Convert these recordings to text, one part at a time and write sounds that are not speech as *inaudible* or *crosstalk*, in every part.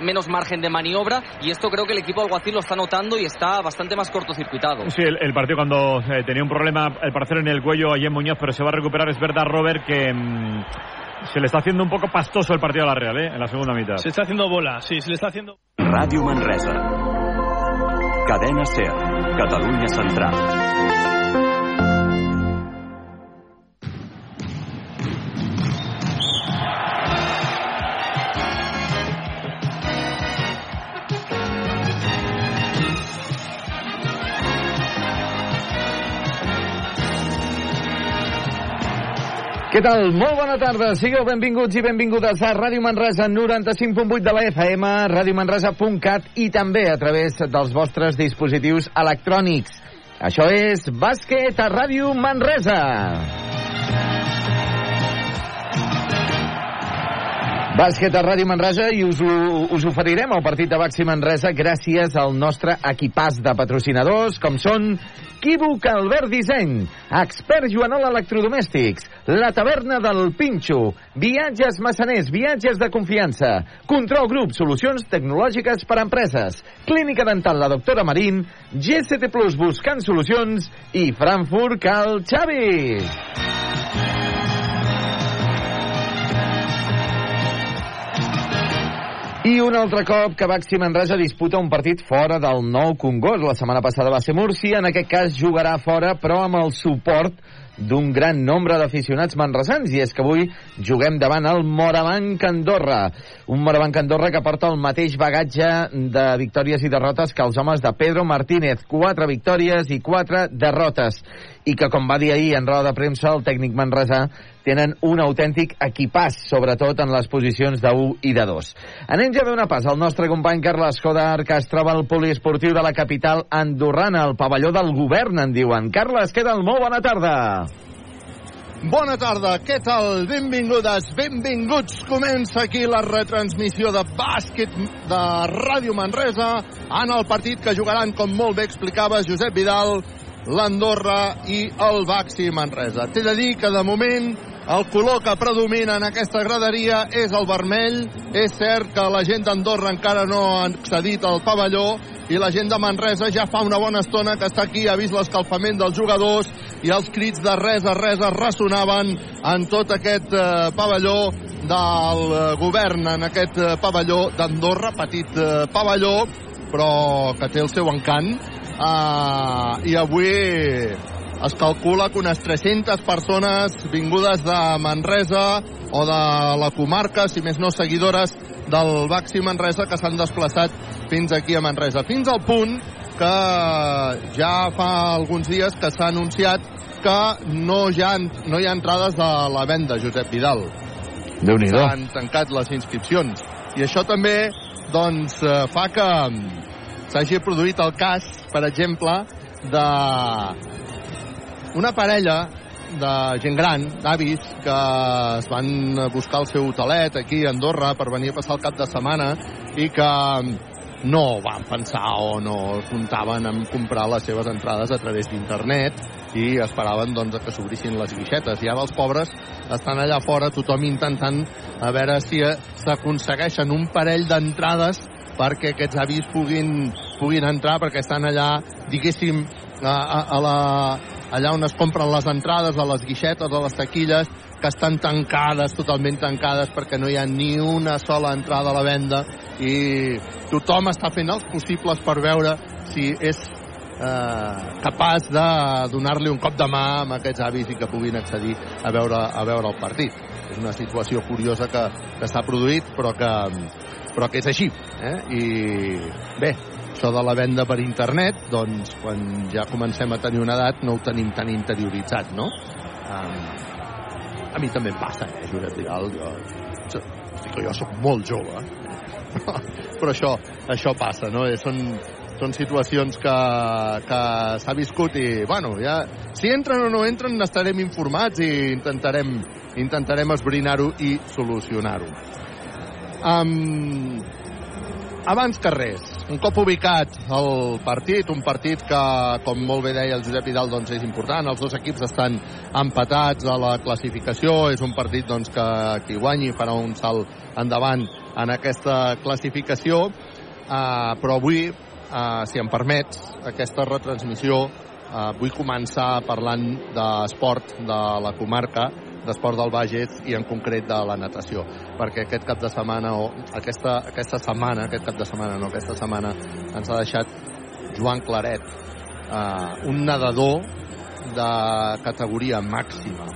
menos margen de maniobra y esto creo que el equipo alguacil lo está notando y está bastante más cortocircuitado. Sí, el, el partido cuando eh, tenía un problema el parcero en el cuello allí en Muñoz, pero se va a recuperar. Es verdad, Robert, que mmm, se le está haciendo un poco pastoso el partido a la Real, ¿eh? En la segunda mitad. Se está haciendo bola, sí, se le está haciendo... Radio Manresa. Cadena SER. Catalunya Central. Què tal? Molt bona tarda. Sigueu benvinguts i benvingudes a Ràdio Manresa 95.8 de la FM, radiomanresa.cat i també a través dels vostres dispositius electrònics. Això és Bàsquet a Ràdio Manresa. Bàsquet a Ràdio Manresa i us, us oferirem el partit de Baxi Manresa gràcies al nostre equipàs de patrocinadors, com són Equívoc Albert Disseny, Expert Joanol Electrodomèstics, La Taverna del Pinxo, Viatges Massaners, viatges de confiança, Control Group, solucions tecnològiques per a empreses, Clínica Dental La Doctora Marín, GCT Plus buscant solucions i Frankfurt Cal Xavi. I un altre cop que Baxi Manresa disputa un partit fora del nou Congost. La setmana passada va ser Múrcia, en aquest cas jugarà fora, però amb el suport d'un gran nombre d'aficionats manresans. I és que avui juguem davant el Morabanc Andorra. Un Morabanc Andorra que porta el mateix bagatge de victòries i derrotes que els homes de Pedro Martínez. Quatre victòries i quatre derrotes i que com va dir ahir en roda de premsa el tècnic manresà tenen un autèntic equipàs, sobretot en les posicions de 1 i de 2. Anem ja a donar pas al nostre company Carles Codar, que es troba al poliesportiu de la capital andorrana, al pavelló del govern, en diuen. Carles, què tal? Molt bona tarda. Bona tarda, què tal? Benvingudes, benvinguts. Comença aquí la retransmissió de bàsquet de Ràdio Manresa en el partit que jugaran, com molt bé explicava Josep Vidal, l'Andorra i el Baxi Manresa. T'he de dir que de moment el color que predomina en aquesta graderia és el vermell. És cert que la gent d'Andorra encara no ha accedit al pavelló i la gent de Manresa ja fa una bona estona que està aquí, ha vist l'escalfament dels jugadors i els crits de res a res es ressonaven en tot aquest eh, pavelló del eh, govern, en aquest eh, pavelló d'Andorra, petit eh, pavelló, però que té el seu encant. Uh, I avui es calcula que unes 300 persones vingudes de Manresa o de la comarca, si més no seguidores del Baxi Manresa, que s'han desplaçat fins aquí a Manresa. Fins al punt que ja fa alguns dies que s'ha anunciat que no, ja, no hi ha entrades a la venda, Josep Vidal. déu nhi S'han tancat les inscripcions. I això també doncs, eh, fa que s'hagi produït el cas, per exemple, de una parella de gent gran, d'avis, que es van buscar el seu hotelet aquí a Andorra per venir a passar el cap de setmana i que no van pensar o no comptaven en comprar les seves entrades a través d'internet i esperaven doncs, que s'obrissin les guixetes. I ara els pobres estan allà fora, tothom intentant a veure si s'aconsegueixen un parell d'entrades perquè aquests avis puguin, puguin entrar, perquè estan allà, diguéssim, a, a, a la, allà on es compren les entrades, a les guixetes, a les taquilles, que estan tancades, totalment tancades, perquè no hi ha ni una sola entrada a la venda i tothom està fent els possibles per veure si és eh, capaç de donar-li un cop de mà a aquests avis i que puguin accedir a veure, a veure el partit. És una situació curiosa que, que s'ha produït, però que, però que és així. Eh? I bé, això de la venda per internet, doncs quan ja comencem a tenir una edat no ho tenim tan interioritzat, no? Um, a mi també em passa, eh, Josep Vidal? Jo, jo, jo sóc molt jove, *laughs* però això, això passa, no? Eh, són, són situacions que, que s'ha viscut i, bueno, ja, si entren o no entren n'estarem informats i intentarem, intentarem esbrinar-ho i solucionar-ho. Um, abans que res, un cop ubicat el partit, un partit que, com molt bé deia el Josep Vidal, doncs és important. Els dos equips estan empatats a la classificació. És un partit doncs, que qui guanyi farà un salt endavant en aquesta classificació. Uh, però avui, uh, si em permets, aquesta retransmissió uh, vull començar parlant d'esport de la comarca d'esport del Bages i en concret de la natació perquè aquest cap de setmana o aquesta, aquesta setmana, aquest cap de setmana no, aquesta setmana ens ha deixat Joan Claret eh, un nedador de categoria màxima.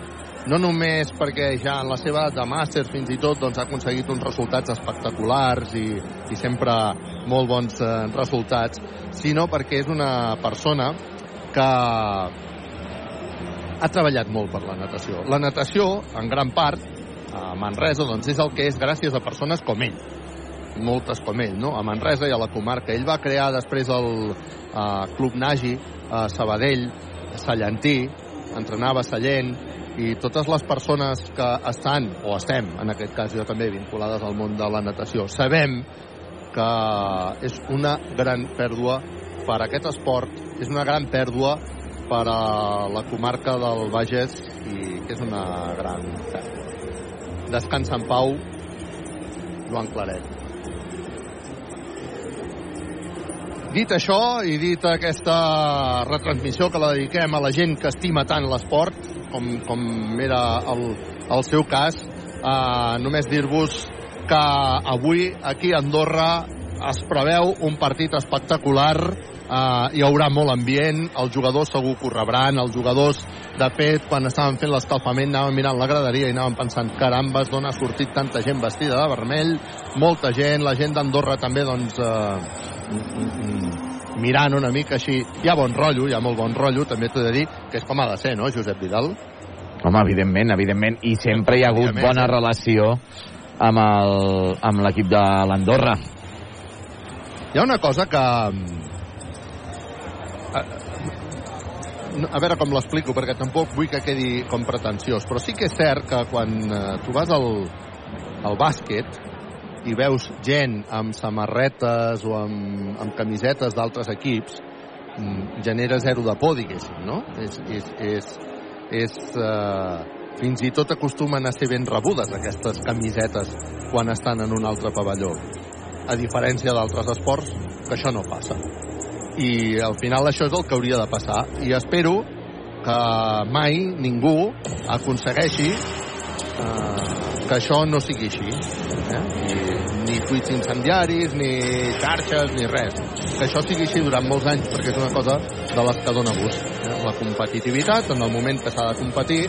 No només perquè ja en la seva de màster fins i tot doncs, ha aconseguit uns resultats espectaculars i, i sempre molt bons eh, resultats, sinó perquè és una persona que ha treballat molt per la natació. La natació, en gran part, a Manresa, doncs és el que és gràcies a persones com ell. Moltes com ell, no? A Manresa i a la comarca. Ell va crear després el uh, Club Nagi, a Sabadell, Sallantí, entrenava a Sallent, i totes les persones que estan, o estem, en aquest cas jo també, vinculades al món de la natació, sabem que és una gran pèrdua per a aquest esport, és una gran pèrdua per a la comarca del Bages i que és una gran. Descansa en pau, Joan Claret. Dit això i dit aquesta retransmissió que la dediquem a la gent que estima tant l'esport, com, com era el, el seu cas, eh, només dir-vos que avui aquí a Andorra es preveu un partit espectacular Uh, hi haurà molt ambient, els jugadors segur que ho rebran, els jugadors de fet quan estaven fent l'escalfament anaven mirant la graderia i anaven pensant carambes, d'on ha sortit tanta gent vestida de vermell, molta gent, la gent d'Andorra també doncs uh, mirant una mica així, hi ha bon rotllo, hi ha molt bon rotllo, també t'ho de dir, que és com ha de ser, no, Josep Vidal? Home, evidentment, evidentment, i sempre hi ha hagut bona relació amb el- amb l'equip de l'Andorra. Hi ha una cosa que... a veure com l'explico, perquè tampoc vull que quedi com pretensiós, però sí que és cert que quan eh, tu vas al, al bàsquet i veus gent amb samarretes o amb, amb camisetes d'altres equips, mm, genera zero de por, diguéssim, no? És, és, és, és eh, fins i tot acostumen a ser ben rebudes aquestes camisetes quan estan en un altre pavelló a diferència d'altres esports que això no passa i al final això és el que hauria de passar i espero que mai ningú aconsegueixi eh, que això no sigui així eh? I, ni tuits incendiaris ni xarxes ni res que això sigui així durant molts anys perquè és una cosa de les que dona gust eh? la competitivitat en el moment que s'ha de competir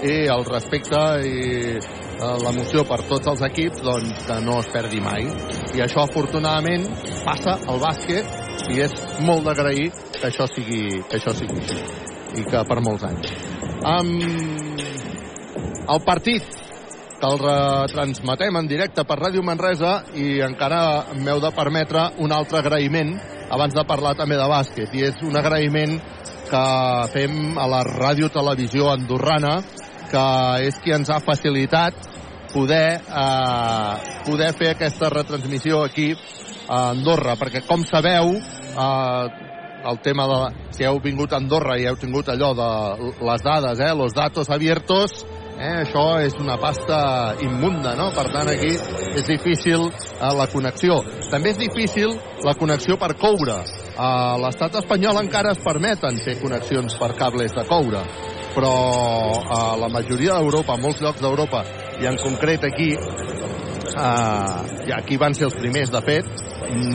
i el respecte i eh, l'emoció per tots els equips doncs que no es perdi mai i això afortunadament passa al bàsquet i és molt d'agrair que això sigui que això sigui així i que per molts anys. Um, el partit que el retransmetem en directe per Ràdio Manresa i encara m'heu de permetre un altre agraïment abans de parlar també de bàsquet i és un agraïment que fem a la Ràdio Televisió Andorrana que és qui ens ha facilitat poder, eh, poder fer aquesta retransmissió aquí a Andorra, perquè com sabeu eh, el tema de... Si heu vingut a Andorra i heu tingut allò de les dades, eh, los datos abiertos, eh, això és una pasta immunda, no? Per tant, aquí és difícil eh, la connexió. També és difícil la connexió per coure. A l'estat espanyol encara es permeten fer connexions per cables de coure, però a la majoria d'Europa, molts llocs d'Europa, i en concret aquí, eh, i aquí van ser els primers, de fet,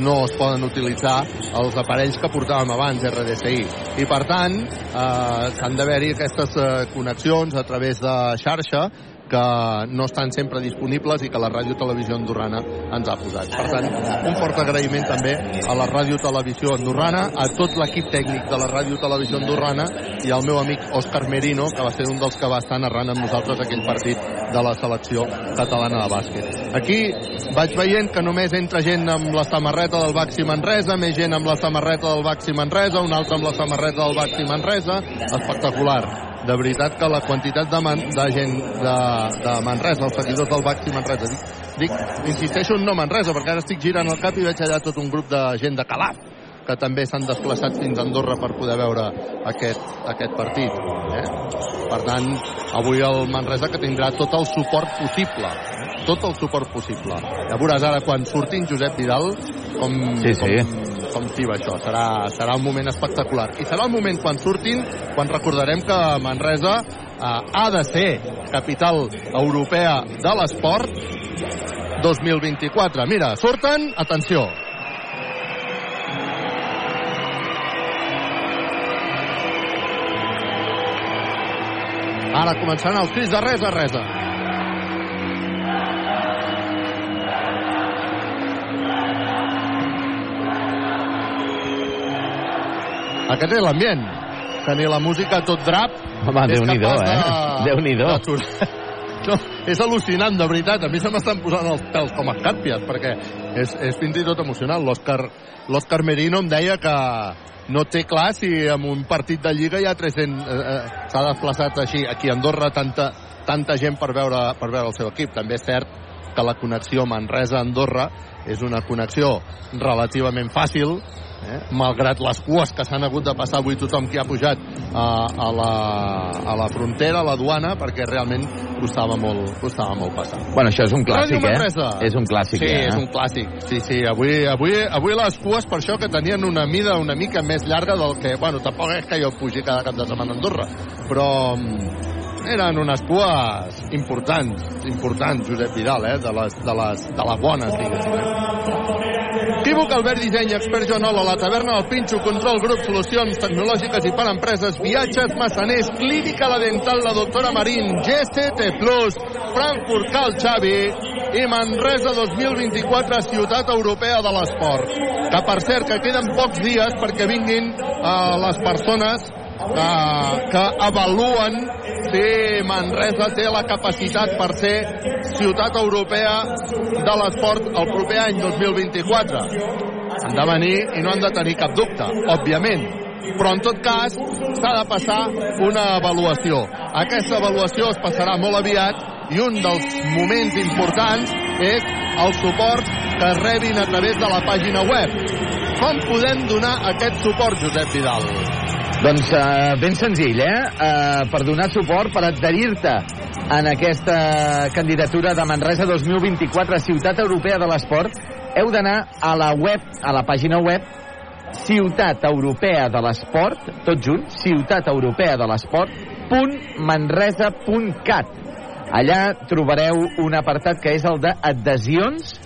no es poden utilitzar els aparells que portàvem abans, RDSI. I, per tant, eh, s'han d'haver-hi aquestes eh, connexions a través de xarxa que no estan sempre disponibles i que la Ràdio Televisió Andorrana ens ha posat. Per tant, un fort agraïment també a la Ràdio Televisió Andorrana, a tot l'equip tècnic de la Ràdio Televisió Andorrana i al meu amic Òscar Merino, que va ser un dels que va estar narrant amb nosaltres aquell partit de la selecció catalana de bàsquet. Aquí vaig veient que només entra gent amb la samarreta del Baxi Manresa, més gent amb la samarreta del Baxi Manresa, un altre amb la samarreta del Baxi Manresa, espectacular de veritat que la quantitat de, man, de gent de, de Manresa, els seguidors del Baxi Manresa, dic, Dic, insisteixo en no Manresa, perquè ara estic girant el cap i veig allà tot un grup de gent de Calaf que també s'han desplaçat fins a Andorra per poder veure aquest, aquest partit. Eh? Per tant, avui el Manresa que tindrà tot el suport possible. Tot el suport possible. Ja veuràs ara quan surtin Josep Vidal com, Sí, sí. com, com tiba això. Serà, serà un moment espectacular. I serà el moment quan surtin, quan recordarem que Manresa eh, ha de ser capital europea de l'esport 2024. Mira, surten, atenció, Ara començaran els crits de res a res. Aquest és l'ambient. Tenir la música tot drap Home, Déu-n'hi-do, eh? de- Déu-n'hi-do. *laughs* No, és al·lucinant, de veritat. A mi se m'estan posant els pèls com a escàrpies, perquè és, és fins i tot emocionant. L'Òscar l'Òscar Merino em deia que no té clar si en un partit de Lliga hi ha 300... Eh, eh, S'ha desplaçat així aquí a Andorra tanta, tanta gent per veure, per veure el seu equip. També és cert que la connexió Manresa-Andorra és una connexió relativament fàcil, eh? malgrat les cues que s'han hagut de passar avui tothom que ha pujat a, a, la, a la frontera, a la duana, perquè realment costava molt, costava molt passar. Bueno, això és un clàssic, eh? És un clàssic, sí, eh? és un clàssic. Sí, sí, avui, avui, avui les cues per això que tenien una mida una mica més llarga del que... Bueno, tampoc és que jo pugi cada cap de setmana a Andorra, però mm, eren unes cues importants, importants, Josep Vidal, eh? de, les, de, les, de les bones, diguéssim. Eh? Equívoc, Albert Disseny, expert Joanola, la taverna del Pinxo, control grup, solucions tecnològiques i per empreses, viatges, massaners, clínica la dental, la doctora Marín, GCT Frankfurt Cal Xavi i Manresa 2024, ciutat europea de l'esport. Que per cert, que queden pocs dies perquè vinguin eh, les persones eh, que avaluen si Manresa té la capacitat per ser ciutat europea de l'esport el proper any 2024. Han de venir i no han de tenir cap dubte, òbviament. Però en tot cas s'ha de passar una avaluació. Aquesta avaluació es passarà molt aviat i un dels moments importants és el suport que rebin a través de la pàgina web. Com podem donar aquest suport, Josep Vidal? Doncs uh, ben senzill, eh? Uh, per donar suport, per adherir-te en aquesta candidatura de Manresa 2024 Ciutat Europea de l'Esport, heu d'anar a la web, a la pàgina web Ciutat Europea de l'Esport, tot junt, Ciutat Europea de l'Esport, punt manresa.cat. Allà trobareu un apartat que és el d'adhesions,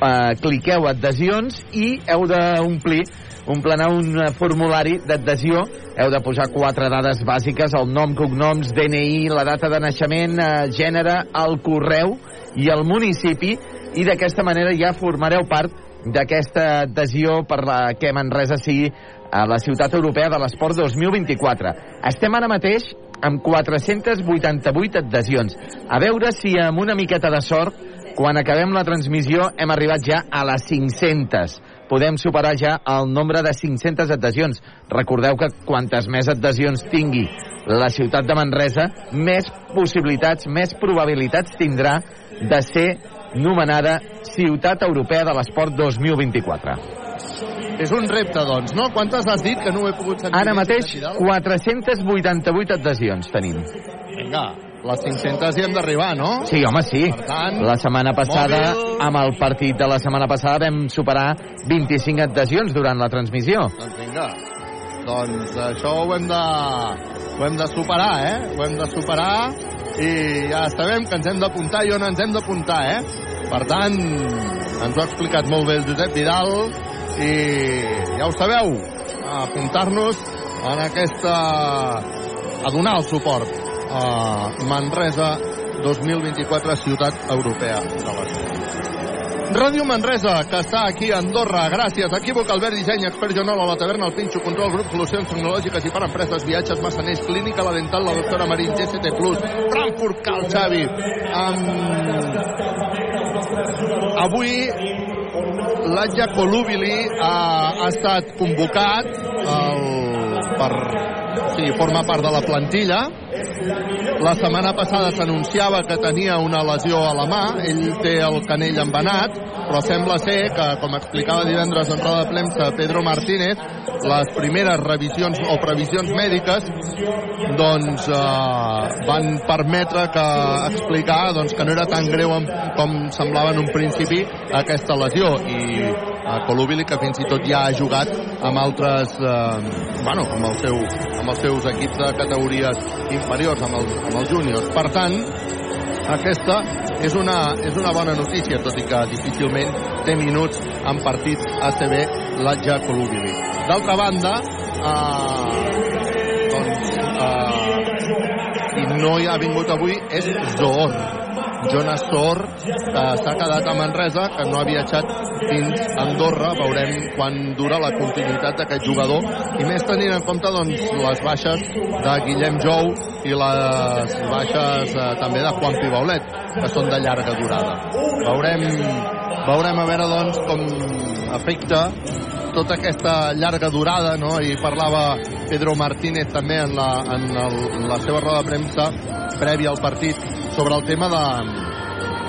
uh, cliqueu adhesions i heu d'omplir omplenar un eh, formulari d'adhesió. Heu de posar quatre dades bàsiques el nom, cognoms, DNI, la data de naixement eh, gènere, el correu i el municipi. I d'aquesta manera ja formareu part d'aquesta adhesió per la que Manresa sigui a la ciutat europea de l'esport 2024 estem ara mateix amb 488 adhesions. A veure si amb una miqueta de sort quan acabem la transmissió hem arribat ja a les 500 podem superar ja el nombre de 500 adhesions. Recordeu que quantes més adhesions tingui la ciutat de Manresa, més possibilitats, més probabilitats tindrà de ser nomenada Ciutat Europea de l'Esport 2024. És un repte, doncs, no? Quantes has dit que no ho he pogut sentir? Ara mateix, Vidal? 488 adhesions tenim. Vinga, les 500 hi hem d'arribar, no? Sí, home, sí. Per tant, La setmana passada, mòbil. amb el partit de la setmana passada, vam superar 25 adhesions durant la transmissió. Doncs vinga. Doncs això ho hem de, ho hem de superar, eh? Ho hem de superar i ja sabem que ens hem d'apuntar i on ens hem d'apuntar, eh? Per tant, ens ho ha explicat molt bé el Josep Vidal i ja ho sabeu, apuntar-nos en aquesta... a donar el suport a Manresa 2024 Ciutat Europea de l'Esport. Ràdio Manresa, que està aquí a Andorra. Gràcies. Equívoc, Albert Disseny, expert Joanola, la taverna, el Pinxo, control, grup, solucions tecnològiques i per empreses, viatges, massaners, clínica, la dental, la doctora Marín, GCT+, Frankfurt, Cal Xavi. Um... Avui l'Atja Colubili ha, ha estat convocat el, per sigui, forma part de la plantilla. La setmana passada s'anunciava que tenia una lesió a la mà, ell té el canell envenat, però sembla ser que, com explicava divendres en roda de premsa Pedro Martínez, les primeres revisions o previsions mèdiques doncs eh, van permetre que explicar doncs, que no era tan greu com semblava en un principi aquesta lesió i a Colubili que fins i tot ja ha jugat amb altres eh, bueno, amb, el seu, amb els seus equips de categories inferiors amb els, amb els júniors. Per tant aquesta és una, és una bona notícia tot i que difícilment té minuts en partits ACB l'Atja Colubili d'altra banda eh, doncs eh, i no hi ha vingut avui és Zohor Jonas Thor que s'ha quedat a Manresa, que no ha viatjat fins a Andorra. Veurem quan dura la continuïtat d'aquest jugador i més tenint en compte doncs, les baixes de Guillem Jou i les baixes eh, també de Juan Pibaulet, que són de llarga durada. Veurem, veurem a veure doncs, com afecta tota aquesta llarga durada, no? i parlava Pedro Martínez també en la, en, el, en la seva roda de premsa prèvia al partit sobre el tema de,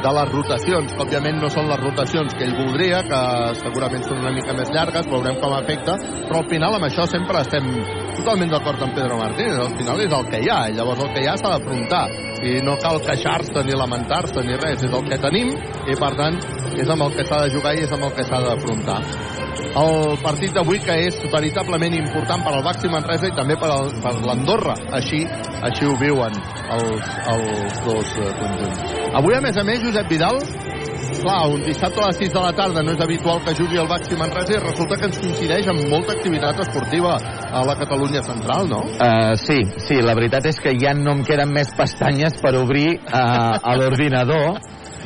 de les rotacions, que òbviament no són les rotacions que ell voldria, que segurament són una mica més llargues, veurem com afecta, però al final amb això sempre estem totalment d'acord amb Pedro Martínez, al final és el que hi ha, i llavors el que hi ha s'ha d'afrontar, i no cal queixar-se ni lamentar-se ni res, és el que tenim, i per tant és amb el que s'ha de jugar i és amb el que s'ha d'afrontar el partit d'avui que és veritablement important per al Baxi Manresa i també per, per l'Andorra. Així, així ho viuen els, els dos eh, conjunts. Avui a més a més Josep Vidal clar, un dissabte a les 6 de la tarda no és habitual que jugui el Baxi Manresa i resulta que ens coincideix amb molta activitat esportiva a la Catalunya central, no? Uh, sí, sí, la veritat és que ja no em queden més pestanyes per obrir uh, a l'ordinador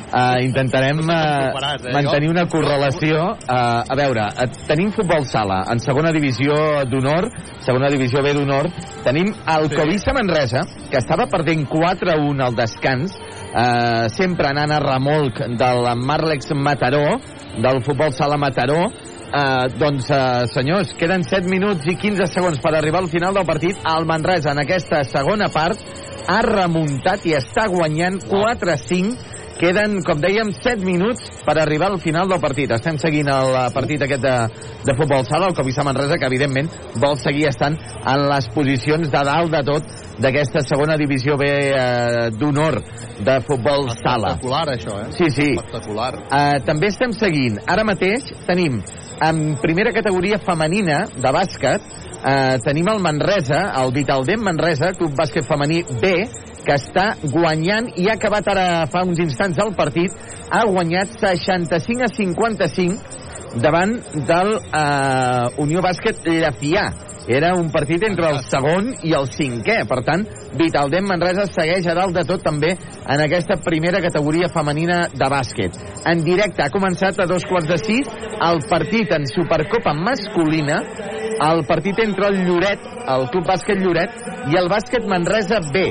Uh, intentarem uh, mantenir una correlació. Uh, a veure, tenim futbol sala en segona divisió d'honor, segona divisió B d'honor. Tenim el sí. Covisa Manresa, que estava perdent 4-1 al descans, uh, sempre anant a remolc del Marlex Mataró, del futbol sala Mataró, Uh, doncs, uh, senyors, queden 7 minuts i 15 segons per arribar al final del partit. El Manresa, en aquesta segona part, ha remuntat i està guanyant 4-5 Queden, com dèiem, 7 minuts per arribar al final del partit. Estem seguint el partit aquest de, de futbol sala, el Covisa Manresa, que evidentment vol seguir estant en les posicions de dalt de tot d'aquesta segona divisió B eh, d'honor de futbol sala. Espectacular, això, eh? Sí, sí. Espectacular. Eh, també estem seguint. Ara mateix tenim en primera categoria femenina de bàsquet eh, tenim el Manresa, el Vitaldent Manresa, Club Bàsquet Femení B, que està guanyant i ha acabat ara fa uns instants el partit, ha guanyat 65 a 55 davant del eh, Unió Bàsquet Llafià. Era un partit entre el segon i el cinquè. Per tant, Vitaldent Manresa segueix a dalt de tot també en aquesta primera categoria femenina de bàsquet. En directe ha començat a dos quarts de sis el partit en Supercopa masculina el partit entre el Lloret, el Club Bàsquet Lloret, i el Bàsquet Manresa B.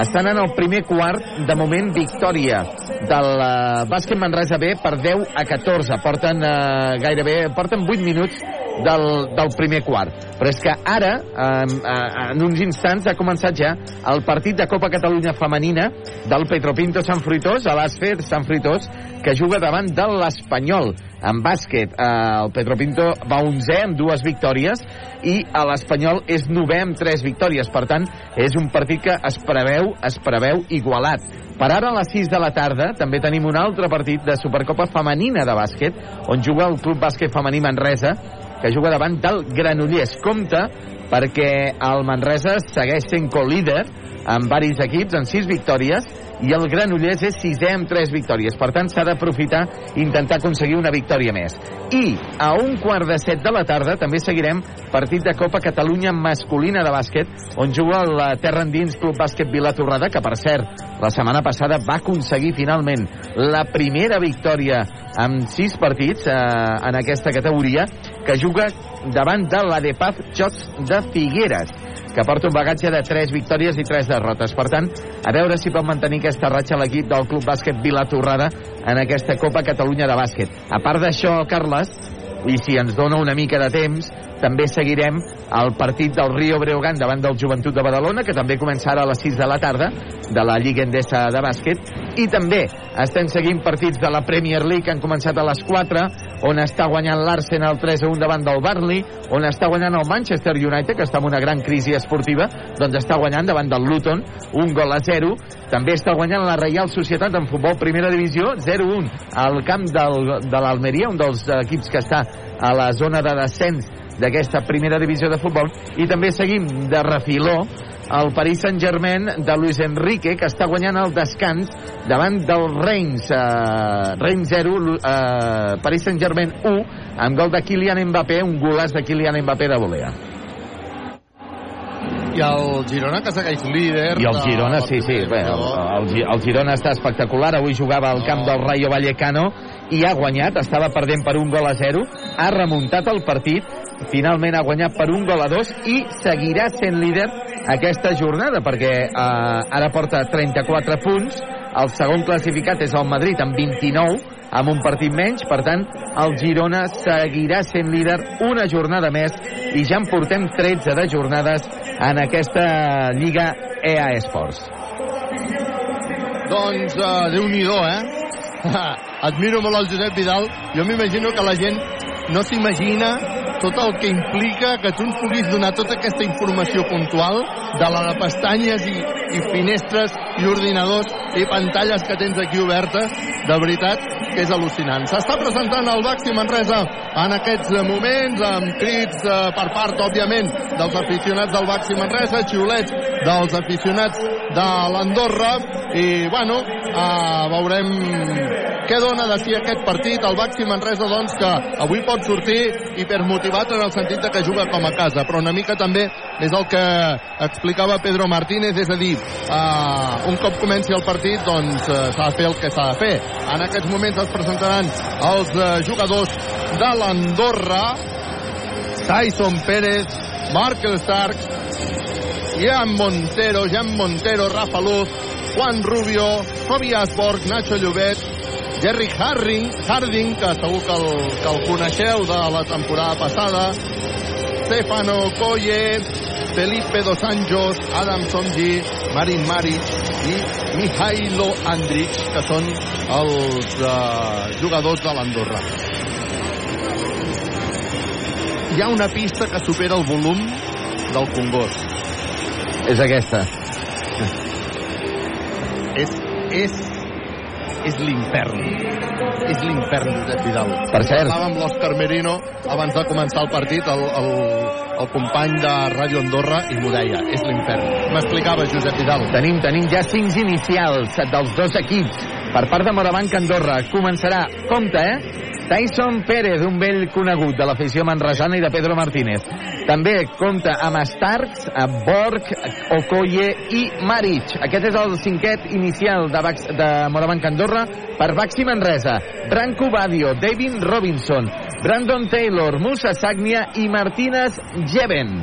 Estan en el primer quart, de moment, victòria del uh, Bàsquet Manresa B per 10 a 14. Porten uh, gairebé, porten 8 minuts del, del primer quart. Però és que ara, uh, en uns instants, ha començat ja el partit de Copa Catalunya femenina del Petropinto Sant Fruitós, a l'Asfer Sant Fruitós, que juga davant de l'Espanyol. En bàsquet, eh, el Petropinto va 11 amb dues victòries i l'Espanyol és 9 amb tres victòries. Per tant, és un partit que es preveu, es preveu igualat. Per ara, a les 6 de la tarda, també tenim un altre partit de Supercopa Femenina de bàsquet, on juga el Club Bàsquet Femení Manresa, que juga davant del Granollers. Compte perquè el Manresa segueix sent co-líder amb varis equips, en 6 victòries, i el Granollers és sisè amb 3 victòries. Per tant, s'ha d'aprofitar i intentar aconseguir una victòria més. I a un quart de set de la tarda també seguirem partit de Copa Catalunya masculina de bàsquet, on juga el Terra Endins Club Bàsquet Vila Torrada, que per cert, la setmana passada va aconseguir finalment la primera victòria amb sis partits eh, en aquesta categoria, que juga davant de la de Paz Jocs de Figueres que porta un bagatge de 3 victòries i 3 derrotes. Per tant, a veure si pot mantenir aquesta ratxa l'equip del Club Bàsquet Vila Torrada en aquesta Copa Catalunya de bàsquet. A part d'això, Carles, i si ens dona una mica de temps, també seguirem el partit del Rio Breogán davant del Joventut de Badalona, que també comença ara a les 6 de la tarda, de la Lliga Endesa de bàsquet, i també estem seguint partits de la Premier League que han començat a les 4, on està guanyant l'Arsenal 3 a 1 davant del Burnley, on està guanyant el Manchester United, que està en una gran crisi esportiva, doncs està guanyant davant del Luton, un gol a 0. També està guanyant la Reial Societat en futbol primera divisió, 0-1 al camp del, de l'Almeria, un dels equips que està a la zona de descens d'aquesta primera divisió de futbol. I també seguim de refiló el Paris Saint-Germain de Luis Enrique que està guanyant el descans davant del Reims eh, Reims 0 eh, Paris Saint-Germain 1 amb gol de Kylian Mbappé un golaç de Kylian Mbappé de volea. I el Girona que segueix líder i el Girona, sí, sí, bé, el, el, el Girona està espectacular, avui jugava al camp del Rayo Vallecano i ha guanyat, estava perdent per un gol a 0, ha remuntat el partit, finalment ha guanyat per un gol a 2 i seguirà sent líder aquesta jornada perquè eh, ara porta 34 punts, el segon classificat és el Madrid amb 29 amb un partit menys, per tant el Girona seguirà sent líder una jornada més i ja en portem 13 de jornades en aquesta Lliga EA Esports. Doncs, uh, Déu-n'hi-do, eh? *laughs* Admiro molt el Josep Vidal. Jo m'imagino que la gent no s'imagina tot el que implica que tu ens puguis donar tota aquesta informació puntual de la de pestanyes i, i finestres i ordinadors i pantalles que tens aquí obertes. De veritat que és al·lucinant. S'està presentant el Baxi Manresa en aquests moments amb crits eh, per part, òbviament, dels aficionats del Baxi Manresa, xiulets dels aficionats de l'Andorra i, bueno, eh, veurem què dona de si aquest partit. El Baxi Manresa, doncs, que avui pot sortir hipermotivat en el sentit de que juga com a casa, però una mica també és el que explicava Pedro Martínez, és a dir, eh, un cop comenci el partit, doncs eh, s'ha de fer el que s'ha de fer. En aquests moments es presentaran els eh, jugadors de l'Andorra, Tyson Pérez, Markel Starks, Jan Montero, Jan Montero, Rafa Luz, Juan Rubio, Toby Asborg, Nacho Llobet, Jerry Harding, Harding que segur que el, que el coneixeu de la temporada passada, Stefano Coye, Felipe Dos Anjos, Adam Somgi, Marin Maric i Mihailo Andric, que són els uh, jugadors de l'Andorra. Hi ha una pista que supera el volum del Congost. És aquesta. És, és, és l'infern. És l'infern, Josep Vidal. Per cert. Parlava amb l'Òscar Merino abans de començar el partit, el, el, el company de Ràdio Andorra, i m'ho deia, és l'infern. M'explicava Josep Vidal. Tenim, tenim ja cinc inicials dels dos equips per part de Morabanc Andorra. Començarà, compte, eh? Tyson Pérez, un vell conegut de l'afició manresana i de Pedro Martínez. També compta amb Starks, Borg, Okoye i Maric. Aquest és el cinquet inicial de, Bax, de Morabanc Andorra per Baxi Manresa. Branco Badio, David Robinson, Brandon Taylor, Musa Sagnia i Martínez Jeven.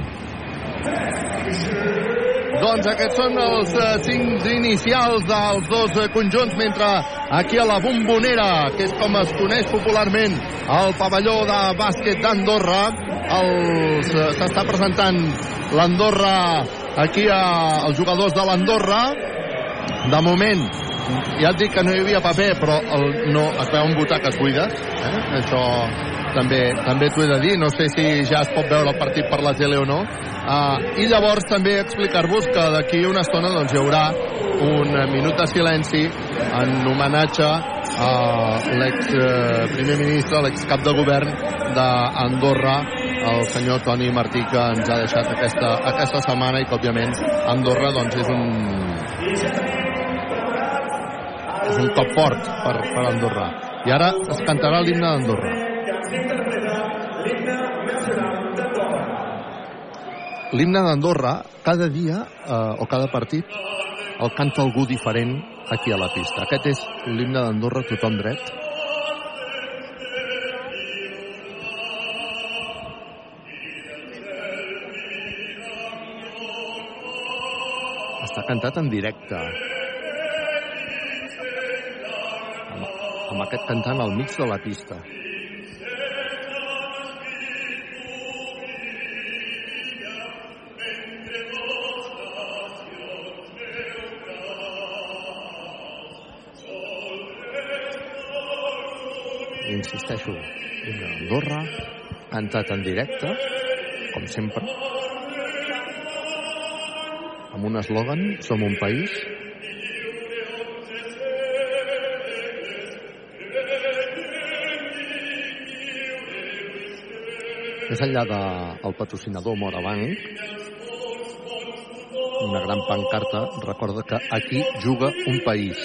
Doncs aquests són els eh, cinc inicials dels dos eh, conjunts, mentre aquí a la Bombonera, que és com es coneix popularment el pavelló de bàsquet d'Andorra, eh, s'està presentant l'Andorra aquí a, els jugadors de l'Andorra. De moment, ja et dic que no hi havia paper, però el, no, es veuen butaques buides. Eh? Això també també t'ho he de dir. No sé si ja es pot veure el partit per la tele o no. Uh, I llavors també explicar-vos que d'aquí una estona doncs, hi haurà un minut de silenci en homenatge a l'ex eh, primer ministre, l'ex cap de govern d'Andorra, el senyor Toni Martí, que ens ha deixat aquesta, aquesta setmana i que, òbviament, Andorra doncs, és un és un cop fort per, per Andorra. I ara es cantarà l'himne d'Andorra. L'himne d'Andorra, cada dia eh, o cada partit, el canta algú diferent aquí a la pista. Aquest és l'himne d'Andorra, tothom dret. Està cantat en directe. amb aquest cantant al mig de la pista. Insisteixo, una Andorra, cantat en directe, com sempre, amb un eslògan, som un país, més enllà del de, patrocinador Morabanc, una gran pancarta recorda que aquí juga un país.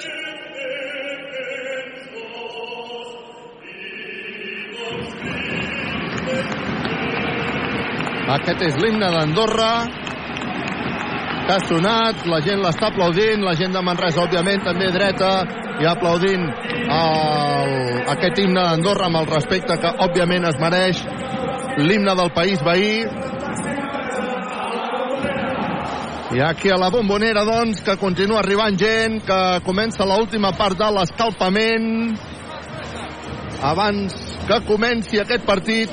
Aquest és l'himne d'Andorra que ha sonat, la gent l'està aplaudint, la gent de Manresa, òbviament, també dreta, i aplaudint el, aquest himne d'Andorra amb el respecte que, òbviament, es mereix l'himne del país veí. I aquí a la bombonera, doncs, que continua arribant gent, que comença l'última part de l'escalfament. Abans que comenci aquest partit,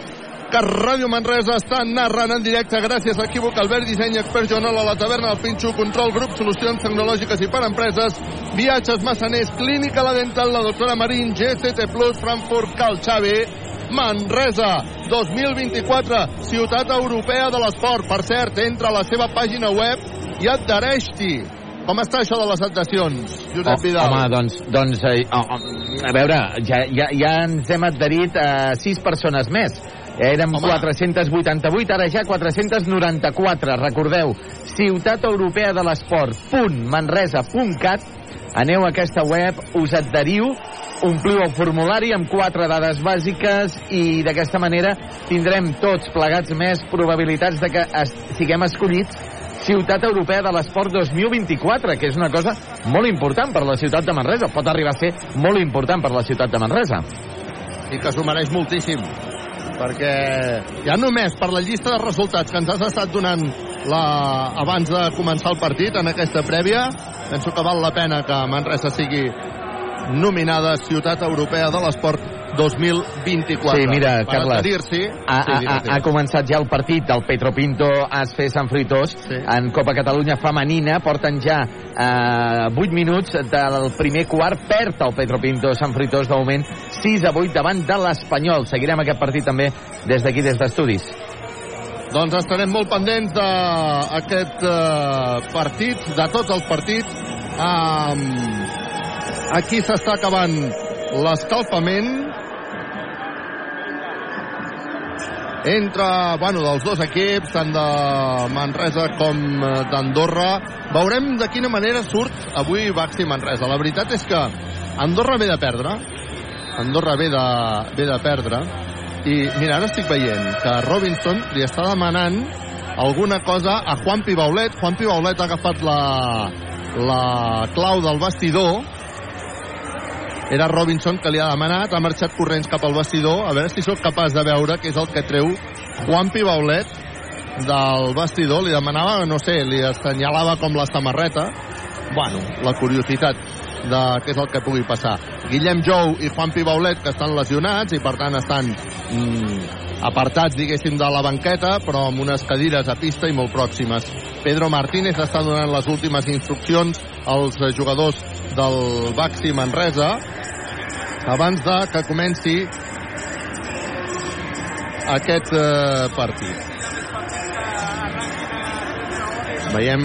que Ràdio Manresa està narrant en directe gràcies a Equívoc, Albert Disseny, Expert Joanol a la taverna del Pinxo, Control Grup, Solucions Tecnològiques i per Empreses, Viatges Massaners, Clínica La Dental, la doctora Marín, GCT Plus, Frankfurt, Cal Xavi, Manresa 2024, ciutat europea de l'esport. Per cert, entra a la seva pàgina web i adhereix-t'hi. Com està això de les adhesions, Josep oh, Vidal? Home, doncs, doncs eh, oh, oh, a veure, ja, ja, ja ens hem adherit a eh, sis persones més. Érem Home. 488, ara ja 494. Recordeu, Ciutat Aneu a aquesta web, us adheriu, ompliu el formulari amb quatre dades bàsiques i d'aquesta manera tindrem tots plegats més probabilitats de que siguem escollits Ciutat Europea de l'Esport 2024, que és una cosa molt important per la ciutat de Manresa. Pot arribar a ser molt important per la ciutat de Manresa. I que s'ho mereix moltíssim perquè ja només per la llista de resultats que ens has estat donant la... abans de començar el partit en aquesta prèvia, penso que val la pena que Manresa sigui nominada Ciutat Europea de l'Esport 2024. Sí, mira, per Carles, sí, ha, ha, ha, començat ja el partit del Petro Pinto ASFE Sant Fruitós sí. en Copa Catalunya femenina, porten ja eh, 8 minuts del primer quart, perd el Petro Pinto Sant Fruitós de moment 6 a 8 davant de l'Espanyol. Seguirem aquest partit també des d'aquí, des d'estudis. Doncs estarem molt pendents d'aquest uh, partit, de tots els partits. Aquí s'està acabant l'escalfament entre, bueno, dels dos equips, tant de Manresa com eh, d'Andorra. Veurem de quina manera surt avui Baxi Manresa. La veritat és que Andorra ve de perdre, Andorra ve de, ve de perdre, i mira, ara estic veient que Robinson li està demanant alguna cosa a Juan Pibaulet. Juan Pibaulet ha agafat la, la clau del vestidor. Era Robinson que li ha demanat, ha marxat corrents cap al vestidor, a veure si sóc capaç de veure què és el que treu Juan Pibaulet del vestidor, li demanava, no sé, li assenyalava com la samarreta, bueno, la curiositat de què és el que pugui passar. Guillem Jou i Juan Pibaulet, que estan lesionats i per tant estan mm, apartats, diguéssim, de la banqueta, però amb unes cadires a pista i molt pròximes. Pedro Martínez està donant les últimes instruccions als jugadors del Baxi Manresa abans de que comenci aquest eh, partit. Veiem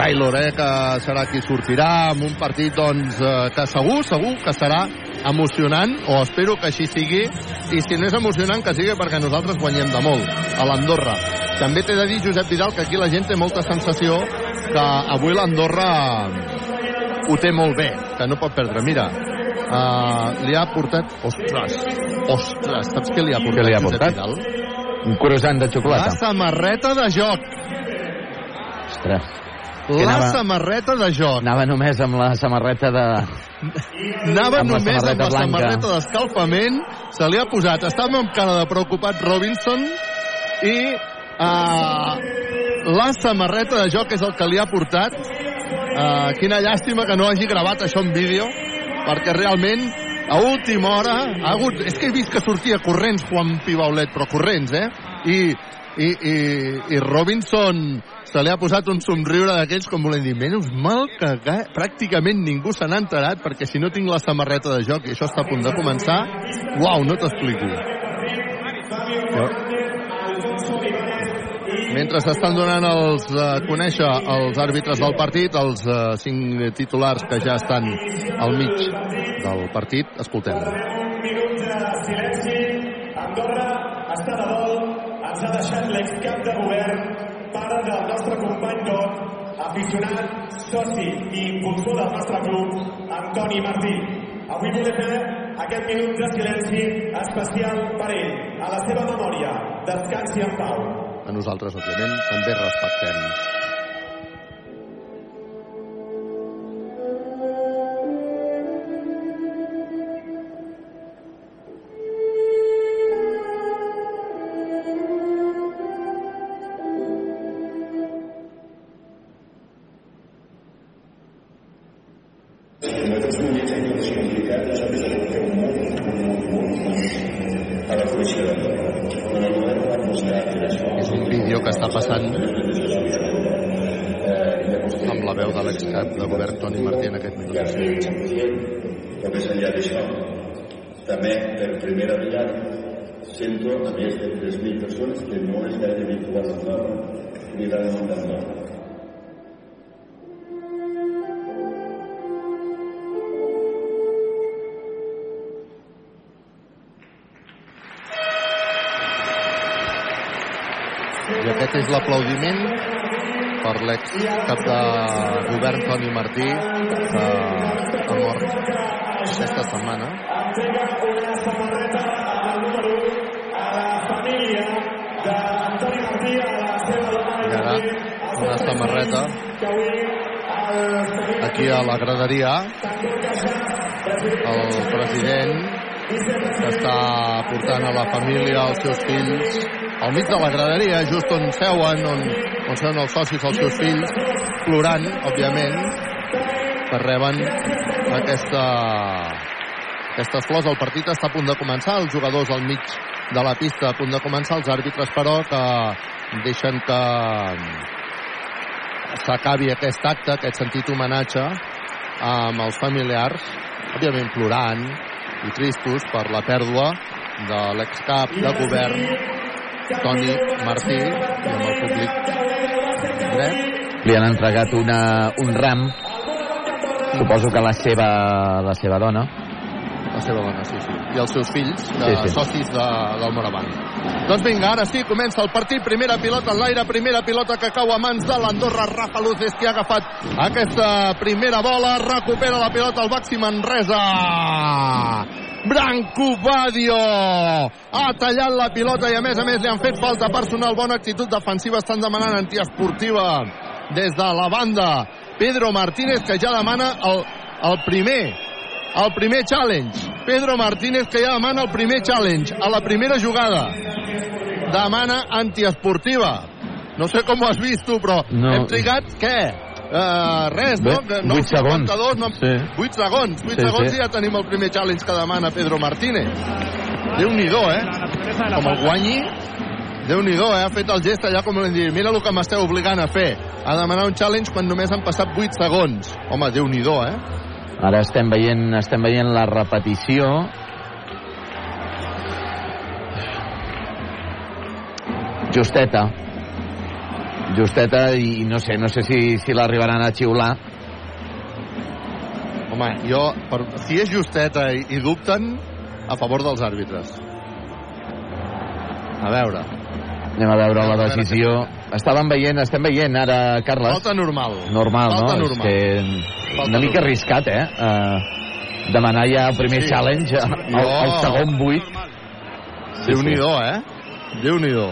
Taylor, eh, que serà qui sortirà amb un partit doncs, eh, que segur, segur que serà emocionant, o espero que així sigui, i si no és emocionant, que sigui perquè nosaltres guanyem de molt a l'Andorra. També t'he de dir, Josep Vidal, que aquí la gent té molta sensació que avui l'Andorra ho té molt bé, que no pot perdre. Mira, uh, li ha portat... Ostres, ostres, saps què li ha portat, què li ha portat? Vidal? Un croissant de xocolata. La samarreta de joc. Ostres. La anava, samarreta de joc. Anava només amb la samarreta de... Anava amb només amb la blanca. samarreta d'escalfament. Se li ha posat. Estava amb cara de preocupat Robinson i uh, la samarreta de joc és el que li ha portat. Uh, quina llàstima que no hagi gravat això en vídeo perquè realment a última hora ha hagut... És que he vist que sortia corrents Juan Pibaulet, però corrents, eh? I, i, i, i Robinson se li ha posat un somriure d'aquells com volent dir menys mal que pràcticament ningú se n'ha enterat perquè si no tinc la samarreta de joc i això està a punt de començar uau, no t'explico. Jo... mentre s'estan donant els, a conèixer els àrbitres del partit els eh, cinc titulars que ja estan al mig del partit escoltem. Andorra està de vol, ens ha deixat l'excap de govern, pare del nostre company tot, aficionat, soci i impulsor del nostre club, Antoni Martí. Avui volem fer aquest minut de silenci especial per ell, a la seva memòria. Descansi en pau. a nosaltres, òbviament, també respectem està passant amb la veu de l'excap de govern Toni Martí en aquest minut. Però més enllà d'això, també per primera vegada sento a més de 3.000 persones que no és gaire habitual al nord ni de món aquest és l'aplaudiment per l'ex cap de govern Toni Martí que ha mort aquesta setmana. Entrega una samarreta al número 1 a la família d'Antoni Martí, a la seva dona I ara una samarreta aquí a la graderia el president que està portant a la família, els seus fills al mig de la graderia, just on seuen on, on seuen els socis, els seus fills plorant, òbviament que reben aquesta aquestes flors. El partit està a punt de començar, els jugadors al mig de la pista a punt de començar, els àrbitres però que deixen que s'acabi aquest acte, aquest sentit homenatge amb els familiars, òbviament plorant i tristos per la pèrdua de l'excap de govern Toni Martí i amb el públic dret Li han entregat una, un ram, suposo que la seva, la seva dona. la seva dona, sí, sí. I els seus fills, de, Sí, sí. socis de, del Moravant. Doncs vinga, ara sí, comença el partit. Primera pilota en l'aire, primera pilota que cau a mans de l'Andorra. Rafa Luz és qui ha agafat aquesta primera bola. Recupera la pilota el Baxi Manresa. Branco Badio ha tallat la pilota i a més a més li han fet falta personal. Bona actitud defensiva, estan demanant antiesportiva des de la banda. Pedro Martínez que ja demana el, el primer el primer challenge. Pedro Martínez que ja demana el primer challenge a la primera jugada. Demana antiesportiva. No sé com ho has vist tu, però No. hem trigat què? Uh, res? Bé, no vuit segons. 52, no, Sí. 8 segons. 8 Sí, segons sí. i ja tenim el primer challenge que demana Pedro Martínez. Déu-n'hi-do, eh? Com el guanyi, Déu-n'hi-do, eh? Ha fet el gest allà com dit. Mira el que m'esteu obligant a fer. A demanar un challenge quan només han passat 8 segons. Home, Déu-n'hi-do, eh? Ara estem veient, estem veient la repetició. Justeta. Justeta i no sé, no sé si, si l'arribaran a xiular. Home, jo, per, si és justeta i, i dubten, a favor dels àrbitres. A veure, Anem a veure la decisió. Estàvem veient, estem veient ara, Carles. falta normal. Normal, falta no? normal. És que Falta una mica normal. arriscat, eh? Uh, demanar ja el primer Sí. challenge al, al segon buit. Déu-n'hi-do, eh? Déu-n'hi-do.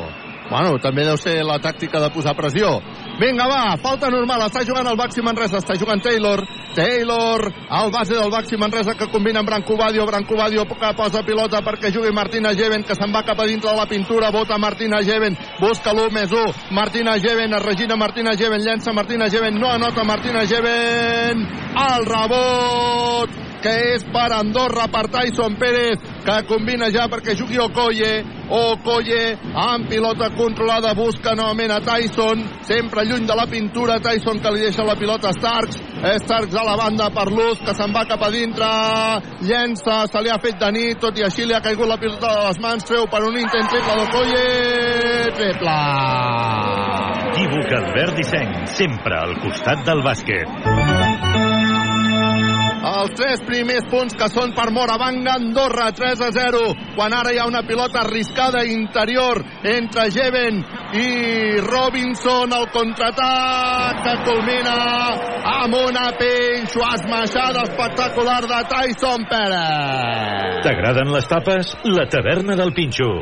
Bueno, també deu ser la tàctica de posar pressió. Vinga, va, falta normal, està jugant el Baxi Manresa, està jugant Taylor. Taylor, al base del Baxi Manresa que combina amb Branco Badio, Branco Badio que posa pilota perquè jugui Martina Geven, que se'n va cap a dintre de la pintura, vota Martina Geven, busca l'1 més 1, Martina Geven, es regina Martina Geven, llença Martina Geven, no anota Martina Geven, el rebot que és per Andorra, per Tyson Pérez, que combina ja perquè jugui Okoye. Okoye amb pilota controlada busca novament a Tyson, sempre lluny de la pintura, Tyson que li deixa la pilota a Starks, Starks a la banda per l'ús, que se'n va cap a dintre, llença, se li ha fet de nit, tot i així li ha caigut la pilota de les mans, treu per un intent triple d'Okoye, triple! Equívoc Albert Disseny, sempre al costat del bàsquet. Els tres primers punts que són per Moravanga, Andorra 3 a 0, quan ara hi ha una pilota arriscada interior entre Jeven i Robinson, el contraatac que culmina amb una pinxo esmaixada espectacular de Tyson Pérez. T'agraden les tapes? La taverna del Pinxo.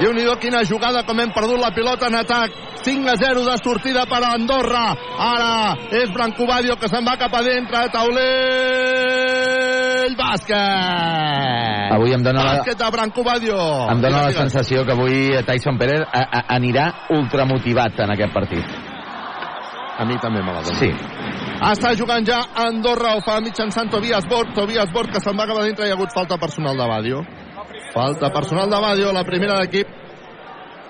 Déu nhi quina jugada, com hem perdut la pilota en atac. 5 a 0 de sortida per a Andorra. Ara és Brancobadio que se'n va cap a dintre. Taulell, bàsquet! Avui em dóna la- Bàsquet de Brancobadio. Em dóna la sensació que avui Tyson Pérez a, a, anirà ultramotivat en aquest partit. A mi també me la dona. Sí. Està jugant ja Andorra, ho fa mitjançant Tobias Borg, Tobias Borg que se'n va cap a dintre i ha hagut falta personal de Badio. Falta personal de Badio, la primera d'equip.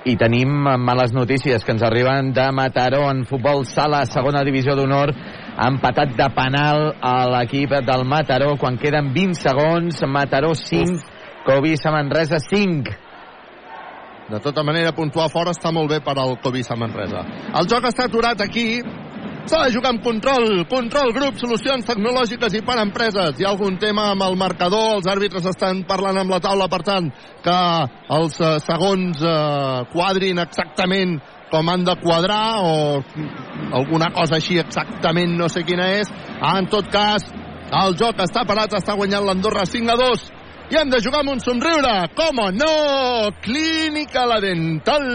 I tenim males notícies que ens arriben de Mataró en futbol sala, segona divisió d'honor. Empatat de penal a l'equip del Mataró quan queden 20 segons. Mataró 5, Covisa Manresa 5. De tota manera, puntuar fora està molt bé per al Covisa Manresa. El joc està aturat aquí. S'ha de jugar amb control, control grup, solucions tecnològiques i per empreses. Hi ha algun tema amb el marcador, els àrbitres estan parlant amb la taula, per tant, que els eh, segons eh, quadrin exactament com han de quadrar o alguna cosa així exactament no sé quina és. En tot cas, el joc està parat, està guanyant l'Andorra 5 a 2 i hem de jugar amb un somriure. Com no? Clínica La Dental,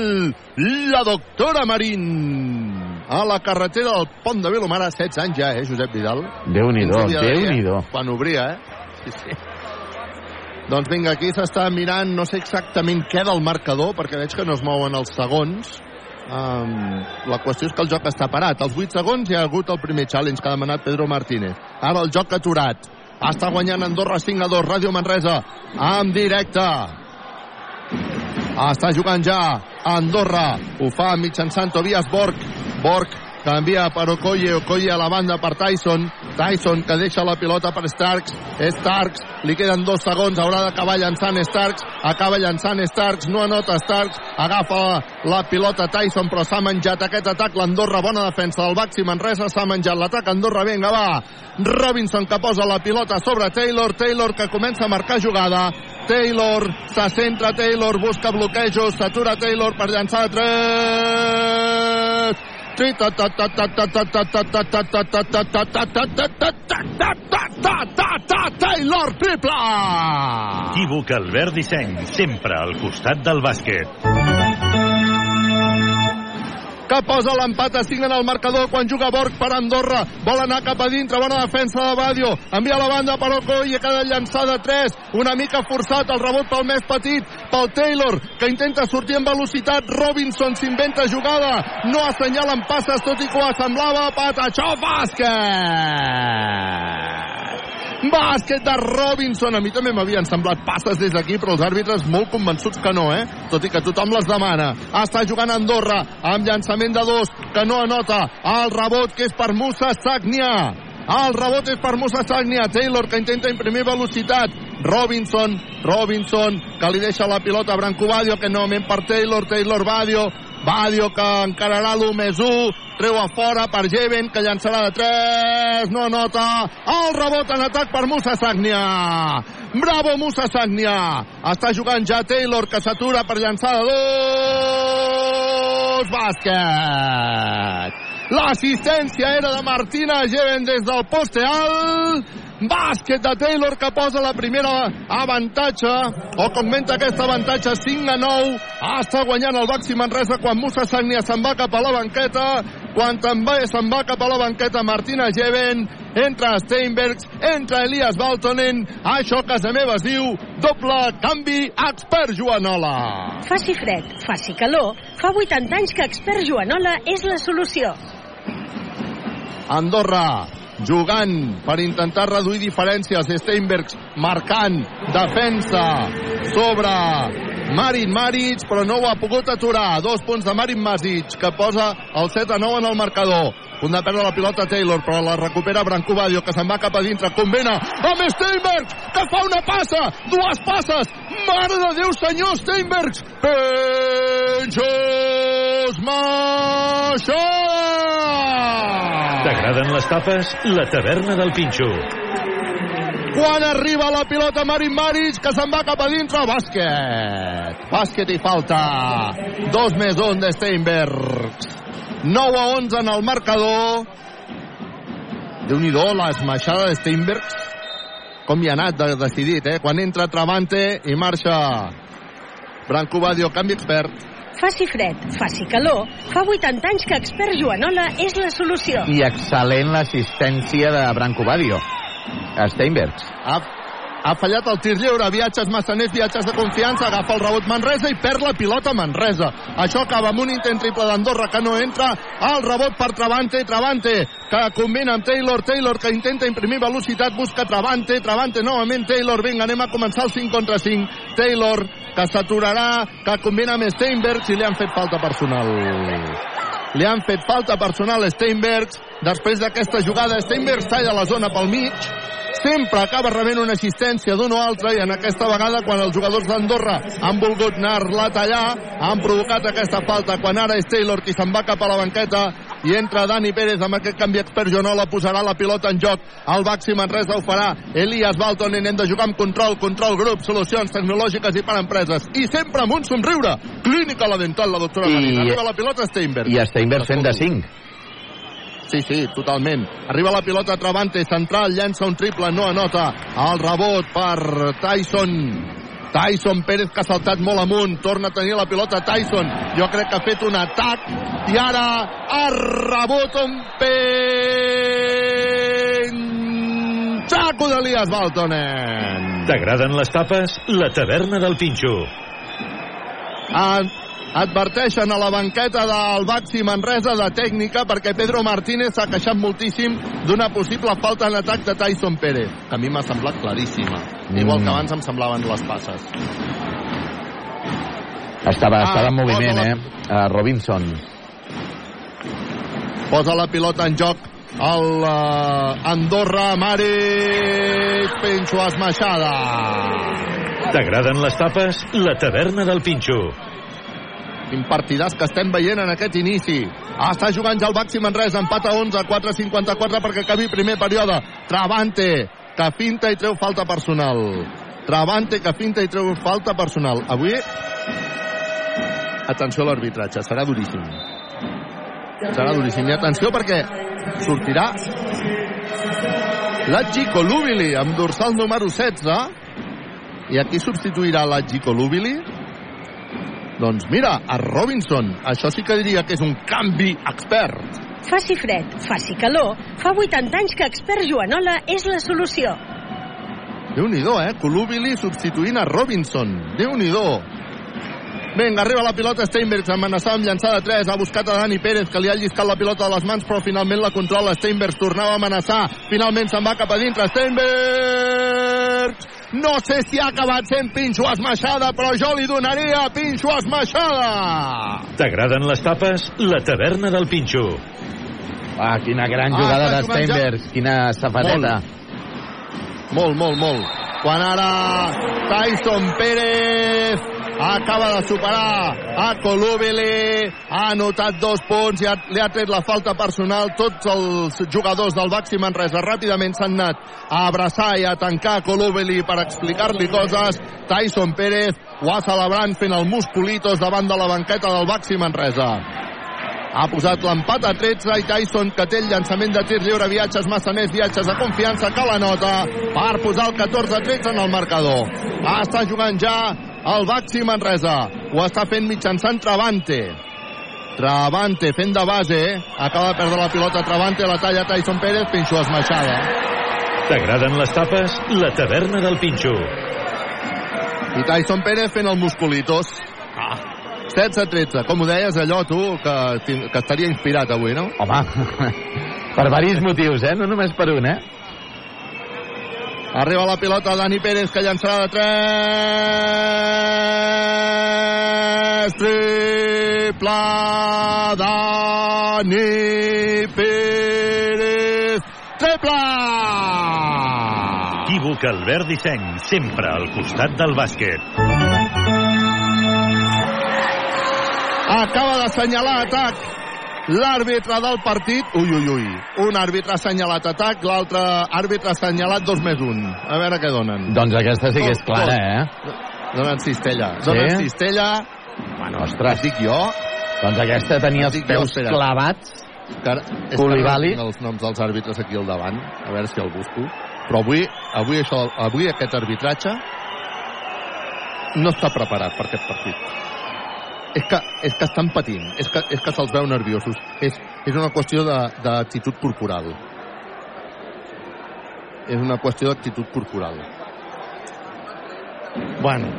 la doctora Marín. A la carretera del Pont de Vilomara, 16 anys ja, eh, Josep Vidal? Déu-n'hi-do, dir, Déu-n'hi-do. eh? Quan obria, eh? Sí, sí. Doncs vinga, aquí s'està mirant, no sé exactament què del marcador, perquè veig que no es mouen els segons. Um, la qüestió és que el joc està parat. Als 8 segons hi ha hagut el primer challenge que ha demanat Pedro Martínez. Ara el joc aturat. Està guanyant Andorra 5 a 2, Ràdio Manresa, en directe. Està jugant ja Andorra. Ho fa mitjançant Tobias Borg. Borg canvia per Okoye, Okoye a la banda per Tyson, Tyson que deixa la pilota per Starks, Starks, li queden dos segons, haurà d'acabar llançant Starks, acaba llançant Starks, no anota Starks, agafa la, la pilota Tyson, però s'ha menjat aquest atac, l'Andorra, bona defensa del Baxi Manresa, s'ha menjat l'atac, Andorra, vinga, va, Robinson que posa la pilota sobre Taylor, Taylor que comença a marcar jugada, Taylor, se centra Taylor, busca bloquejos, s'atura Taylor per llançar 3 Taylor triple! Equívoc Albert Disseny, sempre al costat del bàsquet. Que posa l'empat a 5 en el marcador quan juga Borg per Andorra. Vol anar cap a dintre, bona defensa de Badio. Envia la banda per Okoye, que ha de llançar de 3. Una mica forçat, el rebot pel més petit, pel Taylor, que intenta sortir amb velocitat. Robinson s'inventa jugada. No assenyalen passes, tot i que ho semblava. Patachó, bàsquet! Bàsquet de Robinson. A mi també m'havien semblat passes des d'aquí, però els àrbitres molt convençuts que no, eh? Tot i que tothom les demana. Està jugant Andorra amb llançament de dos, que no anota. El rebot que és per Musa Sagnia. El rebot és per Musa Sagnia. Taylor que intenta imprimir velocitat. Robinson, Robinson, que li deixa la pilota a Branco Badio, que novament per Taylor, Taylor Badio, Badio que encararà l'1 més 1, treu a fora per Jeven, que llançarà de 3, no nota, el rebot en atac per Musa Sagnia. Bravo Musa Sagnia. Està jugant ja Taylor, que s'atura per llançar de 2, bàsquet. L'assistència era de Martina Jeven des del poste alt. Bàsquet de Taylor que posa la primera avantatge, o augmenta aquest avantatge 5 a 9. Està guanyant el Baxi Manresa quan Musa Sagnia se'n va cap a la banqueta. Quan també se'n va cap a la banqueta Martina Jeven, entra Steinbergs, entra Elias Baltonen. Això a casa meva es diu doble canvi expert Joanola. Faci fred, faci calor, fa 80 anys que Expert Joanola és la solució. Andorra jugant per intentar reduir diferències. Steinbergs marcant defensa sobre Marin Maric, però no ho ha pogut aturar. Dos punts de Marin Masic, que posa el 7 a 9 en el marcador. De perdre la pilota Taylor, però la recupera Branco Badio, que se'n va cap a dintre. Combina amb Steinbergs, que fa una passa, dues passes. Mare de Déu, senyor Steinbergs. Penjos Maixó! T'agraden les tapes? La taverna del Pinxo. Quan arriba la pilota Marin Maric, que se'n va cap a dintre. Bàsquet. Bàsquet i falta. Dos més un de Steinbergs. 9 a 11 en el marcador. Déu-n'hi-do, l'esmaixada de Steinbergs. Com hi ha anat de decidit, eh? Quan entra Travante i marxa Branco Badio, canvi expert. Faci fred, faci calor, fa 80 anys que Expert Joanola és la solució. I excel·lent l'assistència de Branco Badio. A Steinbergs. Ha, ha fallat el tir lliure, viatges Massaners, viatges de confiança, agafa el rebot Manresa i perd la pilota Manresa. Això acaba amb un intent triple d'Andorra que no entra, el rebot per Travante, Travante, que combina amb Taylor, Taylor que intenta imprimir velocitat, busca Travante, Travante novament Taylor, vinga, anem a començar el 5 contra 5. Taylor, que s'aturarà, que combina amb Steinbergs i li han fet falta personal. Li han fet falta personal Steinbergs. Després d'aquesta jugada, Steinbergs talla la zona pel mig. Sempre acaba rebent una assistència d'un o altre i en aquesta vegada quan els jugadors d'Andorra han volgut anar-la a tallar han provocat aquesta falta. Quan ara és Taylor qui se'n va cap a la banqueta i entra Dani Pérez amb aquest canvi expert Jonola posarà la pilota en joc. El Baxi Manresa ho farà Elias Baltonen hem de jugar amb control control grup, solucions tecnològiques i per empreses. I sempre amb un somriure. Clínica la dental la doctora I- Marina. Arriba la pilota Steinberg. I Steinbergs fent de 5. Sí, sí, totalment. Arriba la pilota Travante, central, llença un triple, no anota. El rebot per Tyson. Tyson Pérez que ha saltat molt amunt, torna a tenir la pilota Tyson. Jo crec que ha fet un atac i ara ha rebot un penxaco d'Elias Baltonen. T'agraden les tapes? La taverna del Pinxo. Ad- adverteixen a la banqueta del Baxi Manresa de tècnica perquè Pedro Martínez s'ha queixat moltíssim d'una possible falta en atac de Tyson Pérez, que a mi m'ha semblat claríssima. Mm. Igual que abans em semblaven les passes. Estava, Ah, estava en moviment, posa la- eh? Uh, Robinson. Posa la pilota en joc el uh, Andorra Maric Penxo esmaixada. T'agraden les tapes? La taverna del Pinxo. Quin partidàs que estem veient en aquest inici. Ah, està jugant ja el Baxi Manresa, empat a 11, 4-54 perquè acabi primer període. Travante, que finta i treu falta personal. Travante, que finta i treu falta personal. Avui, atenció a l'arbitratge, serà duríssim. Serà duríssim. I atenció perquè sortirà l'Aggi Colubili amb dorsal número 16 i aquí substituirà l'Aggi Colubili doncs mira, a Robinson. Això sí que diria que és un canvi expert. Faci fred, faci calor, fa 80 anys que Expert Joanola és la solució. Déu-n'hi-do, eh? Colubili substituint a Robinson. Déu-n'hi-do. Vinga, arriba la pilota Steinbergs, amenaçava amb llançada 3, ha buscat a Dani Pérez, que li ha lliscat la pilota de les mans, però finalment la controla Steinbergs, tornava a amenaçar, finalment se'n va cap a dintre, Steinbergs! No sé si ha acabat sent Pinxo esmaixada, però jo li donaria Pinxo esmaixada! T'agraden les tapes? La taverna del Pinxo. Ah, quina gran Ah, jugada està de jugant ja. Steinbergs. Quina safateta. Molt, molt, molt. Quan ara Tyson Pérez acaba de superar a Colubili, ha anotat dos punts i ha, li ha tret la falta personal. Tots els jugadors del Baxi Manresa ràpidament s'han anat a abraçar i a tancar Colubili per explicar-li coses. Tyson Pérez ho ha celebrant fent el musculitos davant de la banqueta del Baxi Manresa. Ha posat l'empat a 13 i Tyson, que té el llançament de tir lliure, viatges massaners, viatges de confiança, que la nota per posar el 14-13 en el marcador. Està jugant ja el Baxi Manresa. Ho està fent mitjançant Travante. Travante fent de base, acaba de perdre la pilota Travante, la talla Tyson Pérez, pinxo esmaixada. T'agraden les tapes? La taverna del Pinxo. I Tyson Pérez fent el musculitos. Ah. 16-13, com ho deies allò tu, que, que estaria inspirat avui, no? Home, *laughs* Per diversos motius, eh? No només per un, eh? Arriba la pilota Dani Pérez que llançarà de 3 triple Dani Pérez. Triple! Equívoc Albert Disseny, sempre al costat del bàsquet. acaba d'assenyalar atac l'àrbitre del partit ui ui ui, un àrbitre ha assenyalat atac l'altre àrbitre ha assenyalat dos més un a veure què donen Doncs aquesta sí que és clara, eh? donen cistella Sí? donen cistella Bueno, ostres. dic jo Doncs aquesta tenia els jo, peus espera. clavats. que Koulibaly. els noms dels àrbitres aquí al davant a veure si el busco però avui, avui, això, avui aquest arbitratge no està preparat per aquest partit és que, és que estan patint, és que, és que se'ls veu nerviosos. És, és una qüestió d'actitud corporal. És una qüestió d'actitud corporal. Bueno.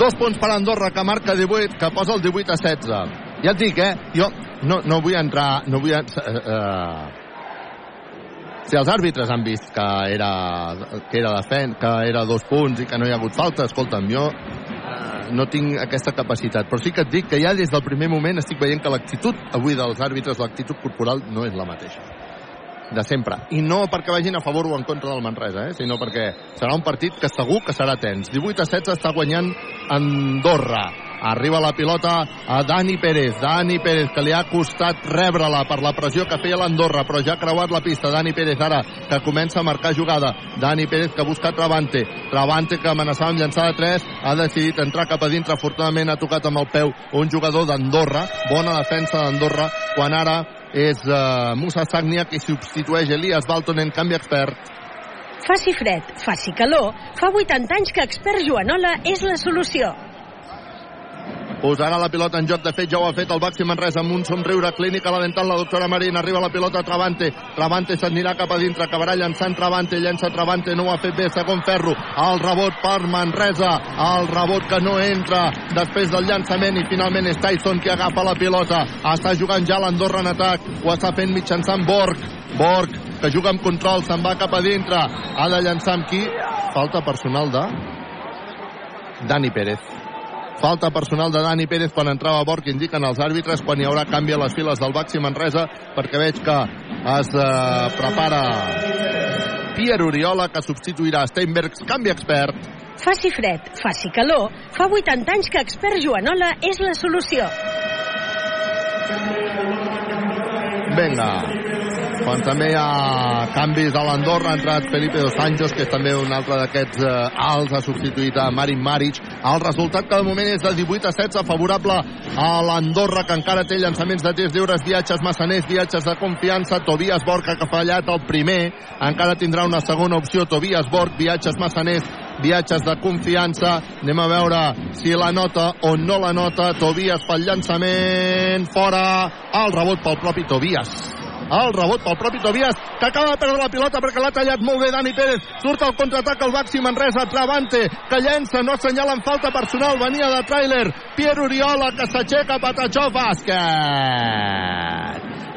Dos punts per Andorra, que marca 18, que posa el 18 a 16. Ja et dic, eh? Jo no, no vull entrar... No vull, eh, eh, si els àrbitres han vist que era, que era defen, que era dos punts i que no hi ha hagut falta, escolta'm, jo no tinc aquesta capacitat, però sí que et dic que ja des del primer moment estic veient que l'actitud avui dels àrbitres, l'actitud corporal no és la mateixa de sempre. I no perquè vagin a favor o en contra del Manresa, eh? sinó perquè serà un partit que segur que serà tens. 18 a 16 està guanyant Andorra. Arriba la pilota a Dani Pérez. Dani Pérez, que li ha costat rebre-la per la pressió que feia l'Andorra, però ja ha creuat la pista. Dani Pérez ara, que comença a marcar jugada. Dani Pérez que busca Travante. Travante que amenaçava amb llançar de 3, ha decidit entrar cap a dintre. Afortunadament ha tocat amb el peu un jugador d'Andorra. Bona defensa d'Andorra, quan ara és uh, Musa Sagnia qui substitueix Elias Baltonen, canvi expert. Faci fred, faci calor, fa 80 anys que Expert Joanola és la solució. Posarà la pilota en joc, de fet ja ho ha fet el Baxi Manresa amb un somriure clínic a la dental la doctora Marín, arriba la pilota a Travante. Travante s'anirà cap a dintre, acabarà llançant Travante, llença Travante, no ho ha fet bé segon ferro, el rebot per Manresa el rebot que no entra després del llançament i finalment és Tyson qui agafa la pilota, està jugant ja l'Andorra en atac, ho està fent mitjançant Borg. Borg, que juga amb control se'n va cap a dintre, ha de llançar amb qui? Falta personal de Dani Pérez Falta personal de Dani Pérez quan entrava a bord, que indiquen els àrbitres quan hi haurà canvi a les files del Baxi Manresa, perquè veig que es eh, prepara Pierre Oriola, que substituirà Steinbergs, canvi expert. Faci fred, faci calor, fa 80 anys que Expert Joanola és la solució. Vinga. Quan també hi ha canvis a l'Andorra, ha entrat Felipe Dos Anjos, que és també un altre d'aquests eh, alts, ha substituït a Marin Maric. El resultat que de moment és de 18 a 16, favorable a l'Andorra, que encara té llançaments de tirs lliures, viatges massaners, viatges de confiança, Tobias Borg, que ha fallat el primer, encara tindrà una segona opció, Tobias Borg, viatges massaners, viatges de confiança. Anem a veure si la nota o no la nota. Tobias pel llançament, fora, el rebot pel propi Tobias el rebot pel propi Tobias que acaba de perdre la pilota perquè l'ha tallat molt bé Dani Pérez, surt al contraatac el Baxi Manresa, Travante, que llença no assenyalen falta personal, venia de tràiler. Pierre Oriola que s'aixeca Patachó, bàsquet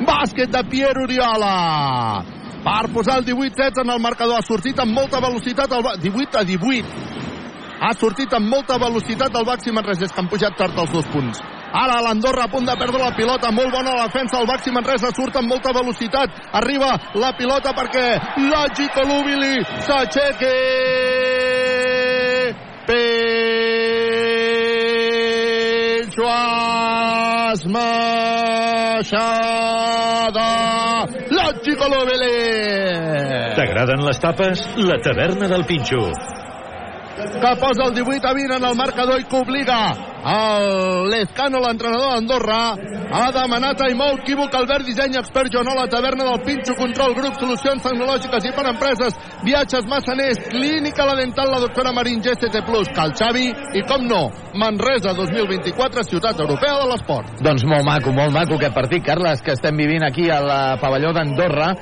bàsquet de Pierre Oriola. Per posar el 18-16 en el marcador ha sortit amb molta velocitat el... 18 a 18 ha sortit amb molta velocitat el Baxi Manresa, que han pujat tard els dos punts. Ara l'Andorra a punt de perdre la pilota, molt bona la defensa, el Baxi Manresa surt amb molta velocitat, arriba la pilota perquè Lagi Colubili s'aixequi Peixuas Maixada. Lagi Colubili T'agraden les tapes? La taverna del Pinxo. Que posa el 18 a 20 en el marcador i que obliga el Lezcano, l'entrenador d'Andorra, ha demanat a Imou Quívoc, Albert Disseny, expert Joanol, la taverna del Pinxo, control, grup, solucions tecnològiques i per empreses, viatges massaners, clínica la dental, la doctora Marín, GST+, Cal Xavi i, com no, Manresa 2024, ciutat europea de l'esport. Doncs molt maco, molt maco aquest partit, Carles, que estem vivint aquí al pavelló d'Andorra.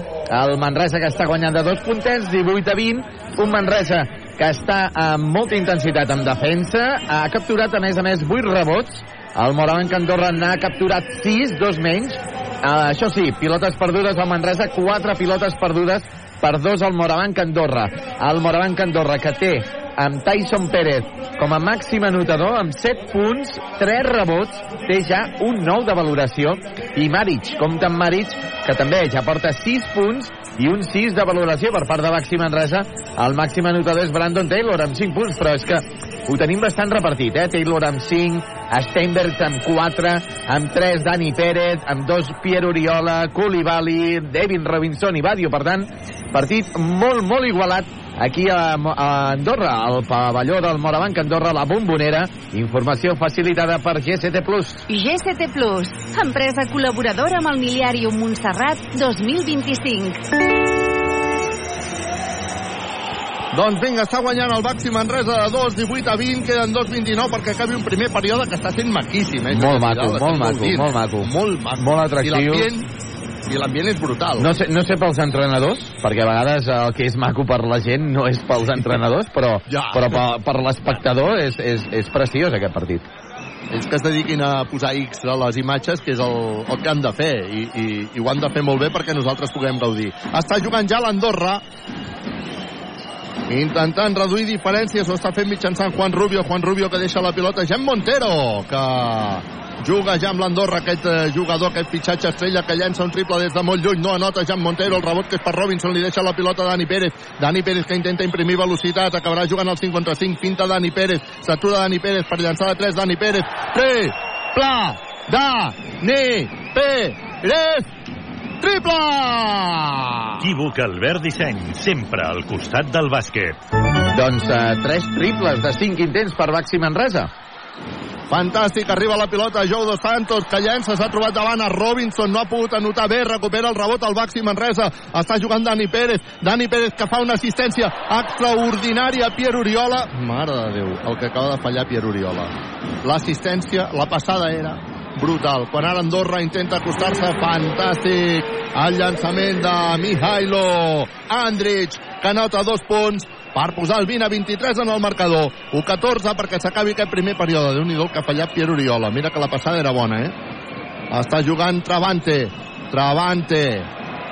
El Manresa que està guanyant de dos puntets, 18 a 20. Un Manresa que està amb molta intensitat en defensa. Ha capturat, a més a més, 8 rebots. El Morabanc Andorra n'ha capturat 6, dos menys. Uh, això sí, pilotes perdudes al Manresa, quatre pilotes perdudes per dos al Morabanc Andorra. El Morabanc Andorra que té amb Tyson Pérez com a màxim anotador amb 7 punts, 3 rebots, té ja un nou de valoració i Maric, compta amb Maric, que també ja porta 6 punts i un 6 de valoració per part de Baxi Manresa. El màxim anotador és Brandon Taylor amb 5 punts, però és que ho tenim bastant repartit, eh? Taylor amb 5, Steinberg amb 4, amb 3 Dani Pérez, amb 2 Pierre Oriola, Koulibaly, Devin Robinson i Badio. Per tant, partit molt, molt igualat aquí a, a Andorra, al pavelló del Morabanc Andorra, la bombonera. Informació facilitada per GCT+. GCT Plus, empresa col·laboradora amb el Miliàrium Montserrat 2025. Doncs vinga, està guanyant el Baxi Manresa de 2, 18 a 20, queden 2, 29 perquè acabi un primer període que està sent maquíssim. Eh? Molt maco, molt maco, molt maco. Molt maco. Molt atractiu. I l'ambient i l'ambient és brutal. No sé, no sé pels entrenadors, perquè a vegades el que és maco per la gent no és pels entrenadors, però, Ja. però per, per l'espectador és, és, és preciós aquest partit. Ells que es dediquin a posar X a les imatges, que és el, el que han de fer, i, i, i ho han de fer molt bé perquè nosaltres puguem gaudir. Està jugant ja l'Andorra, intentant reduir diferències, ho està fent mitjançant Juan Rubio, Juan Rubio que deixa la pilota, Jan Montero, que juga ja amb l'Andorra, aquest eh, jugador, aquest fitxatge estrella que llença un triple des de molt lluny, no anota Jan Montero, el rebot que és per Robinson, li deixa la pilota a Dani Pérez, Dani Pérez que intenta imprimir velocitat, acabarà jugant al 55, finta Dani Pérez, s'atura Dani Pérez per llançar de 3, Dani Pérez, 3, pla, da, ni, Pérez, triple! Equívoc Albert Disseny, sempre al costat del bàsquet. Doncs eh, tres triples de cinc intents per Baxi Manresa. Fantàstic, arriba la pilota Jou Dos Santos, que llença, s'ha trobat davant a Robinson, no ha pogut anotar bé, recupera el rebot al Baxi Manresa, està jugant Dani Pérez, Dani Pérez que fa una assistència extraordinària a Pierre Oriola, mare de Déu, el que acaba de fallar Pierre Oriola. L'assistència, la passada era brutal. Quan ara Andorra intenta acostar-se, fantàstic. El llançament de Mihailo Andrich, que anota dos punts per posar el 20 a 23 en el marcador. 1-14 perquè s'acabi aquest primer període. déu nhi que ha fallat Pierre Oriola. Mira que la passada era bona, eh? Està jugant Travante. Travante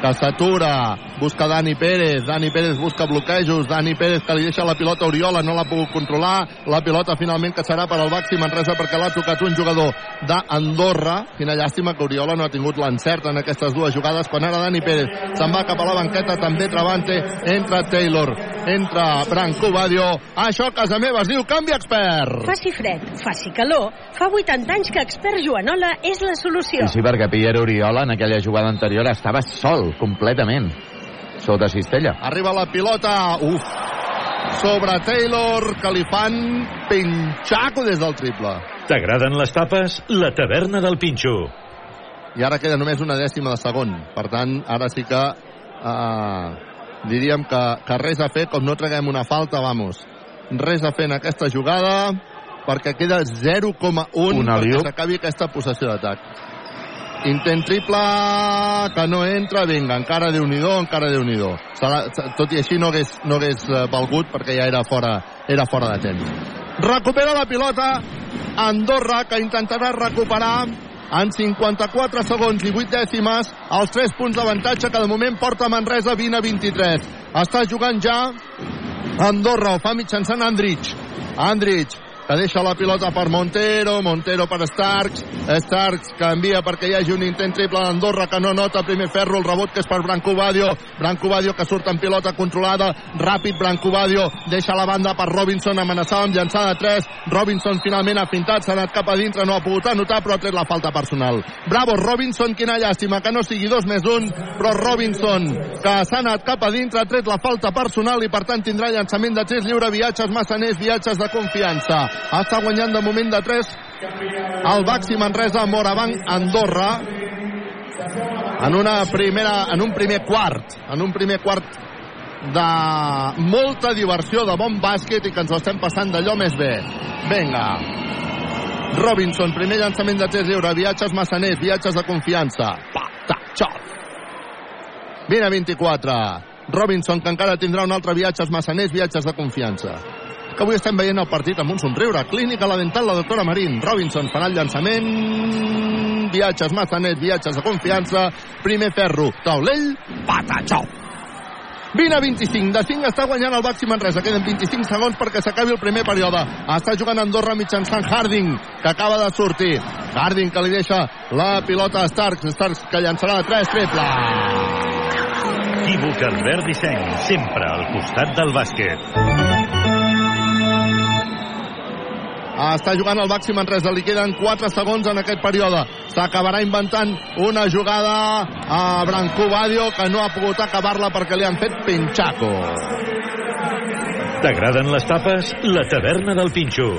que s'atura, busca Dani Pérez, Dani Pérez busca bloquejos, Dani Pérez que li deixa la pilota a Oriola, no l'ha pogut controlar, la pilota finalment que serà per al Baxi Manresa perquè l'ha tocat un jugador d'Andorra, quina llàstima que Oriola no ha tingut l'encert en aquestes dues jugades, quan ara Dani Pérez se'n va cap a la banqueta, també Travante, entra Taylor, entra Branco Badio, això a casa meva es diu canvi expert! Faci fred, faci calor, fa 80 anys que expert Joanola és la solució. I sí, perquè Pierre Oriola en aquella jugada anterior estava sol, completament, sota cistella. Arriba la pilota, uf, sobre Taylor, que li fan pinxaco des del triple. T'agraden les tapes? La taverna del Pinxo. I ara queda només una dècima de segon. Per tant, ara sí que uh, diríem que, que res a fer, com no traguem una falta, vamos. Res a fer en aquesta jugada, perquè queda 0,1 Un perquè s'acabi aquesta possessió d'atac. Intent triple que no entra, vinga, encara déu nhi encara déu nhi Tot i així no hagués, no hagués eh, valgut perquè ja era fora, era fora de temps. Recupera la pilota Andorra, que intentarà recuperar en 54 segons i 8 dècimes els 3 punts d'avantatge que de moment porta Manresa 20 a 23. Està jugant ja Andorra, ho fa mitjançant Andrich. Andrich, que deixa la pilota per Montero, Montero per Starks, Starks que envia perquè hi hagi un intent triple d'Andorra que no nota primer ferro, el rebot que és per Branco Badio, Branco Badio que surt en pilota controlada, ràpid Branco Badio, deixa la banda per Robinson, amenaçava amb llançada 3, Robinson finalment ha fintat, s'ha anat cap a dintre, no ha pogut anotar, però ha tret la falta personal. Bravo, Robinson, quina llàstima que no sigui dos més un, però Robinson, que s'ha anat cap a dintre, ha tret la falta personal i per tant tindrà llançament de 3 lliure, viatges massaners, viatges de confiança. Està guanyant de moment de 3 el Baxi Manresa Morabanc Andorra en una primera en un primer quart en un primer quart de molta diversió de bon bàsquet i que ens ho estem passant d'allò més bé venga Robinson, primer llançament de 3 lliure, viatges massaners, viatges de confiança. Pa, ta, xot. 20 a 24. Robinson, que encara tindrà un altre viatges massaners, viatges de confiança. Que avui estem veient el partit amb un somriure. Clínica La Dental, la doctora Marín. Robinson farà el llançament 25, viatges Massanet, viatges de confiança, primer ferro, taulell, patatxau. 20 a 25, de 5 està guanyant el Baxi Manresa, queden 25 segons perquè s'acabi el primer període. Està jugant Andorra mitjançant Harding, que acaba de sortir. Harding que li deixa la pilota a Starks, Starks que llançarà de 3, triple. Equívoc Albert Disseny, sempre al costat del bàsquet. Està jugant el Baxi Manresa, li queden 4 segons en aquest període. S'acabarà inventant una jugada a Branco Badio que no ha pogut acabar-la perquè li han fet pinxaco. T'agraden les tapes? La taverna del Pinxo.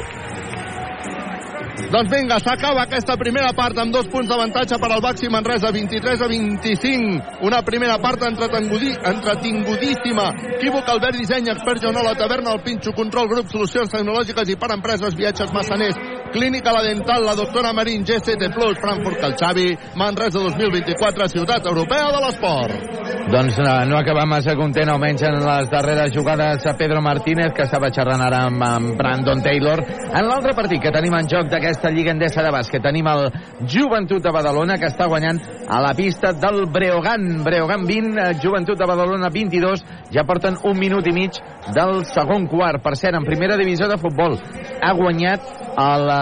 Doncs vinga, s'acaba aquesta primera part amb dos punts d'avantatge per al Baxi Manresa, 23 a 25. Una primera part entretengudi, entretingudíssima. Equívoc, Albert Disseny, expert Jonó, la taverna, el Pinxo, control, grup, solucions tecnològiques i per empreses, viatges massaners, clínica la dental, la doctora Marín, GCT Plus, Frankfurt, Calxavi, Manresa 2024, ciutat europea de l'esport. Doncs no, no acaba massa content, almenys en les darreres jugades a Pedro Martínez, que estava xerrant ara amb, amb Brandon Taylor. En l'altre partit que tenim en joc d'aquesta Lliga Endesa de bàsquet, tenim el Joventut de Badalona, que està guanyant a la pista del Breogan. Breogan 20, eh, Joventut de Badalona 22, ja porten un minut i mig del segon quart. Per cert, en primera divisió de futbol, ha guanyat a la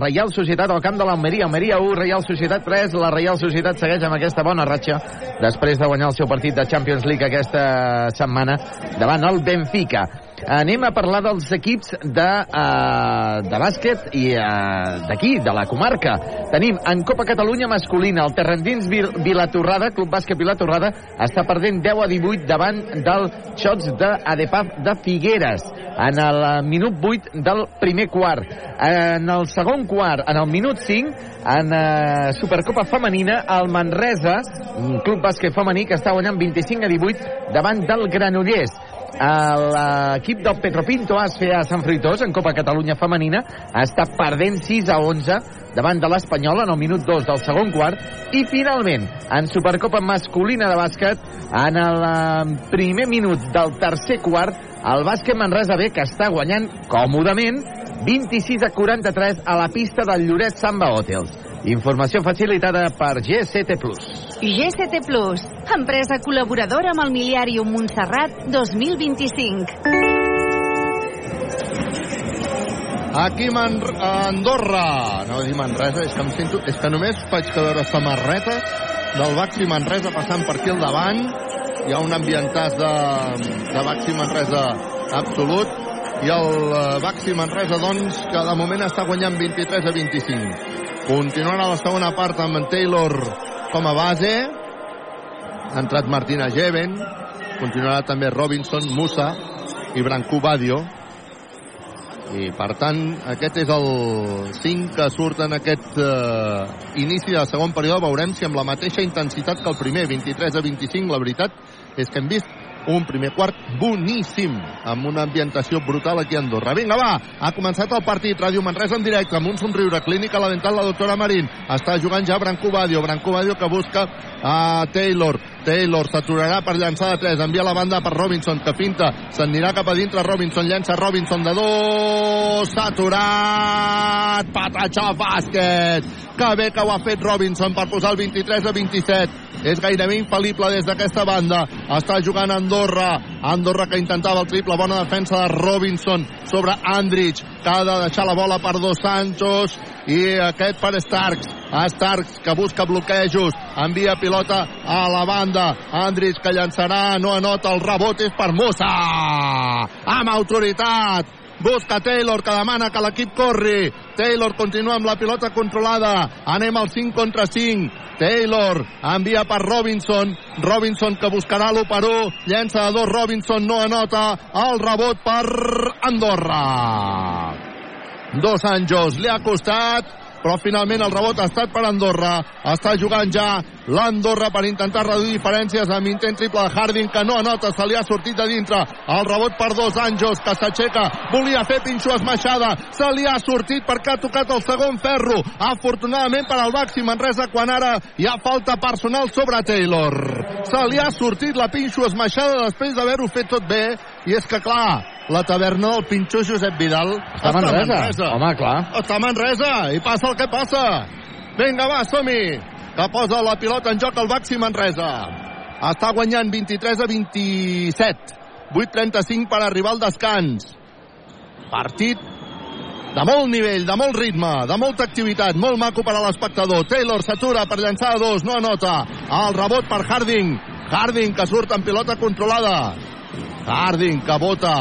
Reial Societat al camp de l'Almeria. Almeria 1, Reial Societat 3. La Reial Societat segueix amb aquesta bona ratxa després de guanyar el seu partit de Champions League aquesta setmana davant el Benfica. Anem a parlar dels equips de, uh, de bàsquet i uh, d'aquí, de la comarca. Tenim en Copa Catalunya masculina el Terrendins Vil Vilatorrada, Club Bàsquet Vilatorrada, està perdent 10 a 18 davant del Xots de Adepaf de Figueres en el minut 8 del primer quart. En el segon quart, en el minut 5, en uh, Supercopa Femenina, el Manresa, un club bàsquet femení que està guanyant 25 a 18 davant del Granollers l'equip del Petropinto ASFA Sant Fruitós en Copa Catalunya Femenina està perdent 6 a 11 davant de l'Espanyol en el minut 2 del segon quart i finalment en Supercopa masculina de bàsquet en el eh, primer minut del tercer quart el bàsquet Manresa B que està guanyant còmodament 26 a 43 a la pista del Lloret Samba Hotels Informació facilitada per GCT+. GCT Plus, empresa col·laboradora amb el Miliàrium Montserrat 2025. Aquí Man a Andorra. No dir Manresa, és que em sento... És que només faig que veure samarretes del Baxi Manresa passant per aquí al davant. Hi ha un ambientàs de, de Baxi Manresa absolut. I el eh, Baxi Manresa, doncs, que de moment està guanyant 23 a 25. Continuant a la segona part amb en Taylor com a base. Ha entrat Martina Jeven. Continuarà també Robinson, Musa i Branco Badio. I, per tant, aquest és el 5 que surt en aquest eh, inici del segon període. Veurem si amb la mateixa intensitat que el primer, 23 a 25. La veritat és que hem vist un primer quart boníssim, amb una ambientació brutal aquí a Andorra. Vinga, va, ha començat el partit, Ràdio Manresa en directe, amb un somriure, clínica la dental, la doctora Marín. Està jugant ja Branco Badio, Branco Badio que busca a Taylor. Taylor s'aturarà per llançar de 3, envia la banda per Robinson, que pinta, s'anirà cap a dintre. Robinson, llença Robinson de 2, s'ha aturat, patatxa bàsquet, que bé que ho ha fet Robinson per posar el 23 a 27, és gairebé infal·lible des d'aquesta banda, està jugant Andorra, Andorra que intentava el triple, bona defensa de Robinson sobre Andrich, que ha de deixar la bola per Dos Santos, i aquest per Starks, Starks que busca bloquejos, envia pilota a la banda, Andrich que llançarà, no anota, el rebot és per Musa, amb autoritat, busca Taylor que demana que l'equip corri. Taylor continua amb la pilota controlada. Anem al 5 contra 5 Taylor envia per Robinson. Robinson que buscarà l'1 per 1 llença de dos Robinson no anota. El rebot per Andorra. Dos Anjos li ha costat però finalment el rebot ha estat per Andorra. Està jugant ja l'Andorra per intentar reduir diferències amb intent triple de Harding que no anota, se li ha sortit de dintre. El rebot per dos Anjos que s'aixeca, volia fer pinxo esmaixada, se li ha sortit perquè ha tocat el segon ferro. Afortunadament per al Baxi Manresa quan ara hi ha falta personal sobre Taylor. Se li ha sortit la pinxo esmaixada després d'haver-ho fet tot bé i és que clar, la taverna del pinxo Josep Vidal Està a Manresa. Home, clar. Està Manresa i passa el que passa. Vinga, va, som-hi! Que posa la pilota en joc el Baxi Manresa. Està guanyant 23 a 27. 8.35 per arribar al descans. Partit de molt nivell, de molt ritme, de molta activitat, molt maco per a l'espectador. Taylor s'atura per llançar a dos, no anota. El rebot per Harding. Harding que surt en pilota controlada. Harding que bota.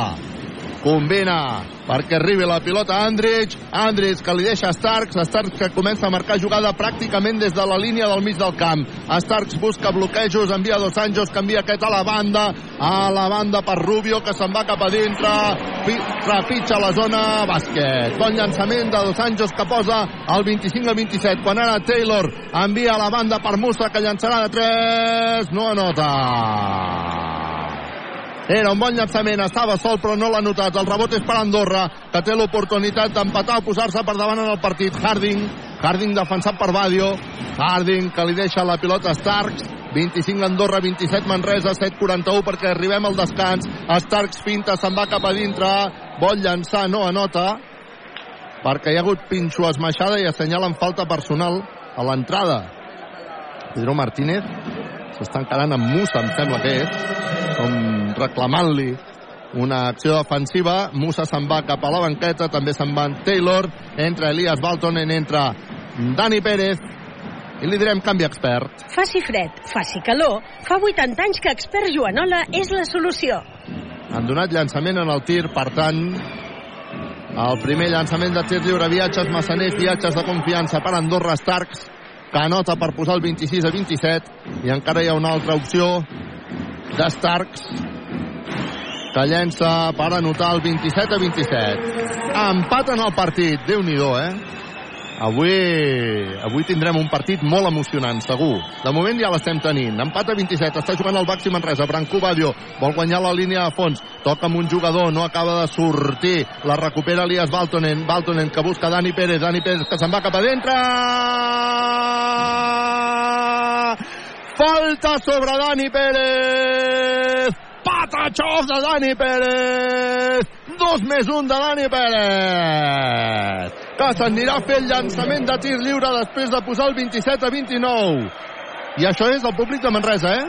Combina perquè arribi la pilota Andrich. Andrich que li deixa Starks. Starks que comença a marcar jugada pràcticament des de la línia del mig del camp. Starks busca bloquejos, envia Dos Anjos, canvia aquest a la banda. A la banda per Rubio que se'n va cap a dintre. Trepitja la zona. Bàsquet. Bon llançament de Dos Anjos que posa el 25 a 27. Quan ara Taylor envia a la banda per Musa que llançarà de 3. No anota. Era un bon llançament, estava sol però no l'ha notat. El rebot és per Andorra, que té l'oportunitat d'empatar o posar-se per davant en el partit. Harding, Harding defensat per Badio. Harding que li deixa la pilota Starks. 25 Andorra, 27 Manresa, 7-41 perquè arribem al descans. Starks finta, se'n va cap a dintre. Vol llançar, no anota. Perquè hi ha hagut pinxo esmaixada i assenyalen falta personal a l'entrada. Pedro Martínez s'està encarant amb Musa, em sembla que és, com reclamant-li una acció defensiva. Musa se'n va cap a la banqueta, també se'n va Taylor, entra Elias Baltonen, entra Dani Pérez, i li direm canvi expert. Faci fred, faci calor, fa 80 anys que expert Joanola és la solució. Han donat llançament en el tir, per tant, el primer llançament de tir lliure, viatges massaners, viatges de confiança per Andorra Starks, que anota per posar el 26 a 27, i encara hi ha una altra opció de Starks, que llença per anotar el 27 a 27. Empat en el partit, déu nhi eh? Avui, avui tindrem un partit molt emocionant, segur. De moment ja l'estem tenint. Empat a 27, està jugant el Baxi Manresa. Branco Badio vol guanyar la línia de fons. Toca amb un jugador, no acaba de sortir. La recupera Elias Baltonen. Baltonen que busca Dani Pérez. Dani Pérez que se'n va cap a dintre. Falta sobre Dani Pérez. Patachós de Dani Pérez. Dos més un de Dani Pérez. Que s'anirà a fer el llançament de tir lliure després de posar el 27 a 29. I això és el públic de Manresa, eh?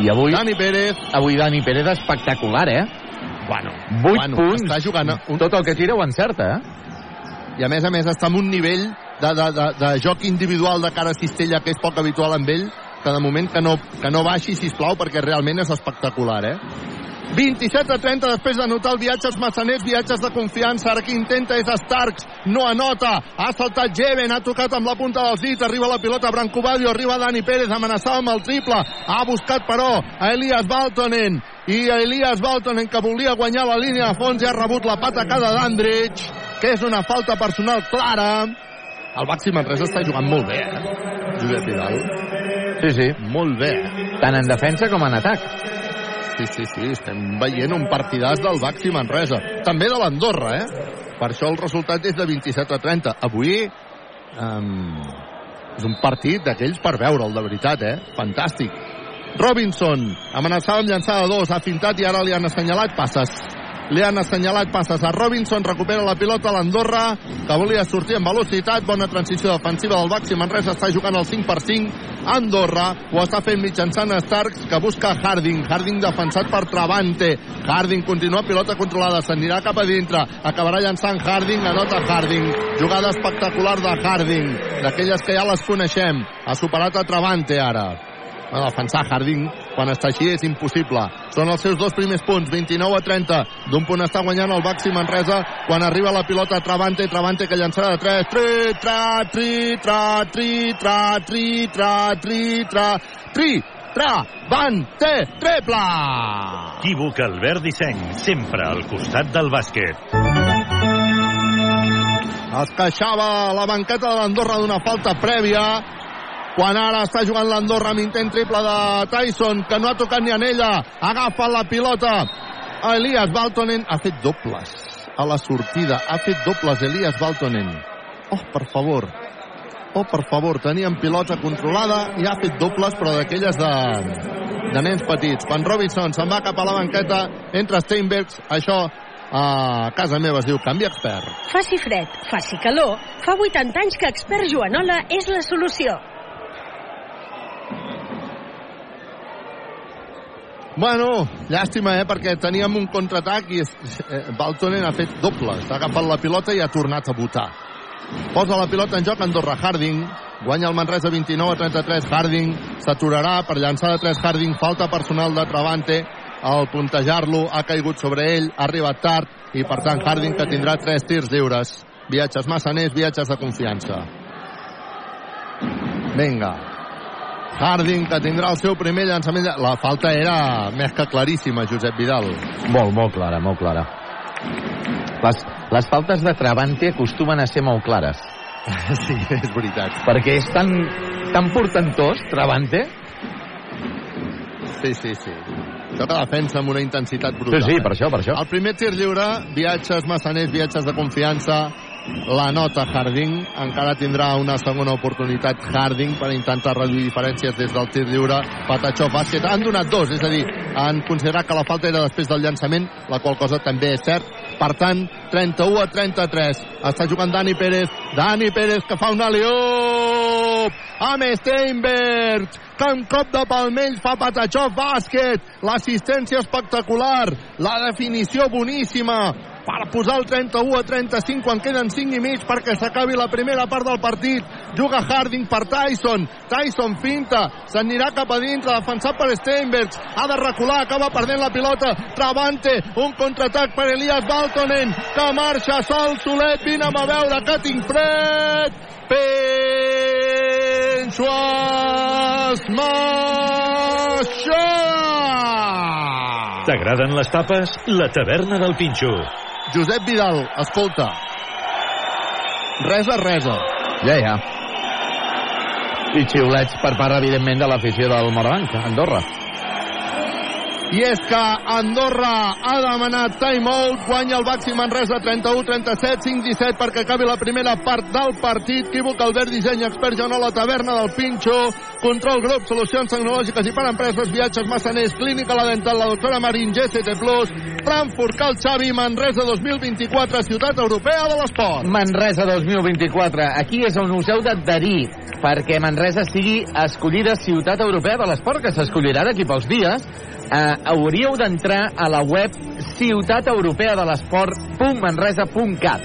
I avui... Dani Pérez. Avui Dani Pérez espectacular, eh? Bueno, 8 bueno, punts. Està jugant un... Tot el que tira ho encerta, eh? I a més a més està en un nivell de, de, de, de joc individual de cara a Cistella que és poc habitual amb ell que de moment que no, que no baixi, si plau perquè realment és espectacular, eh? 27 a 30 després d'anotar el viatges massaners, viatges de confiança. Ara qui intenta és Starks, no anota. Ha saltat Jeven, ha tocat amb la punta dels dits, arriba la pilota Branco Badio, arriba Dani Pérez, amenaçava amb el triple. Ha buscat, però, a Elias Baltonen. I a Elias Baltonen, que volia guanyar la línia de fons, i ha rebut la patacada d'Andrich, que és una falta personal clara. El Baxi Manresa està jugant molt bé, eh? Josep Vidal. Sí, sí. Molt bé. Tant en defensa com en atac. Sí, sí, sí, estem veient un partidàs del Baxi Manresa. També de l'Andorra, eh? Per això el resultat és de 27 a 30. Avui um, és un partit d'aquells per veure'l, de veritat, eh? Fantàstic. Robinson amenaçava amb llançar de dos, ha fintat i ara li han assenyalat passes. Li han assenyalat passes a Robinson, recupera la pilota a l'Andorra, que volia sortir amb velocitat, bona transició defensiva del Baxi Manresa, està jugant el 5 per 5 Andorra ho està fent mitjançant Starks que busca Harding, Harding defensat per Travante, Harding continua pilota controlada, s'anirà cap a dintre acabarà llançant Harding, anota Harding jugada espectacular de Harding d'aquelles que ja les coneixem ha superat a Travante ara a defensar Harding quan està així és impossible. Són els seus dos primers punts, 29 a 30. D'un punt està guanyant el Baxi Manresa quan arriba la pilota a Travante, Travante que llançarà de 3. Tri, tra, tri, tra, tri, tra, tri, tra, tri, tra, tri, tra, van, te, triple! Equívoc Albert Disseny, sempre al costat del bàsquet. Es queixava la banqueta de l'Andorra d'una falta prèvia quan ara està jugant l'Andorra amb intent triple de Tyson, que no ha tocat ni en ella, agafa la pilota. Elias Baltonen ha fet dobles a la sortida, ha fet dobles Elias Baltonen. Oh, per favor, oh, per favor, tenien pilota controlada i ha fet dobles, però d'aquelles de, de nens petits. Quan Robinson se'n va cap a la banqueta, entra Steinbergs, això a casa meva es diu Canvi Expert. Faci fred, faci calor, fa 80 anys que Expert Joanola és la solució. Bueno, llàstima, eh, perquè teníem un contraatac i eh, Baltonen ha fet doble. S'ha agafat la pilota i ha tornat a votar. Posa la pilota en joc Andorra Harding. Guanya el Manresa 29 a 33. Harding s'aturarà per llançar de 3 Harding. Falta personal de Travante. Al puntejar-lo ha caigut sobre ell, ha arribat tard i per tant Harding que tindrà 3 tirs lliures. Viatges massaners, viatges de confiança. Vinga. Harding que tindrà el seu primer llançament. La falta era més que claríssima, Josep Vidal. Molt, molt clara, molt clara. Les, les faltes de Travante acostumen a ser molt clares. *laughs* Sí, és veritat. Perquè és tan, tan portentós, Travante. Sí, sí, sí. Això que defensa amb una intensitat brutal. Sí, sí, per això, per això. El primer tir lliure, viatges massaners, viatges de confiança, la nota Harding. Encara tindrà una segona oportunitat Harding per intentar reduir diferències des del tir lliure. Patachó, bàsquet. Han donat dos, és a dir, han considerat que la falta era després del llançament, la qual cosa també és cert. Per tant, 31 a 33. Està jugant Dani Pérez. Dani Pérez que fa un aliop amb Steinberg que amb cop de palmell fa Patachó bàsquet. L'assistència espectacular. La definició boníssima per posar el 31 a 35 quan queden 5 i mig perquè s'acabi la primera part del partit. Juga Harding per Tyson. Tyson finta, s'anirà cap a dintre, defensat per Steinberg. Ha de recular, acaba perdent la pilota. Travante, un contraatac per Elias Baltonen, que marxa sol, solet, vine a veure que tinc fred. Penso! T'agraden les tapes? La taverna del Pinxo. Josep Vidal, escolta. Resa, resa. Ja, ja. I xiulets per part, evidentment, de l'afició del Morabanc, Andorra. I és que Andorra ha demanat timeout, guanya el Baxi Manresa 31-37, 5-17 perquè acabi la primera part del partit. Equívoc, Albert Disseny, expert Joan la taverna del Pinxo, control grup, solucions tecnològiques i per empreses, viatges massaners, clínica la dental, la doctora Marín, GCT+, Frankfurt, Cal Xavi, Manresa 2024, ciutat europea de l'esport. Manresa 2024. Aquí és on us heu d'adherir perquè Manresa sigui escollida ciutat europea de l'esport, que s'escollirà d'aquí pocs dies. Eh, hauríeu d'entrar a la web ciutateuropeadelesport.manresa.cat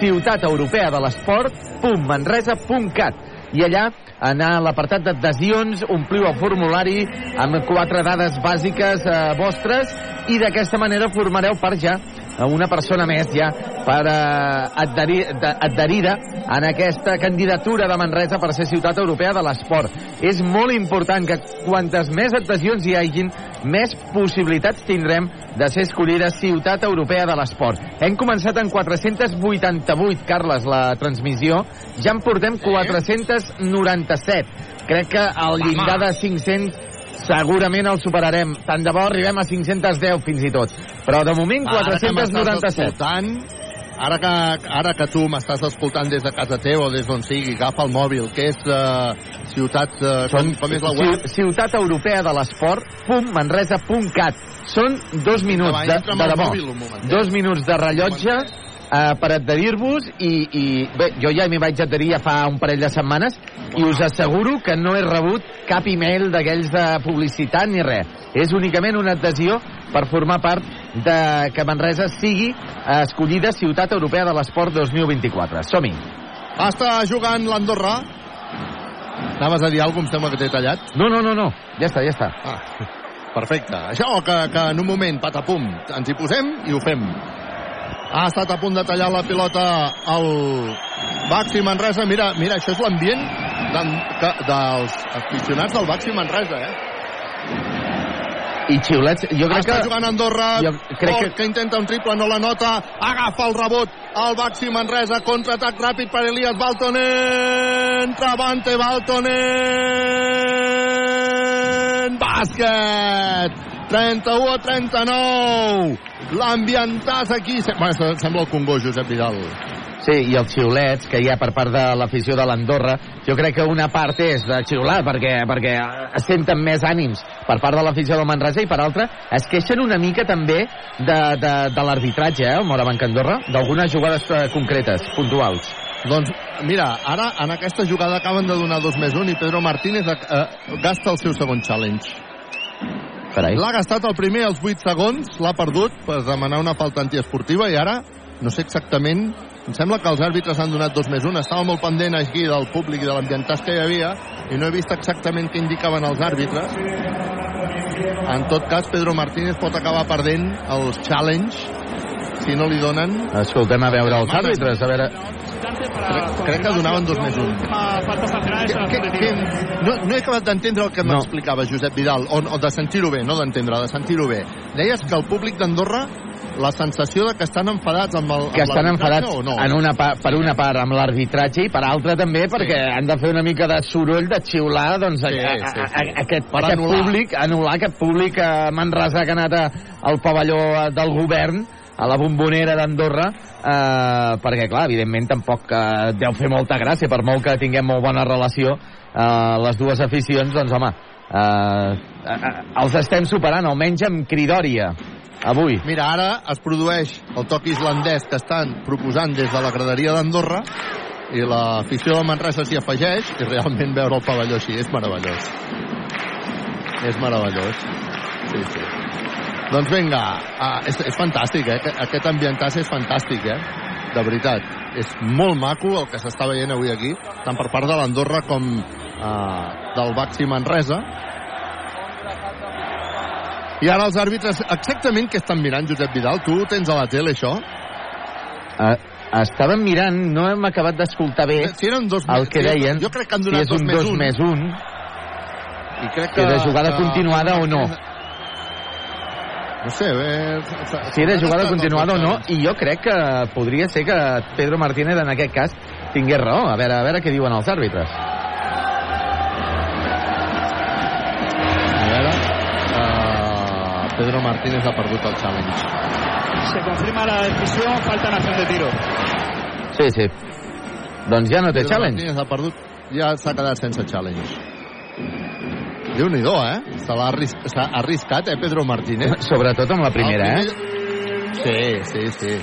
ciutateuropeadelesport.manresa.cat i allà anar a l'apartat d'adhesions, ompliu el formulari amb quatre dades bàsiques eh, vostres i d'aquesta manera formareu part ja una persona més ja per eh, adherir, de, adherida en aquesta candidatura de Manresa per ser ciutat europea de l'esport. És molt important que quantes més adhesions hi hagin, més possibilitats tindrem de ser escollida ciutat europea de l'esport. Hem començat en 488, Carles, la transmissió. Ja en portem 497. Crec que el llindar de 500 segurament el superarem. Tant de bo arribem a 510 fins i tot. Però de moment Ara que m'estàs 497. escoltant, ara que, ara que tu m'estàs escoltant des de casa teva o des d'on sigui, agafa el mòbil, que és uh, ciutat... Uh, com, com és la web? Ci- Ciutat Europea de l'Esport .manresa.cat Són dos minuts de, de el debò. moment, eh? Dos minuts de rellotge eh, per adherir-vos i, i bé, jo ja m'hi vaig adherir ja fa un parell de setmanes i us asseguro que no he rebut cap email d'aquells de publicitat ni res. És únicament una adhesió per formar part de que Manresa sigui eh, escollida Ciutat Europea de l'Esport 2024. Som-hi. Està jugant l'Andorra. Anaves a dir alguna cosa, em sembla que t'he tallat. No, no, no, no. Ja està, ja està. Ah, perfecte. Això que, que en un moment, patapum, ens hi posem i ho fem. Ha estat a punt de tallar la pilota el Baxi Manresa. Mira, mira això és l'ambient dels aficionats del Baxi Manresa, eh? I xiulets, jo crec Està que... jugant Andorra, Jo crec que- que intenta un triple, no la nota, agafa el rebot, el Baxi Manresa, contraatac ràpid per Elias Baltonen, Travante Baltonen, bàsquet, 31 a 39, l'ambientàs aquí, bueno, se- sembla el Congo, Josep Vidal. Sí, Sí, i els xiulets que hi ha per part de l'afició de l'Andorra, jo crec que una part és de xiular, perquè, perquè es senten més ànims per part de l'afició del Manresa, i per altra es queixen una mica també de, de, de l'arbitratge, eh, el Morabanc Andorra, d'algunes jugades eh, concretes, puntuals. Doncs mira, ara en aquesta jugada acaben de donar dos més un i Pedro Martínez eh, gasta el seu segon challenge. L'ha gastat el primer als 8 segons, l'ha perdut per demanar una falta antiesportiva i ara no sé exactament em sembla que els àrbitres han donat dos més un. Estava molt pendent aquí del públic i de l'ambientat que hi havia i no he vist exactament què indicaven els àrbitres. En tot cas, Pedro Martínez pot acabar perdent els challenge si no li donen... Escoltem a veure els àrbitres, a veure... Crec, crec que donaven dos més un. Que, que, que, no, no he acabat d'entendre el que No. m'explicava Josep Vidal, o, o de sentir-ho bé, no d'entendre, de sentir-ho bé. Deies que el públic d'Andorra la sensació de que estan enfadats amb el que amb estan enfadats o no? en una pa, per una part amb l'arbitratge i per altra també perquè han de fer una mica de soroll de xiular doncs, Sí, a, a, sí, a, sí. a, aquest, Per aquest anul·lar. públic anul·lar aquest públic a Manresa que ha anat a, al pavelló eh, del govern a la bombonera d'Andorra eh, perquè clar, evidentment tampoc eh, deu fer molta gràcia per molt que tinguem molt bona relació eh, les dues aficions doncs home eh, eh, eh, els estem superant almenys amb cridòria avui Mira, ara es produeix el toc islandès que estan proposant des de la graderia d'Andorra i l'afició de Manresa s'hi afegeix i realment veure el pavelló així és meravellós. És meravellós. Sí, sí. Doncs vinga, ah, és, és fantàstic, eh? Aquest- ambientatge és fantàstic, eh? De veritat. És molt maco el que s'està veient avui aquí, tant per part de l'Andorra com eh, del Baxi Manresa. I ara els àrbitres, exactament què estan mirant, Josep Vidal? Tu tens a la tele, això? Uh, estàvem mirant, no hem acabat d'escoltar bé Si eren dos el que deien, jo crec que han si donat és dos un més dos un. més un, I crec si era jugada que- continuada o no. No sé, bé... Si era jugada continuada o no, i jo crec que podria ser que Pedro Martínez en aquest cas tingués raó. A veure, a veure què diuen els àrbitres. A veure... Uh, Pedro Martínez ha perdut el challenge. Se confirma la decisión, falta en acción de tiro. Sí, sí. Doncs ja no té Pedro challenge. Martínez ha perdut, ja s'ha quedat sense challenge. Déu-n'hi-do, eh? Se l'ha arris arriscat, eh, Pedro Martínez? Sobretot amb la primera, El eh? primer- Sí, sí, sí.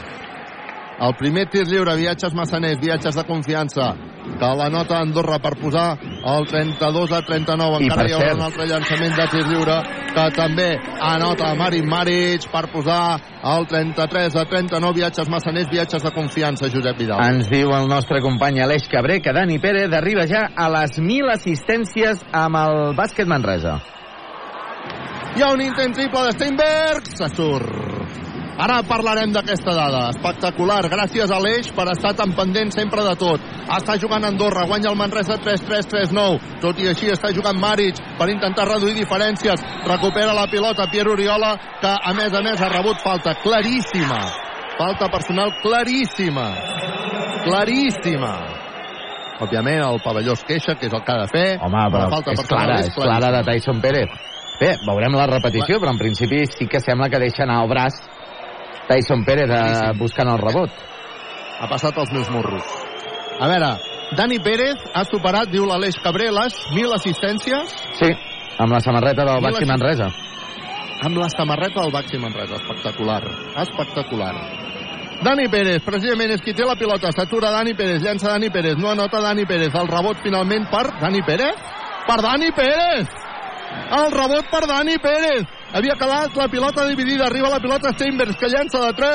El primer tir lliure, viatges massaners, viatges de confiança, que la nota Andorra per posar el 32 a 39. I Encara hi haurà cert- un altre llançament de tir lliure, que també anota Marin Maric per posar el 33 a 39. Viatges massaners, viatges de confiança, Josep Vidal. Ens diu el nostre company Aleix Cabré que Dani Pérez arriba ja a les 1.000 assistències amb el bàsquet Manresa. Hi ha un intent triple de Steinberg, se surt. Ara parlarem d'aquesta dada. Espectacular. Gràcies a Aleix per estar tan pendent sempre de tot. Està jugant Andorra, guanya el Manresa 3-3-3-9. Tot i així està jugant Maric per intentar reduir diferències. Recupera la pilota Pierre Oriola, que a més a més ha rebut falta claríssima. Falta personal claríssima. Claríssima. Òbviament el pavelló es queixa, que és el que ha de fer. Home, però La falta és clara, és clara de Tyson Pérez. Bé, veurem la repetició, però en principi sí que sembla que deixa anar el braç Tyson Pérez eh, buscant el rebot. ha passat els meus morros. A veure, Dani Pérez ha superat, diu l'Aleix Cabré, les 1.000 assistències Sí, amb la samarreta del Mil Baxi Manresa. amb la samarreta del Baxi Manresa. Espectacular. Espectacular. Dani Pérez, precisament és qui té la pilota. S'atura Dani Pérez, llença Dani Pérez, no anota Dani Pérez. El rebot finalment per Dani Pérez? Per Dani Pérez! El rebot per Dani Pérez! Havia quedat la pilota dividida. Arriba la pilota Steinbergs, que llença de 3!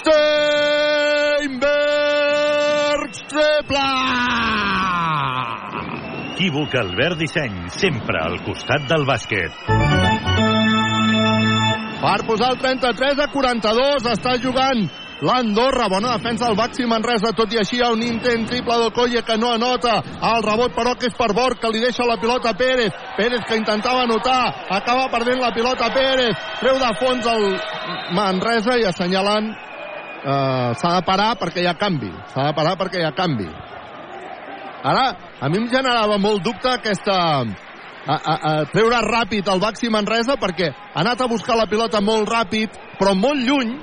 Steinbergs triple! Equívoc Albert Disseny, sempre al costat del bàsquet. Per posar el 33 a 42, està jugant l'Andorra, bona defensa del Baxi Manresa, tot i així un intent triple d'Okoye que no anota, el rebot però que és per Bord, que li deixa la pilota Pérez, Pérez que intentava anotar, acaba perdent la pilota Pérez, treu de fons el Manresa i assenyalant eh, s'ha de parar perquè hi ha canvi, s'ha de parar perquè hi ha canvi. Ara, a mi em generava molt dubte aquesta, a, a, a treure ràpid el Baxi Manresa perquè ha anat a buscar la pilota molt ràpid, però molt lluny,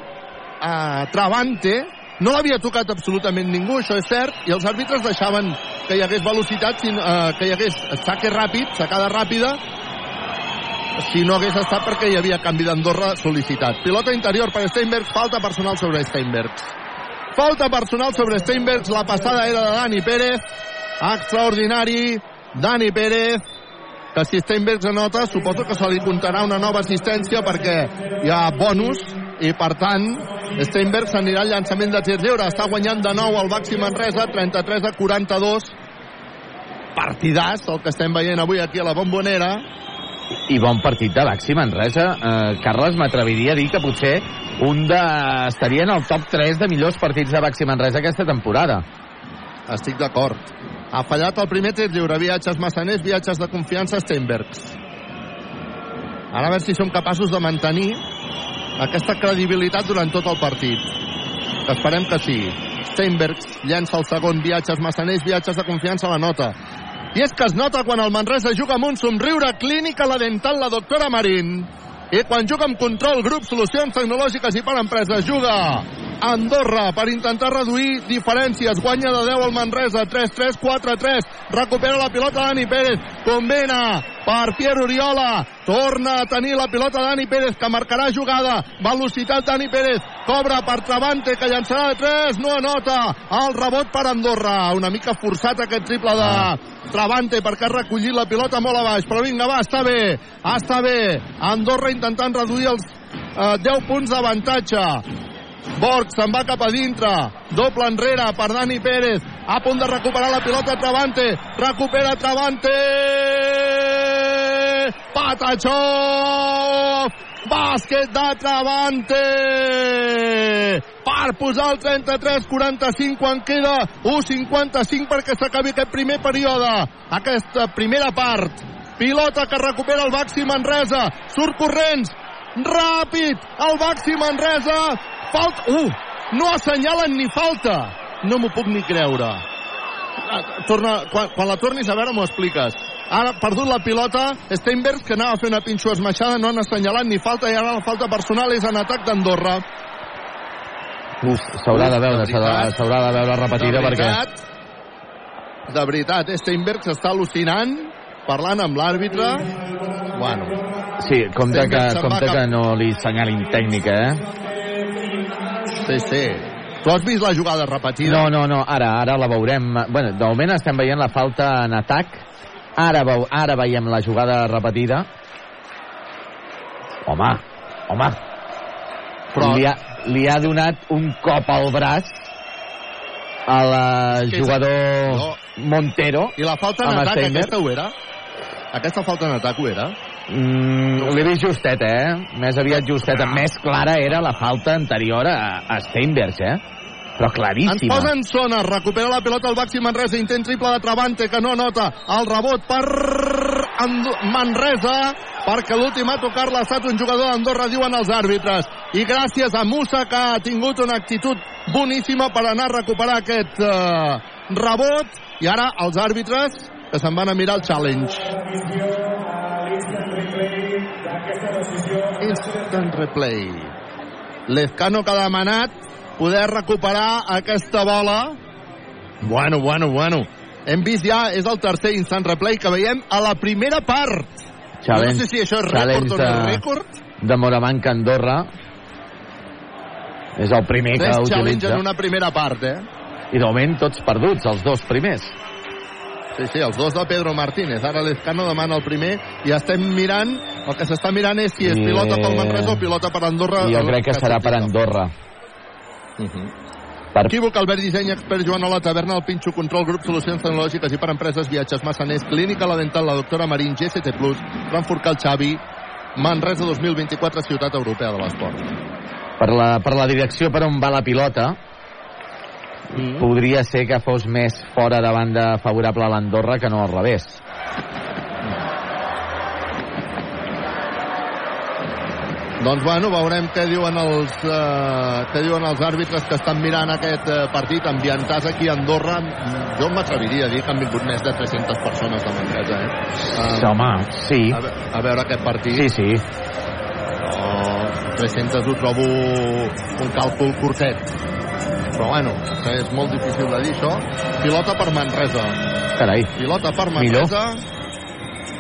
a Travante, no l'havia tocat absolutament ningú, això és cert, i els àrbitres deixaven que hi hagués velocitat, eh, que hi hagués saque ràpid, sacada ràpida, si no hagués estat perquè hi havia canvi d'Andorra sol·licitat. Pilota interior per Steinbergs, falta personal sobre Steinbergs. Falta personal sobre Steinbergs, la passada era de Dani Pérez, extraordinari, Dani Pérez, que si Steinbergs anota, suposo que se li comptarà una nova assistència perquè hi ha bonus i per tant Steinbergs anirà al llançament de tir lliure està guanyant de nou el Baxi Manresa 33 a 42 partidàs el que estem veient avui aquí a la Bombonera i bon partit de Baxi Manresa. Eh, Carles, m'atreviria a dir que potser un de... estaria en el top 3 de millors partits de Baxi Manresa aquesta temporada. Estic d'acord. Ha fallat el primer tir lliure, viatges massaners, viatges de confiança, Steinbergs. Ara a veure si som capaços de mantenir aquesta credibilitat durant tot el partit. Esperem que sí. Steinbergs llença el segon, viatges massaners, viatges de confiança a la nota. I és que es nota quan el Manresa juga amb un somriure clínica la dental la doctora Marín. I quan juga amb control, grup, solucions tecnològiques i per empreses, juga Andorra per intentar reduir diferències. Guanya de 10 el Manresa, 3-3, 4-3. Recupera la pilota Dani Pérez. Convena per Pierre Oriola. Torna a tenir la pilota Dani Pérez, que marcarà jugada. Velocitat Dani Pérez. Cobra per Travante, que llançarà de 3. No anota. El rebot per Andorra. Una mica forçat aquest triple de Travante perquè ha recollit la pilota molt a baix. Però vinga, va, està bé. Està bé. Andorra intentant reduir els eh, 10 punts d'avantatge. Borg se'n va cap a dintre. Doble enrere per Dani Pérez. A punt de recuperar la pilota Travante. Recupera Travante. Patachó! Bàsquet de Travante! Per posar el 33-45 quan queda 1-55 perquè s'acabi aquest primer període. Aquesta primera part. Pilota que recupera el Baxi Manresa. Surt corrents. Ràpid. El Baxi Manresa. Falta... Uh! No assenyalen ni falta. No m'ho puc ni creure. Torna, quan, quan la tornis a veure m'ho expliques. Ara ha perdut la pilota Steinbergs, que anava a fer una pinxo esmaixada, no han assenyalat ni falta, i ara la falta personal és en atac d'Andorra. Uf, s'haurà de veure, s'haurà de veure repetida de perquè... veritat, De veritat, Steinbergs està al·lucinant, parlant amb l'àrbitre. Bueno, Sí, compte que, compte que no li senyalin tècnica, eh? Sí, sí. Tu has vist la jugada repetida? No, no, no, ara, ara la veurem. Bueno, de moment estem veient la falta en atac. Ara, veu, ara veiem la jugada repetida. Home, home. Però- Li, ha, li ha donat un cop al braç a la És que és- jugador Montero. I la falta en atac, Steinberg. aquesta ho era? Aquesta falta en atac ho era? Mm, L'he vist justeta, eh? Més aviat justeta. Més clara era la falta anterior a, a Steinbergs, eh? Però Ens claríssima. posa en zona, recupera la pilota el Baxi Manresa, intent triple de Travante que no nota el rebot per Manresa perquè l'últim a tocar-la ha estat un jugador d'Andorra, diuen els àrbitres. I gràcies a Musa que ha tingut una actitud boníssima per anar a recuperar aquest eh, rebot i ara els àrbitres que se'n van a mirar el challenge. Instant replay. Lezcano que ha demanat poder recuperar aquesta bola. Bueno, bueno, bueno. Hem vist ja, és el tercer instant replay que veiem a la primera part. Challenge, no sé si això és rècord o no és de, rècord. de Moramanca Andorra. És el primer que Tres challenge utilitza. en una primera part, eh? I de moment tots perduts, els dos primers. Sí, sí, els dos de Pedro Martínez. Ara l'Ezcano demana el primer i estem mirant, el que s'està mirant és si és I- pilota pel Manresa o pilota per Andorra. Jo crec que serà per Andorra. Per... Equívoc, Albert Disseny, expert Joan Ola, Taverna, el Pinxo, Control, Grup, Solucions Tecnològiques i per Empreses, Viatges, Massaners, Clínica La Dental, la doctora Marín, GST+, Frankfurt Cal Xavi, Manresa 2024, Ciutat Europea de l'Esport. Per la, per la direcció per on va la pilota, Mm. podria ser que fos més fora de banda favorable a l'Andorra que no al revés. Doncs bueno, veurem què diuen els, eh, què diuen els àrbitres que estan mirant aquest eh, partit ambientats aquí a Andorra. Jo m'atreviria a dir que han vingut més de 300 persones de Manresa, eh? Sí, home, sí. A, a veure aquest partit. Sí, sí. Oh, 300 ho trobo un càlcul curtet. Però bueno, que és molt difícil de dir això. Pilota per Manresa. Carai. Pilota per Millor. Manresa.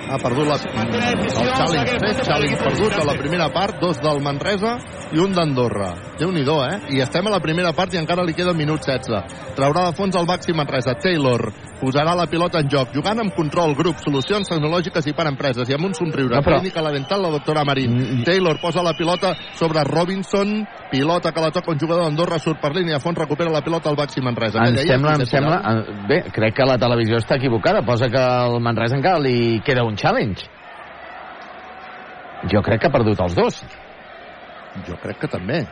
Ha perdut la, el challenge, tres challenge perdut a la primera part, dos del Manresa i un d'Andorra. déu nhi eh? I estem a la primera part i encara li queda minut 16. Traurà de fons el Baxi Manresa. Taylor posarà la pilota en joc, jugant amb control, grup, solucions tecnològiques i per empreses, i amb un somriure. No, però- Clínica la dental, la doctora Marín. Taylor posa la pilota sobre Robinson, pilota que la toca un jugador d'Andorra, surt per línia a fons, recupera la pilota al Baxi Manresa. Em deia, sembla, em sembla... Eh, Bé, crec que la televisió està equivocada. Posa que al Manresa encara li queda un challenge. Jo crec que ha perdut els dos. Jo crec que també.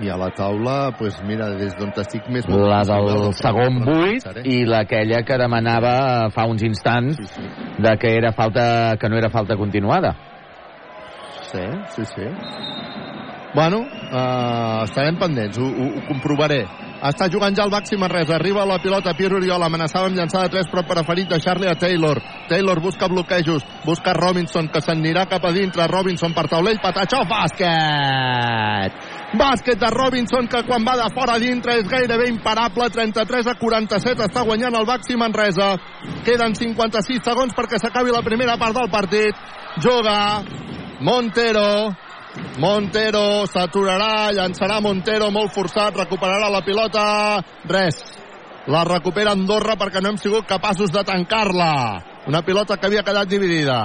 I a la taula, pues mira, des d'on estic més... La del segon buit i l'aquella que demanava fa uns instants de que era falta que no era falta continuada. Sí, sí, sí. Bueno, uh, estarem pendents, ho, ho, ho comprovaré. Està jugant ja el Baxi Manresa, arriba la pilota Pierre Oriol, amenaçava amb llançar de 3, però preferit deixar-li a Taylor. Taylor busca bloquejos, busca Robinson, que s'anirà cap a dintre, Robinson per taulell, patatxó, bàsquet! Bàsquet de Robinson, que quan va de fora dintre és gairebé imparable, 33 a 47, està guanyant el Baxi Manresa. Queden 56 segons perquè s'acabi la primera part del partit. Juga Montero, Montero s'aturarà, llançarà Montero molt forçat, recuperarà la pilota, res. La recupera Andorra perquè no hem sigut capaços de tancar-la. Una pilota que havia quedat dividida.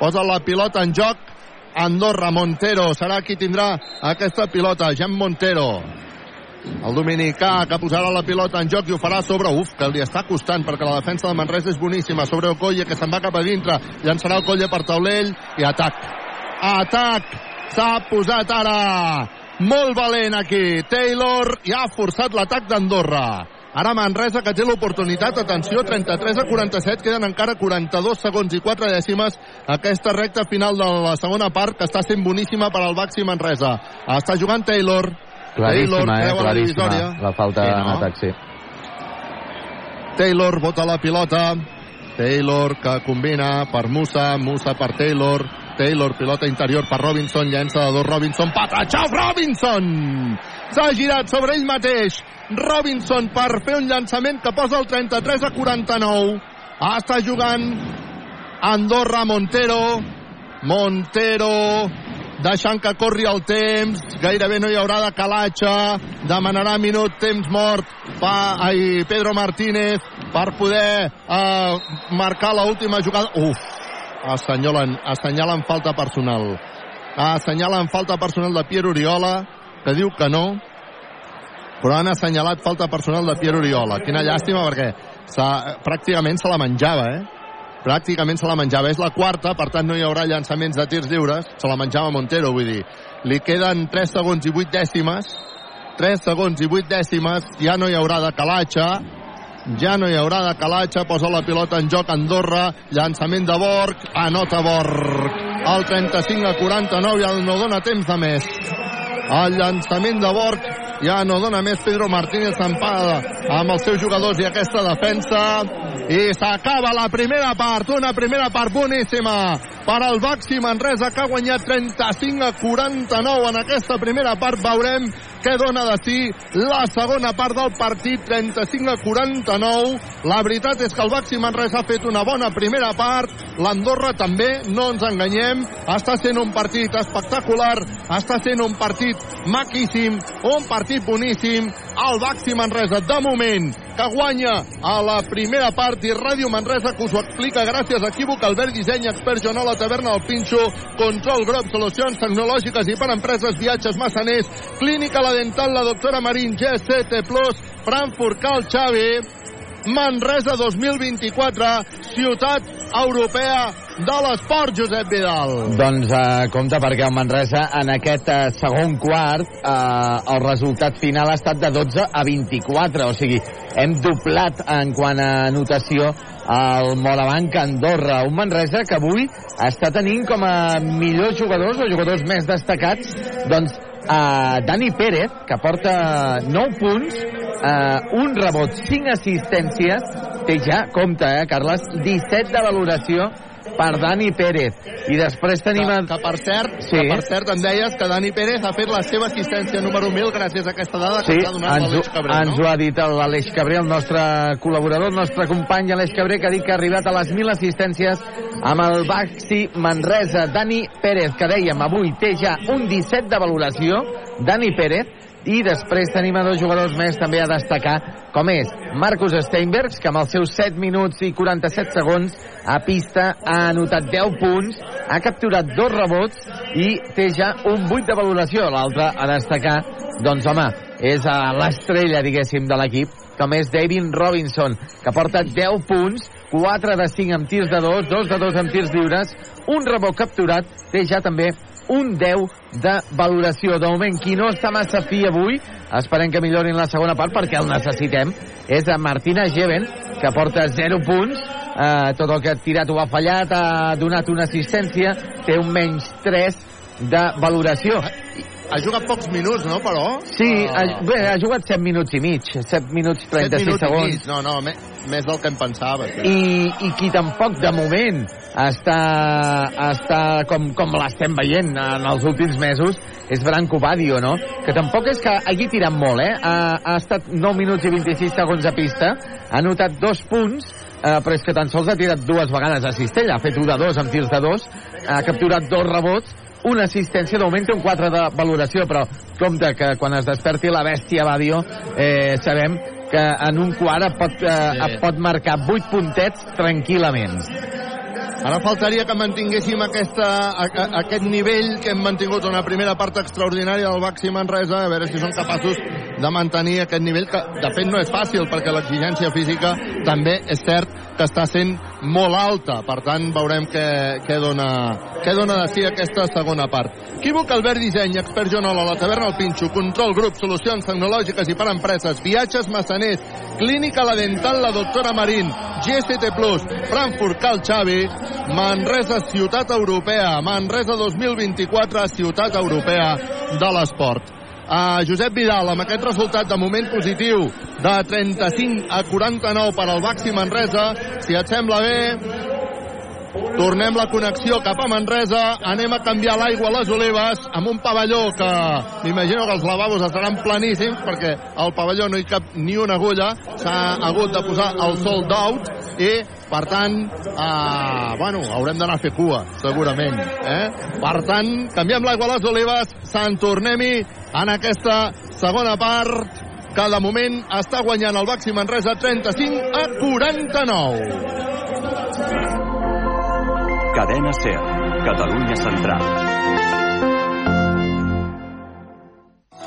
Posa la pilota en joc Andorra, Montero, serà qui tindrà aquesta pilota, Jean Montero. El dominicà que posarà la pilota en joc i ho farà sobre... Uf, que li està costant perquè la defensa de Manresa és boníssima. Sobre Okoye, que se'n va cap a dintre. Llançarà el colle per taulell i atac. Atac! S'ha posat ara molt valent aquí. Taylor i ha forçat l'atac d'Andorra. Ara Manresa que té l'oportunitat, atenció, 33 a 47, queden encara 42 segons i 4 dècimes aquesta recta final de la segona part que està sent boníssima per al Baxi Manresa. Està jugant Taylor. Taylor Claríssima, eh? creua la Claríssima. divisòria. La falta Sí, en no? atac, sí. Taylor bota la pilota. Taylor que combina per Musa, Musa per Taylor. Taylor, pilota interior per Robinson, llença de dos Robinson, patatxau Robinson! S'ha girat sobre ell mateix. Robinson per fer un llançament que posa el 33 a 49. Està jugant Andorra Montero. Montero deixant que corri el temps, gairebé no hi haurà de calatge, demanarà minut, temps mort, fa, ai, Pedro Martínez per poder eh, marcar l'última jugada. Uf, assenyalen, assenyalen falta personal. Assenyalen falta personal de Pierre Oriola, que diu que no, però han assenyalat falta personal de Pierre Oriola. Quina llàstima perquè pràcticament se la menjava, eh? Pràcticament se la menjava. És la quarta, per tant no hi haurà llançaments de tirs lliures. Se la menjava Montero, vull dir. Li queden 3 segons i 8 dècimes. 3 segons i 8 dècimes. Ja no hi haurà de calatge. Ja no hi haurà de calatge. Posa la pilota en joc Andorra. Llançament de Borg. Anota Borg. El 35 a 49 ja no dona temps de més. El llançament de Borg ja no dona més Pedro Martínez empada amb els seus jugadors i aquesta defensa. I s'acaba la primera part una primera part boníssima per al Baxi Manresa que ha guanyat 35 a 49 en aquesta primera part. Veurem què dona de si la segona part del partit? 35 a 49 la veritat és que el Baxi Manresa ha fet una bona primera part. l'Andorra també, no ens enganyem. Està sent un partit espectacular. Està sent un partit maquíssim un partit boníssim. El Baxi Manresa de moment que guanya a la primera part i Ràdio Manresa que us ho explica gràcies a Equívoc, Albert Disseny, Expert Joanola, Taverna del Pinxo, Control Grob, Solucions Tecnològiques i per Empreses, Viatges Massaners, Clínica La Dental, la doctora Marín, GCT+, Frankfurt Cal Xavi, Manresa 2024, ciutat europea de l'esport, Josep Vidal. Doncs eh, compte perquè el Manresa en aquest eh, segon quart eh, el resultat final ha estat de 12 a 24, o sigui, hem doblat en quant a anotació al Morabanc Andorra. Un Manresa que avui està tenint com a millors jugadors o jugadors més destacats doncs a Dani Pérez, que porta 9 punts, eh, un rebot, 5 assistències, té ja, compte, eh, Carles, 17 de valoració per Dani Pérez. I després tenim... Que, que, per cert, Sí. que per cert em deies que Dani Pérez ha fet la seva assistència número 1000 gràcies a aquesta dada que Sí, ens ha donat l'Aleix Cabré, ens no? ho ha dit l'Aleix Cabré, el nostre col·laborador, el nostre company Aleix Cabré, que ha dit que ha arribat a les 1.000 assistències amb el Baxi Manresa. Dani Pérez, que dèiem, avui té ja un 17 de valoració, Dani Pérez, i després tenim a dos jugadors més també a destacar, com és Marcus Steinbergs, que amb els seus 7 minuts i 47 segons a pista ha anotat 10 punts, ha capturat dos rebots i té ja un 8 de valoració. L'altre a destacar, doncs home, és l'estrella, diguéssim, de l'equip, com és David Robinson, que porta 10 punts, 4 de 5 amb tirs de 2, 2 de 2 amb tirs lliures, un rebot capturat, té ja també un 10 de valoració. De moment, qui no està massa fi avui, esperem que millorin la segona part perquè el necessitem, és a Martina Geven, que porta 0 punts, eh, tot el que ha tirat ho ha fallat, ha donat una assistència, té un menys 3 de valoració. Ha jugat pocs minuts, no, però? Sí, Ah. ha, bé, ha jugat 7 minuts i mig, 7 minuts 36 7 minuts segons. mig. No, no, més, més del que em pensava. Sí. I, i qui tampoc de moment està, està com, com l'estem veient en els últims mesos és Branco Badio, no? Que tampoc és que hagi tirat molt, eh? Ha, ha estat 9 minuts i 26 segons a pista, ha anotat dos punts, eh, però és que tan sols ha tirat dues vegades a cistella, ha fet un de dos amb tirs de dos, ha capturat dos rebots, una assistència, té un 4 de valoració, però compte que quan es desperti la bèstia Badio, eh, sabem que en un quart et pot, eh, et pot marcar 8 puntets tranquil·lament. Ara faltaria que mantinguéssim aquesta, a, a, aquest nivell que hem mantingut una primera part extraordinària del Baxi Manresa, a veure si són capaços de mantenir aquest nivell, que de fet no és fàcil, perquè l'exigència física també és cert que està sent molt alta. Per tant, veurem què, què, dona, què dona de si aquesta segona part. Equívoc Albert Disseny, expert Joanola, la taverna El Pinxo, Control Grup, Solucions Tecnològiques i per Empreses, Viatges Massaners, Clínica La Dental, la doctora Marín, GST Plus, Frankfurt, Cal Xavi, Manresa, Ciutat Europea, Manresa 2024, Ciutat Europea de l'Esport. Uh, Josep Vidal, amb aquest resultat de moment positiu de 35 a 49 per al Baxi Manresa, si et sembla bé, tornem la connexió cap a Manresa, anem a canviar l'aigua a les olives amb un pavelló que m'imagino que els lavabos estaran planíssims perquè al pavelló no hi cap ni una agulla, s'ha hagut de posar el sold out i per tant, uh, bueno, haurem d'anar a fer cua, segurament. Eh? Per tant, canviem l'aigua a les olives, Sant Tornem-hi en aquesta segona part que de moment està guanyant el Baxi Manresa 35 a 49. Cadena Ser, Catalunya Central.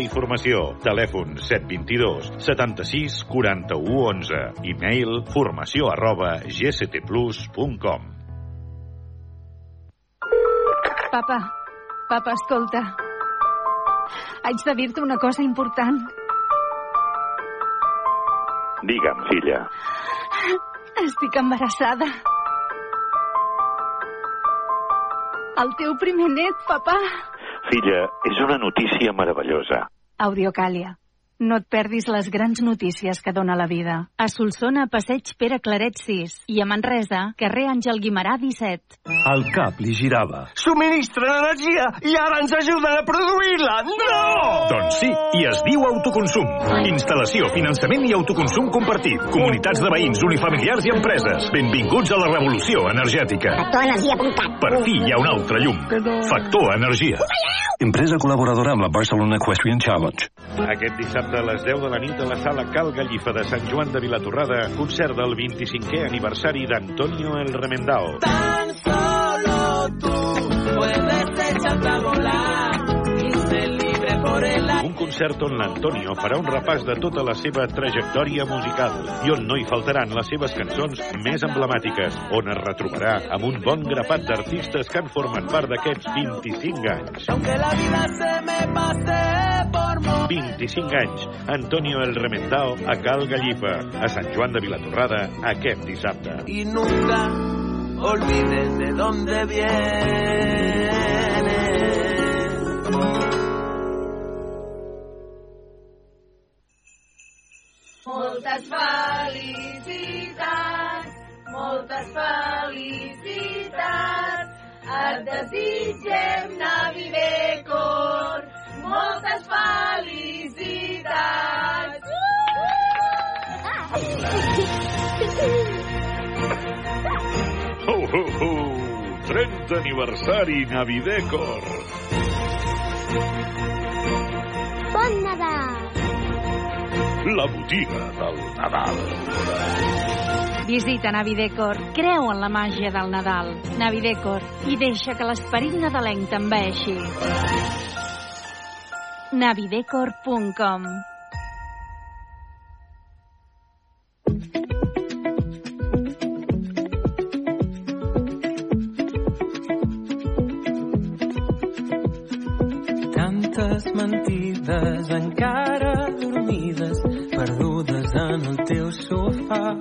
i Formació. Telèfon 722 76 41 11. E-mail formació arroba gctplus.com. Papa, papa, escolta. Haig de dir-te una cosa important. Digue'm, filla. Estic embarassada. El teu primer net, papà. Filla, és una notícia meravellosa. Audiocàlia. No et perdis les grans notícies que dona la vida. A Solsona, passeig Pere Claret 6. I a Manresa, carrer Àngel Guimarà 17. El cap li girava. Subministren energia i ara ens ajuden a produir-la! No! Doncs sí, i es diu autoconsum. Instal·lació, finançament i autoconsum compartit. Comunitats de veïns, unifamiliars i empreses. Benvinguts a la revolució energètica. Factorenergia.cat Per fi hi ha un altre llum. Factor Energia. Ho veieu? Empresa col·laboradora amb la Barcelona Equestrian Challenge. Aquest dissabte a les 10 de la nit a la sala Cal Gallifa de Sant Joan de Vilatorrada, concert del 25è aniversari d'Antonio El Remendao. Tan solo tú puedes echarte a volar Un concert on l'Antonio farà un repàs de tota la seva trajectòria musical i on no hi faltaran les seves cançons més emblemàtiques, on es retrobarà amb un bon grapat d'artistes que han format part d'aquests 25 anys. Aunque la vida se me pase por mo 25 anys. Antonio El Remendao a Cal Gallifa, a Sant Joan de Vilatorrada, aquest dissabte. y nunca olvides de dónde vienes. Moltes felicitats, moltes felicitats. Et desitgem Navidecor, moltes felicitats. Ho, ho, ho! 30 aniversari Navidecor. Bon Nadal! La botiga del Nadal. Visita Navidecor, creu en la màgia del Nadal. Navidecor, i deixa que l'esperit nadalenc t'enveixi. navidecor.com Tantes mentides encara dormides, perdudes en el teu sofà.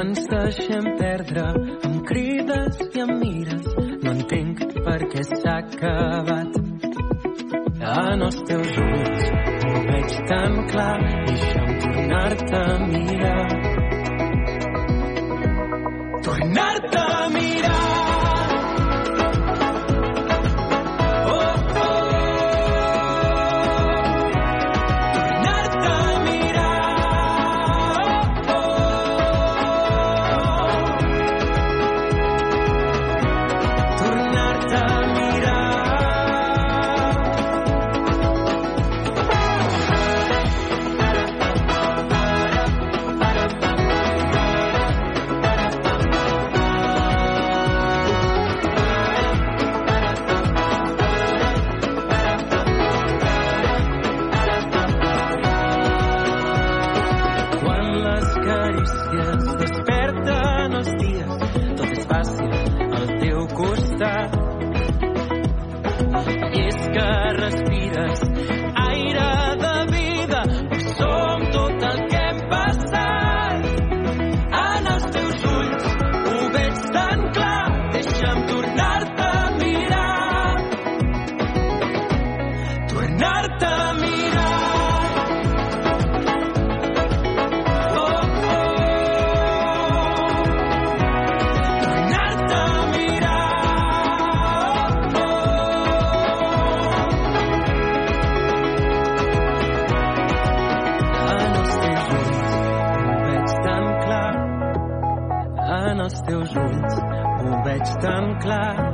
Ens deixem perdre amb crides i amb mires. No entenc per què s'ha acabat. En els teus ulls ho veig tan clar, deixa'm tornar-te a mirar. Tornar-te a mirar. Tan clar.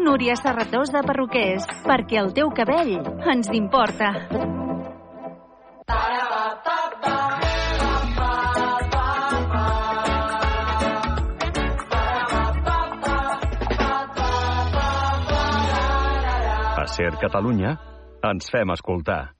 Núria Serratós de Perruquers, perquè el teu cabell ens importa. A Ser Catalunya ens fem escoltar.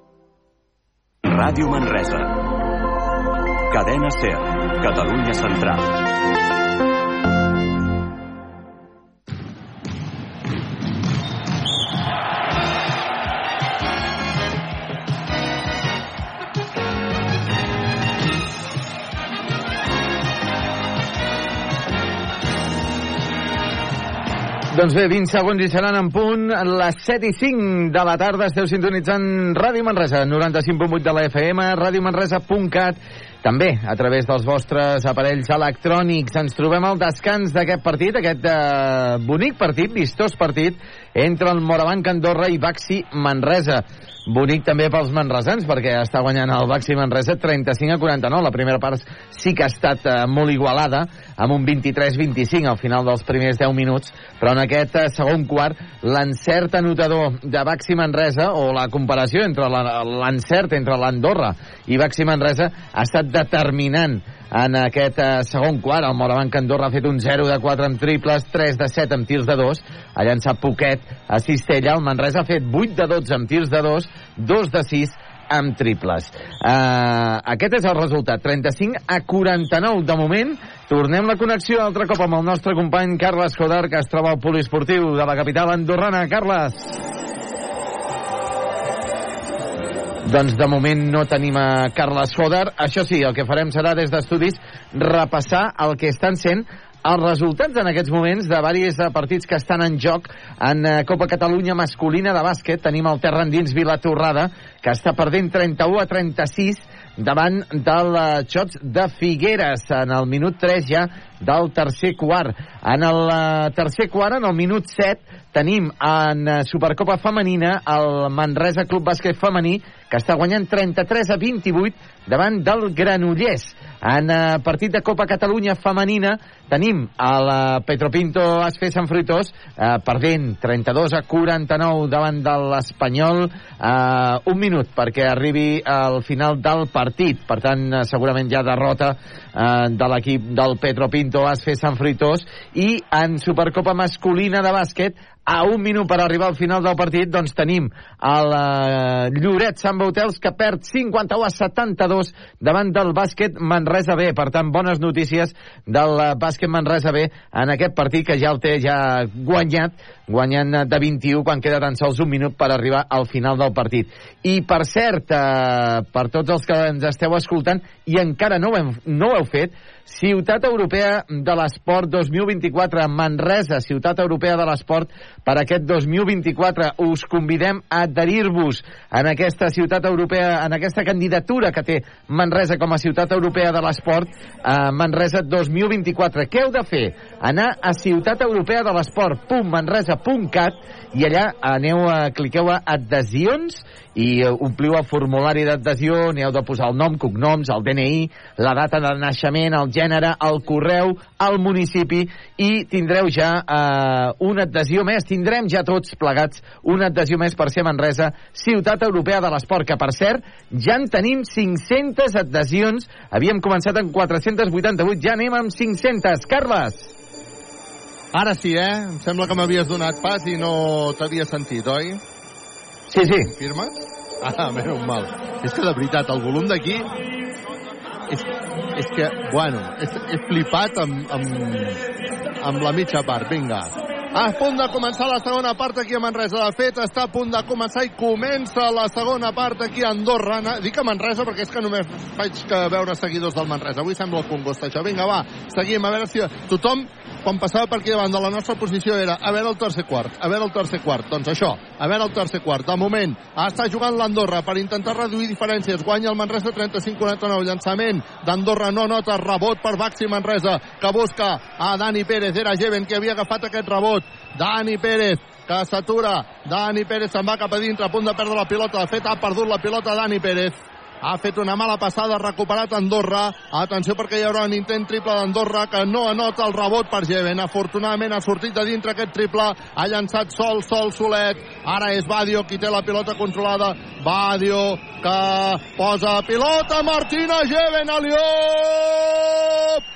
Ràdio Manresa. Cadena Ser. Catalunya Central. Doncs bé, 20 segons i seran en punt les 7 i 5 de la tarda. Esteu sintonitzant Ràdio Manresa, 95.8 de la FM, radiomanresa.cat, també a través dels vostres aparells electrònics. Ens trobem al descans d'aquest partit, aquest eh, bonic partit, vistós partit, entre el Morabanc Andorra i Baxi Manresa. Bonic també pels manresans, perquè està guanyant el Baxi Manresa 35 a 49. La primera part sí que ha estat eh, molt igualada, amb un 23-25 al final dels primers 10 minuts, però en aquest eh, segon quart l'encert anotador de Baxi Manresa, o la comparació entre l'encert entre l'Andorra i Baxi Manresa, ha estat determinant en aquest eh, segon quart. El Morabanc Andorra ha fet un 0 de 4 amb triples, 3 de 7 amb tirs de 2, ha llançat Poquet a Cistella, el Manresa ha fet 8 de 12 amb tirs de 2, 2 de 6 amb triples. Uh, aquest és el resultat, 35 a 49 de moment. Tornem la connexió altre cop amb el nostre company Carles Jodar, que es troba al poliesportiu de la capital andorrana. Carles. Doncs de moment no tenim a Carles Foder. Això sí, el que farem serà des d'estudis repassar el que estan sent els resultats en aquests moments de diversos partits que estan en joc en eh, Copa Catalunya masculina de bàsquet. Tenim el terra endins Vilatorrada, que està perdent 31 a 36 davant del Xots de Figueres en el minut 3 ja del tercer quart. En el eh, tercer quart, en el minut 7, tenim en eh, Supercopa Femenina el Manresa Club Bàsquet Femení, que està guanyant 33 a 28 davant del Granollers. En eh, partit de Copa Catalunya femenina tenim el Petropinto Asfe Sant Fruitós eh, perdent 32 a 49 davant de l'Espanyol eh, un minut perquè arribi al final del partit per tant segurament ja derrota eh, de l'equip del Petropinto Asfe Sant Fruitós i en Supercopa masculina de bàsquet a un minut per arribar al final del partit doncs tenim el eh, Lloret Sant Bautels que perd 51 a 72 davant del bàsquet Manresa B. Per tant bones notícies del eh, bàsquet Manresa B en aquest partit que ja el té ja guanyat guanyant eh, de 21 quan queda tan sols un minut per arribar al final del partit. I per cert eh, per tots els que ens esteu escoltant i encara no ho, hem, no ho heu fet Ciutat Europea de l'Esport 2024, Manresa, Ciutat Europea de l'Esport per aquest 2024. Us convidem a adherir-vos en aquesta ciutat europea, en aquesta candidatura que té Manresa com a Ciutat Europea de l'Esport, eh, Manresa 2024. Què heu de fer? Anar a Ciutat Europea de l'Esport.manresa.cat i allà aneu a, cliqueu a adhesions i eh, ompliu el formulari d'adhesió, n'hi heu de posar el nom, cognoms, el DNI, la data de naixement, el gènere, el correu, el municipi i tindreu ja eh, una adhesió més, tindrem ja tots plegats una adhesió més per ser Manresa, Ciutat Europea de l'Esport, que per cert ja en tenim 500 adhesions, havíem començat amb 488, ja anem amb 500. Carles! Ara sí, eh? Em sembla que m'havies donat pas i no t'havia sentit, oi? Sí, sí. Firmes? Ah, menys mal. És que de veritat, el volum d'aquí és, és que, bueno, he, he flipat amb, amb, amb la mitja part. Vinga. A punt de començar la segona part aquí a Manresa. De fet, està a punt de començar i comença la segona part aquí a Andorra. Dic a Manresa perquè és que només faig que veure seguidors del Manresa. Avui sembla el congost, això. Vinga, va, seguim. A veure si tothom, quan passava per aquí davant de la nostra posició, era a veure el tercer quart, a veure el tercer quart. Doncs això, a veure el tercer quart. De moment, està jugant l'Andorra per intentar reduir diferències. Guanya el Manresa 35-49. Llançament d'Andorra no nota rebot per Baxi Manresa, que busca a Dani Pérez. Era Jeven qui havia agafat aquest rebot. Dani Pérez, que s'atura. Dani Pérez se'n va cap a dintre, a punt de perdre la pilota. De fet, ha perdut la pilota Dani Pérez. Ha fet una mala passada, ha recuperat Andorra. Atenció perquè hi haurà un intent triple d'Andorra que no anota el rebot per Jeven. Afortunadament ha sortit de dintre aquest triple. Ha llançat sol, sol, solet. Ara és Badio qui té la pilota controlada. Badio que posa pilota. Martina Jeven a Liop.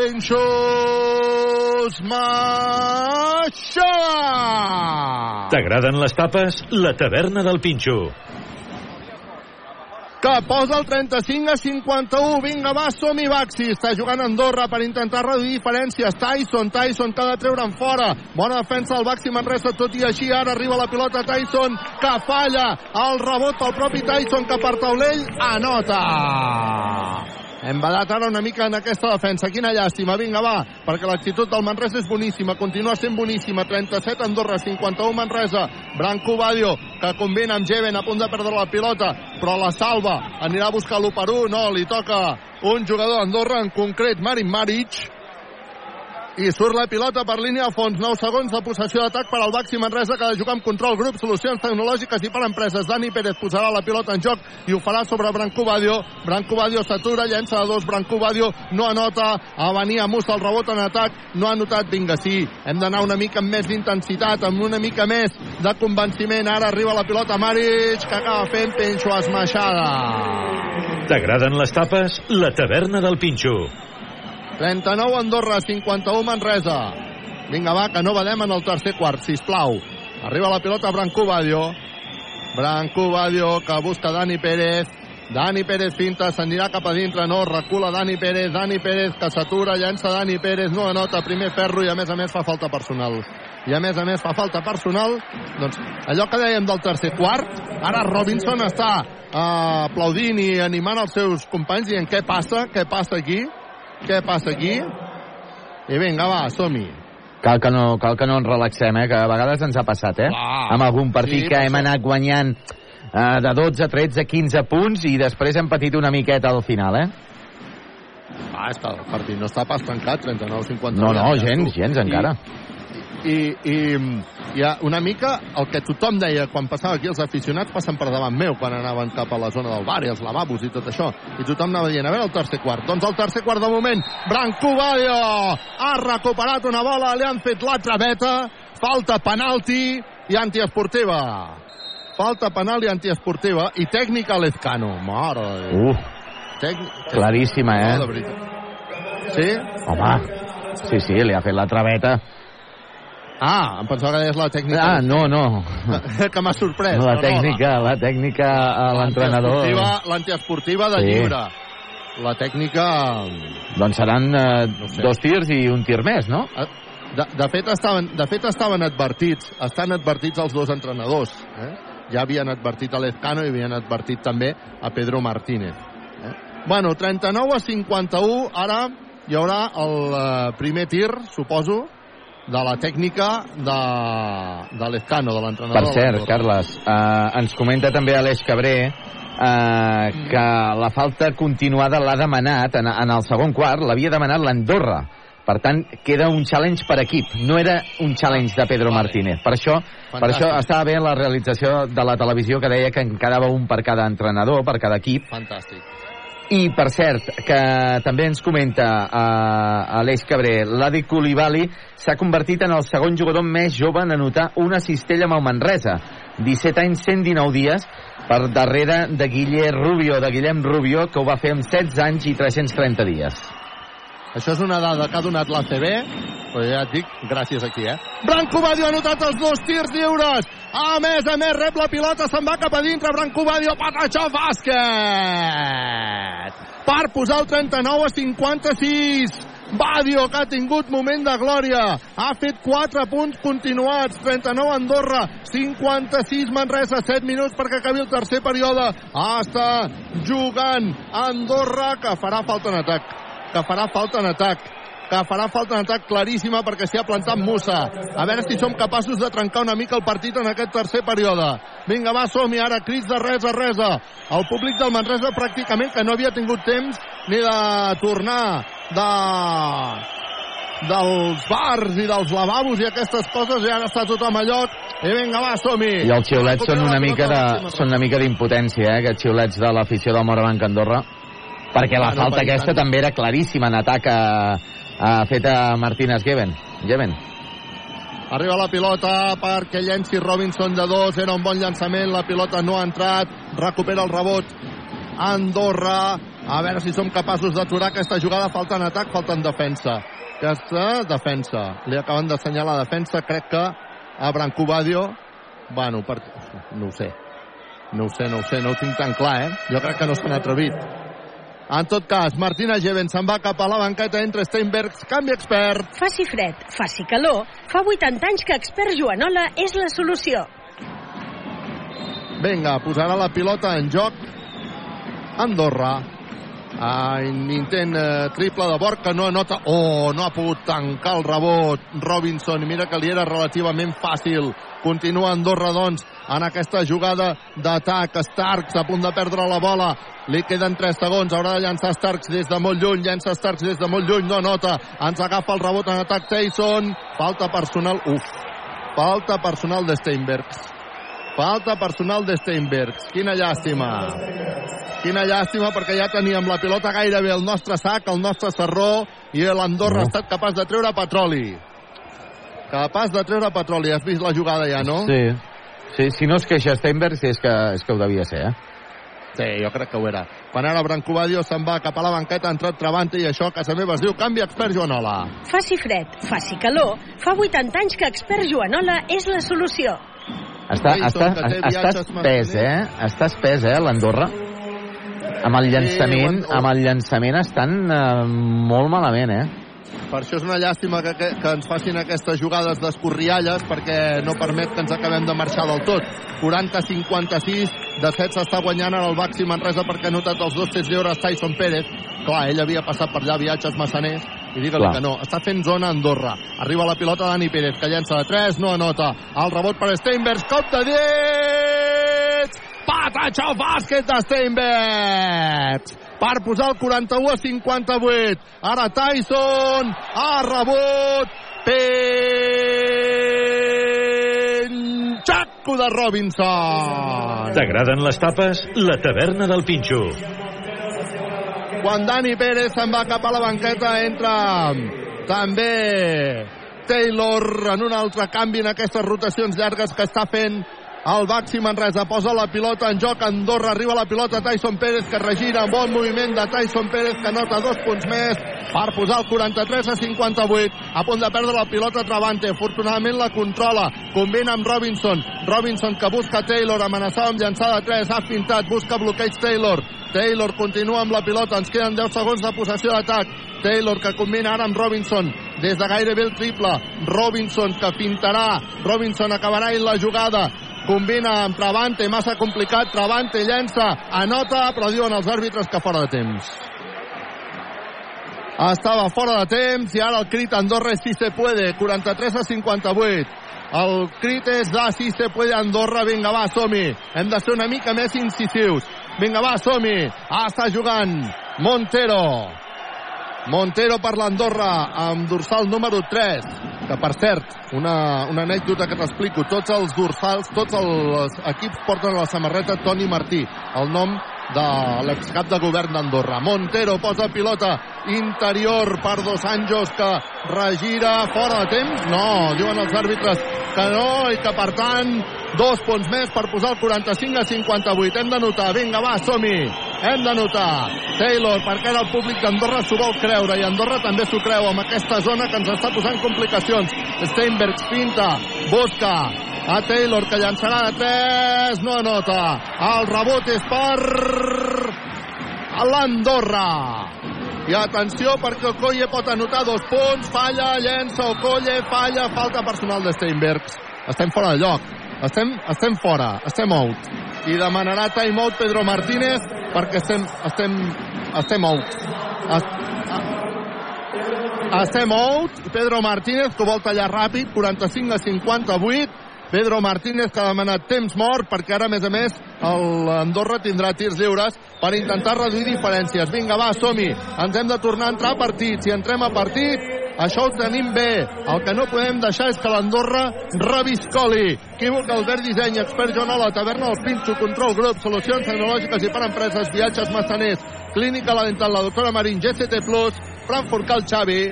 Penxos Maixó. T'agraden les tapes? La taverna del Pinxo. que posa el 35 a 51. Vinga, va, som-hi, Baxi. Està jugant Andorra per intentar reduir diferències. Tyson, Tyson, que ha de treure'n fora. Bona defensa del Baxi Manresa, tot i així ara arriba la pilota Tyson, que falla. El rebot pel propi Tyson, que per taulell anota. Hem badat ara una mica en aquesta defensa. Quina llàstima. Vinga, va, perquè l'actitud del Manresa és boníssima. Continua sent boníssima. 37 Andorra, 51 Manresa. Branco Badio, que combina amb Jeven a punt de perdre la pilota, però la salva. Anirà a buscar l'1 per 1. No, li toca un jugador d'Andorra, en concret Marin Maric. I surt la pilota per línia a fons. 9 segons de possessió d'atac per al Baxi Manresa, que ha de jugar amb control grup, solucions tecnològiques i per empreses. Dani Pérez posarà la pilota en joc i ho farà sobre Branco Badio. Branco Badio s'atura, llença de dos. Branco Badio no anota. A venir a Musa el rebot en atac. No ha anotat. Vinga, sí. Hem d'anar una mica amb més d'intensitat, amb una mica més de convenciment. Ara arriba la pilota Maric, que acaba fent penxo esmaixada. T'agraden les tapes? La taverna del Pinxo. 39 Andorra, 51 Manresa. Vinga, va, que no badem en el tercer quart, sisplau. Arriba la pilota Branco Badio. Branco Badio, que busca Dani Pérez. Dani Pérez finta, s'anirà cap a dintre, no, recula Dani Pérez, Dani Pérez que s'atura, llença Dani Pérez, no anota, primer ferro i a més a més fa falta personal. I a més a més fa falta personal, doncs allò que dèiem del tercer quart, ara Robinson està eh, aplaudint i animant els seus companys dient què passa, què passa aquí, què passa aquí, i vinga va, som-hi. Cal que, no, cal que no ens relaxem, eh? que a vegades ens ha passat, eh? Clar. Amb algun partit Sí, que hem anat guanyant eh, de 12, 13, 15 punts i després hem patit una miqueta al final, eh? Ah, que el partit no està pas tancat, 39-51. No, no, gens, gens encara. I, i, i hi ha una mica el que tothom deia quan passava aquí, els aficionats passen per davant meu quan anaven cap a la zona del bar i els lavabos i tot això. I tothom anava dient, a veure el tercer quart. Doncs el tercer quart de moment, Branco Badio ha recuperat una bola, li han fet la traveta, falta penalti i antiesportiva. Falta penal i antiesportiva i tècnica a Lezcano. Mare. Uh, Tècnic... claríssima, No, eh? veritat. Sí? Home, sí, sí, li ha fet la traveta. Ah, em pensava que deies la tècnica. Ah, no, no. *laughs* que m'ha sorprès. La No, no, tècnica, la tècnica a l'entrenador. L'antiesportiva- de Sí. lliure. La tècnica... Doncs seran eh, sé. dos tirs i un tir més, no? Eh, De, de, fet, estaven, de fet, estaven advertits. Estan advertits els dos entrenadors. Eh? Ja havien advertit a Lezcano i havien advertit també a Pedro Martínez. Eh? Bueno, 39 a 51. Ara hi haurà el eh, primer tir, suposo, de la tècnica de, de Lezcano, de l'entrenador. Per cert. Carles, eh, ens comenta també Aleix Cabré eh, que la falta continuada l'ha demanat en, en el segon quart, l'havia demanat l'Andorra. Per tant, queda un challenge per equip. No era un challenge de Pedro Martínez. Per això, per Fantàstic. això estava bé la realització de la televisió que deia que en quedava un per cada entrenador, per cada equip. Fantàstic. I, per cert, que també ens comenta uh, Aleix Cabré, l'Adi Koulibaly s'ha convertit en el segon jugador més jove en anotar una cistella amb el Manresa. 17 anys, 119 dies, per darrere de Guille Rubio, de Guillem Rubio, que ho va fer amb 16 anys i 330 dies. Això és una dada que ha donat l'ACB, però ja et dic, gràcies aquí, eh? Branco Badio ha anotat els dos tirs lliures. A més a més, rep la pilota, se'n va cap a dintre. Branco Badio, Patachó, bàsquet! Per posar el 39 a 56. Badio, que ha tingut moment de glòria. Ha fet 4 punts continuats. 39 Andorra, 56 Manresa. 7 minuts perquè acabi el tercer període. Està jugant Andorra, que farà falta en atac. Que farà falta en atac que farà falta en atac claríssima perquè s'hi ha plantat Musa. A veure si som capaços de trencar una mica el partit en aquest tercer període. Vinga, va, som -hi. ara crits de res a res. El públic del Manresa pràcticament que no havia tingut temps ni de tornar de dels bars i dels lavabos i aquestes coses ara està tothom a lloc i vinga va, som-hi I els xiulets són una mica de, són una mica d'impotència, eh, aquests xiulets de l'afició del Morabanc Andorra perquè la falta per aquesta tant. també era claríssima en atac a, a feta Martínez Geven. Geven. Arriba la pilota perquè llenci Robinson de dos. Era un bon llançament. La pilota no ha entrat. Recupera el rebot. Andorra. A veure si som capaços d'aturar aquesta jugada. Falta en atac, falta en defensa. Aquesta defensa. Li acaben d'assenyalar la defensa. Crec que a Brancobadio... Bueno, per... no ho sé. No ho sé, no ho sé. No ho tinc tan clar, eh? Jo crec que no s'han atrevit. En tot cas, Martina Geven se'n va cap a la banqueta entre Steinbergs, canvi expert. Faci fred, faci calor, fa 80 anys que expert Joanola és la solució. Vinga, posarà la pilota en joc Andorra. Ah, intent eh, triple de Borg que no anota. Oh, no ha pogut tancar el rebot Robinson. Mira que li era relativament fàcil. Continua Andorra, doncs, en aquesta jugada d'atac. Starks a punt de perdre la bola. Li queden 3 segons. Haurà de llançar Starks des de molt lluny. Llença Starks des de molt lluny. No anota. Ens agafa el rebot en atac Tyson. Falta personal. Uf. Falta personal de Steinbergs. Falta personal de Steinbergs. Quina llàstima. Quina llàstima perquè ja teníem la pilota gairebé al nostre sac, al nostre serró, i l'Andorra No. ha estat capaç de treure petroli. Capaç de treure petroli. Has vist la jugada ja, no? Sí. Sí. Si no es queixa Steinbergs és que, és que ho devia ser, eh? Sí, jo crec que ho era. Quan ara Brancobadio se'n va cap a la banqueta, ha entrat Travante i això a casa meva es diu canvi expert Joanola. Faci fred, faci calor, fa 80 anys que expert Joanola és la solució. Està, Tyson, està, està espès, eh? Està espès, eh, l'Andorra. Amb el llançament, Sí, amb el llançament estan eh, molt malament, eh? Per això és una llàstima que, que, que ens facin aquestes jugades d'escorrialles perquè no permet que ens acabem de marxar del tot. 40-56, de set s'està guanyant ara el Baxi Manresa perquè ha notat els dos tirs lliures Tyson Pérez. Clar, ell havia passat per allà viatges massaners i digue-li que no. Està fent zona a Andorra. Arriba la pilota Dani Pérez, que llença de 3, no anota. El rebot per Steinbergs, cop de dits! Patacho bàsquet de Steinbergs! Per posar el 41 a 58. Ara Tyson, ha rebot, Penxaco de Robinson. T'agraden les tapes? La taverna del Pinxo. Quan Dani Pérez se'n va cap a la banqueta, entra també Taylor en un altre canvi en aquestes rotacions llargues que està fent el Baxi Manresa posa la pilota en joc Andorra, arriba la pilota Tyson Pérez que regira, bon moviment de Tyson Pérez que nota dos punts més per posar el 43 a 58 a punt de perdre la pilota Travante afortunadament la controla, combina amb Robinson Robinson que busca Taylor amenaçava amb llançada 3, ha fintat, busca bloqueig Taylor Taylor continua amb la pilota, ens queden 10 segons de possessió d'atac. Taylor que combina ara amb Robinson des de gairebé el triple. Robinson que pintarà. Robinson acabarà en la jugada. Combina amb Travante, massa complicat. Travante llença, anota, però diuen els àrbitres que fora de temps. Estava fora de temps i ara el crit Andorra si se puede, 43 a 58. El crit és de si se puede Andorra, vinga va, som-hi. Hem de ser una mica més incisius. Vinga va, som-hi. Ah, està jugant Montero. Montero per l'Andorra amb dorsal número 3 que per cert, una, una anècdota que t'explico, tots els dorsals tots els equips porten a la samarreta Toni Martí, el nom de l'excap de govern d'Andorra. Montero posa pilota interior per Dos Anjos que regira fora. De temps, no, diuen els àrbitres que no i que per tant dos punts més per posar el 45 a 58 hem de notar, vinga va, som-hi. Hem de notar. Taylor perquè ara el públic d'Andorra s'ho vol creure i Andorra també s'ho creu amb aquesta zona que ens està posant complicacions. Steinbergs pinta, busca a Taylor que llançarà de 3 no anota. El rebot és per l'Andorra. I atenció perquè Okoye pot anotar dos punts, falla, llença Okoye, falla, falta personal de Steinbergs. Estem fora de lloc. Estem, estem fora, estem out. I demanarà timeout Pedro Martínez perquè estem, estem, estem out. Es, a, estem out. Pedro Martínez que vol tallar ràpid, 45 a 58. Pedro Martínez que ha demanat temps mort perquè ara, a més a més, l'Andorra tindrà tirs lliures per intentar reduir diferències. Vinga, va, som-hi. Ens hem de tornar a entrar a partit. Si entrem a partit, això ho tenim bé. El que no podem deixar és que l'Andorra reviscoli. Equívoc, Albert Disseny, expert Joanola, taverna El Pinxo, control grup, solucions tecnològiques i per empreses, viatges massaners, clínica la dental, la doctora Marín, GCT+, Frankfurt Cal Xavi,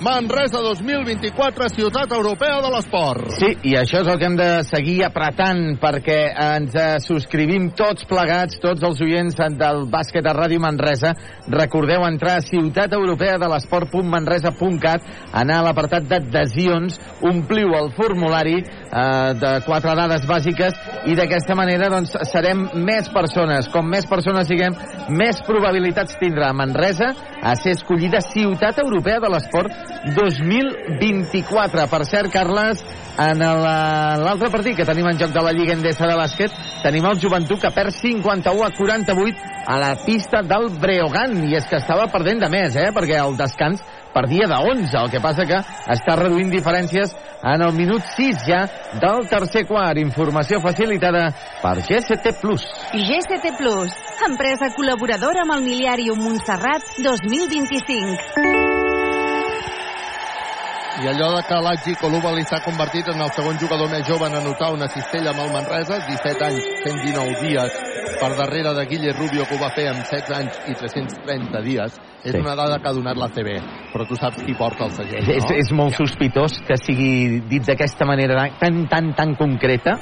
Manresa 2024, ciutat europea de l'esport. Sí, i això és el que hem de seguir apretant perquè ens eh, subscrivim tots plegats, tots els oients del bàsquet a Ràdio Manresa. Recordeu entrar a ciutataeuropeadelesport.manresa.cat, anar a l'apartat d'adhesions, ompliu el formulari eh, de quatre dades bàsiques i d'aquesta manera doncs, serem més persones. Com més persones siguem, més probabilitats tindrà Manresa a ser escollida ciutat europea de l'esport 2024. Per cert, Carles, en el- l'altre partit que tenim en joc de la Lliga Endesa de bàsquet, tenim el Joventut que perd 51 a 48 a la pista del Breogán. I és que estava perdent de més, eh? perquè el descans perdia de 11. El que passa que està reduint diferències en el minut 6 ja del tercer quart. Informació facilitada per. GCT Plus, empresa col·laboradora amb el Miliàrium Montserrat 2025. I allò de que l'Aggi Colubali s'ha convertit en el segon jugador més jove en anotar una cistella amb el Manresa, 17 anys, 119 dies, per darrere de Guille Rubio, que ho va fer amb 16 anys i 330 dies. És Sí. una dada que ha donat la CB, però tu saps qui porta el segell, És, no? és molt sospitós que sigui dit d'aquesta manera tan, tan, tan concreta.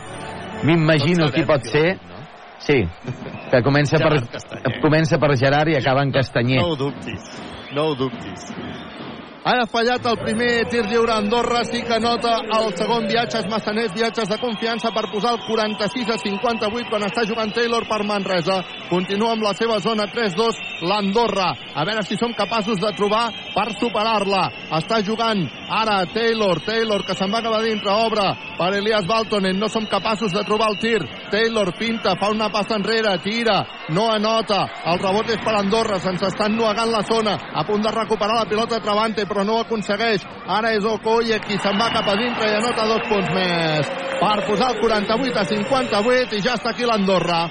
M'imagino qui pot ser. Sí, que comença per, Castanyer. comença per Gerard i acaba en Castanyer. No ho dubtis, no ho dubtis. Ha fallat el primer tir lliure a Andorra, sí que nota el segon viatges massaners, viatges de confiança per posar el 46 a 58 quan està jugant Taylor per Manresa. Continua amb la seva zona 3-2 l'Andorra. A veure si som capaços de trobar per superar-la. Està jugant ara Taylor, Taylor que se'n va cap a dintre, obre per Elias Baltonen. No som capaços de trobar el tir. Taylor pinta, fa una passa enrere, tira, no anota. El rebot és per Andorra, se'ns està ennuegant la zona. A punt de recuperar la pilota Travante, però no ho aconsegueix. Ara és Okoye qui se'n va cap a dintre i anota dos punts més. Per posar el 48 a 58 i ja està aquí l'Andorra.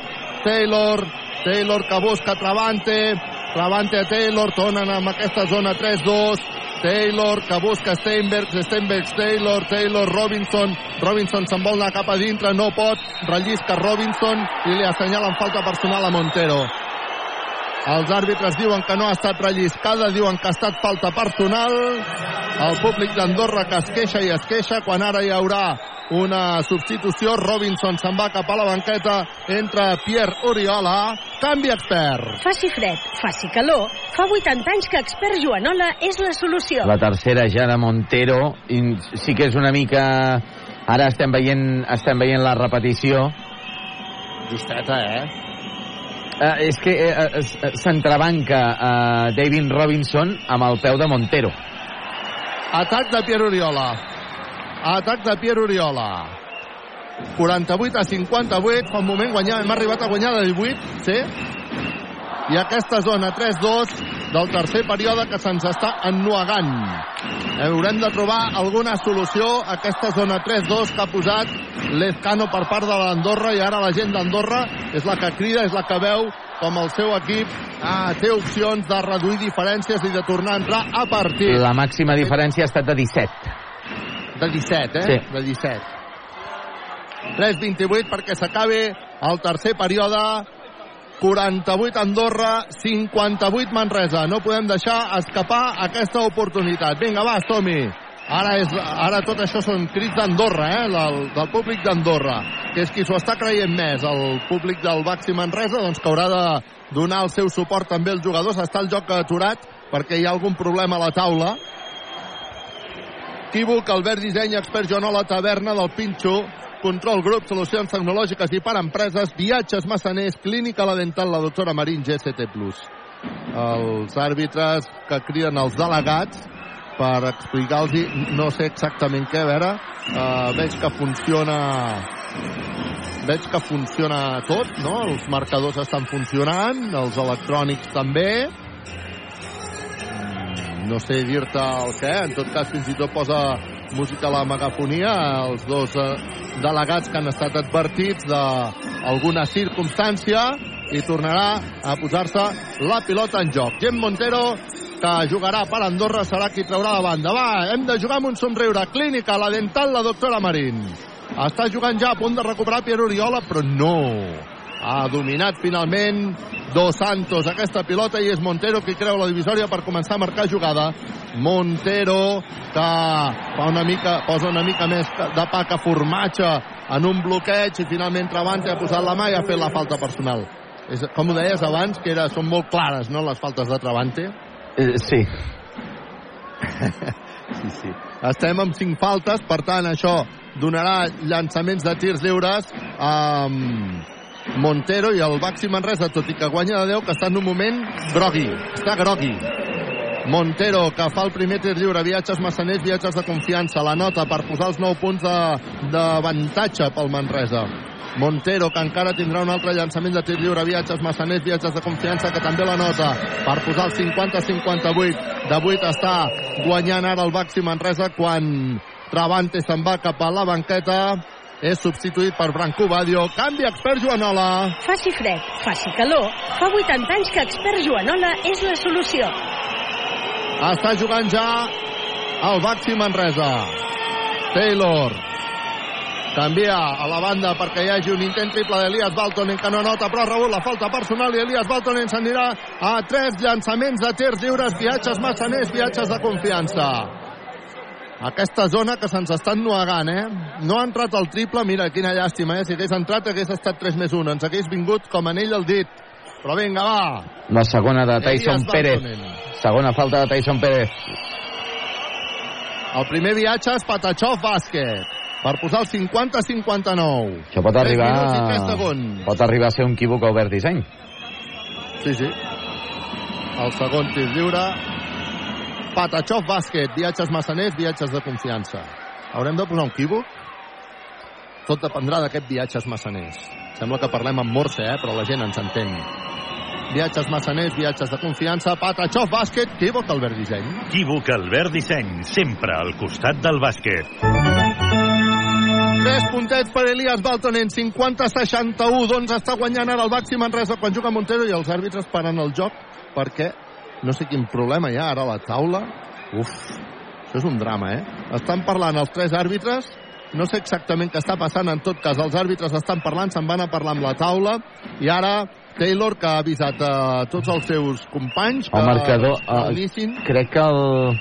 Taylor, Taylor que busca Travante, Travante a Taylor, tornen amb aquesta zona 3-2. Taylor que busca Steinbergs, Steinbergs, Taylor, Taylor, Robinson, Robinson se'n vol anar cap a dintre, no pot, rellisca Robinson i li assenyalen falta personal a Montero. Els àrbitres diuen que no ha estat relliscada, diuen que ha estat falta personal. El públic d'Andorra que es queixa i es queixa quan ara hi haurà una substitució. Robinson se'n va cap a la banqueta, entra Pierre Oriola, canvi expert. Faci fred, faci calor, fa 80 anys que expert Joanola és la solució. La tercera ja de Montero. Sí que és una mica... Ara estem veient, estem veient la repetició. Justeta, eh? Uh, és que uh, uh, s'entrebanca uh, David Robinson amb el peu de Montero. Atac de Pierre Oriola. Atac de Pierre Oriola. 48 a 58, fa un moment guanyar, hem arribat a guanyar de 18, sí? I aquesta zona 3-2 del tercer període que se'ns està ennuegant. Haurem de trobar alguna solució a aquesta zona 3-2 que ha posat l'Ezcano per part de l'Andorra i ara la gent d'Andorra és la que crida, és la que veu com el seu equip ah, té opcions de reduir diferències i de tornar a entrar a partit. La màxima diferència ha estat de 17. De 17, eh? Sí. De 17. 3-28 perquè s'acabi el tercer període. 48 Andorra, 58 Manresa. No podem deixar escapar aquesta oportunitat. Vinga, va, som-hi. Ara, és, ara tot això són crits d'Andorra, eh? Del, del públic d'Andorra, que és qui s'ho està creient més. El públic del Baxi Manresa, doncs, que haurà de donar el seu suport també als jugadors. Està el joc aturat perquè hi ha algun problema a la taula. Equívoc, Albert Disseny, expert Joanola, taverna del Pinxo, control grup, solucions tecnològiques i per empreses, viatges massaners, clínica la dental, la doctora Marín, GST+. els àrbitres que criden els delegats per explicar-los no sé exactament què, a veure, uh, veig que funciona veig que funciona tot, no? Els marcadors estan funcionant, els electrònics també. Mm, No sé dir-te el què, en tot cas fins i tot posa música a la megafonia, els dos eh, delegats que han estat advertits d'alguna circumstància i tornarà a posar-se la pilota en joc. Gem Montero, que jugarà per Andorra, serà qui traurà la banda. Va, hem de jugar amb un somriure. Clínica, la dental, la doctora Marín. Està jugant ja a punt de recuperar Pierre Oriola, però no. Ha dominat finalment Dos Santos aquesta pilota i és Montero qui creu la divisòria per començar a marcar jugada. Montero que fa una mica, posa una mica més de pa que formatge en un bloqueig i finalment Travante ha posat la mà i ha fet la falta personal. És, com ho deies abans, que era, són molt clares no, les faltes de Travante. Eh, sí. *laughs* sí, sí. Estem amb cinc faltes, per tant, això donarà llançaments de tirs lliures amb Montero i el Baxi Manresa, tot i que guanya de 10, que està en un moment grogui. Està grogui. Montero, que fa el primer tir lliure, viatges massaners, viatges de confiança, la nota per posar els 9 punts d'avantatge pel Manresa. Montero, que encara tindrà un altre llançament de tir lliure, viatges massaners, viatges de confiança, que també la nota per posar el 50-58. De 8 està guanyant ara el Baxi Manresa quan Travante se'n va cap a la banqueta és substituït per Branco Badio. Canvi expert Joanola. Faci fred, faci calor. Fa 80 anys que expert Joanola és la solució. Està jugant ja el Baxi Manresa. Taylor. Canvia a la banda perquè hi hagi un intent triple d'Elias Baltonen que no nota però ha rebut la falta personal i Elias Baltonen s'anirà a tres llançaments de tirs lliures, viatges massaners, viatges de confiança aquesta zona que se'ns està ennuegant, eh? No ha entrat el triple, mira, quina llàstima, eh? Si hagués entrat hagués estat 3 més 1, ens hagués vingut com anell al dit. Però vinga, va. La segona de Tyson Pérez. Segona falta de Tyson Pérez. El primer viatge és Patachov bàsquet per posar el 50-59. Això pot arribar, pot arribar a ser un equívoc a obert disseny. Sí, sí. El segon tir lliure. Patachov bàsquet, viatges massaners, viatges de confiança. Haurem de posar un quívoc? Tot dependrà d'aquest viatges massaners. Sembla que parlem amb morse, eh? però la gent ens entén. Viatges massaners, viatges de confiança. Patachov bàsquet, quívoc Albert Disseny. Equívoc Albert Disseny, sempre al costat del bàsquet. Tres puntets per Elias Baltonen, 50-61. Doncs està guanyant ara el Baxi Manresa quan juga Montero i els àrbitres paren el joc perquè no sé quin problema hi ha ara a la taula. Uf, això és un drama, eh? Estan parlant els tres àrbitres, no sé exactament què està passant, en tot cas els àrbitres estan parlant, se'n van a parlar amb la taula, i ara Taylor, que ha avisat a tots els seus companys que El marcador... eh, crec que el...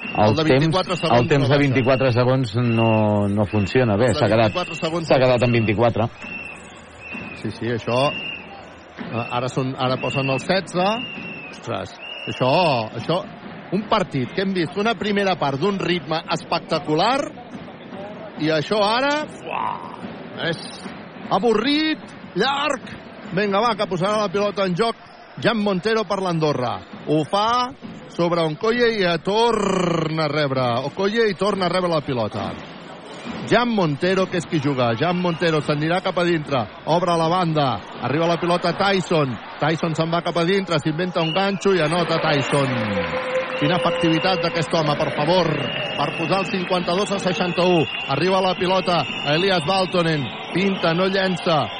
El, El de 24 temps, segons el temps de baixa. 24 segons no, no funciona bé. S'ha quedat, 24 segons s'ha no quedat en 24. Sí, sí, això... eh, Ara, són, ara posen el 16. Ostres, això, això... Un partit que hem vist una primera part d'un ritme espectacular i això ara... Uah, és avorrit, llarg. Vinga, va, que posarà la pilota en joc Jan Montero per l'Andorra. Ho fa sobre Oncoye i torna a rebre. Okoye i torna a rebre la pilota. Jan Montero, que és qui juga. Jan Montero s'anirà cap a dintre. Obre la banda. Arriba la pilota Tyson. Tyson se'n va cap a dintre. S'inventa un ganxo i anota Tyson. Quina efectivitat d'aquest home, per favor. Per posar el 52 a 61. Arriba la pilota a Elias Baltonen. Pinta, no llença.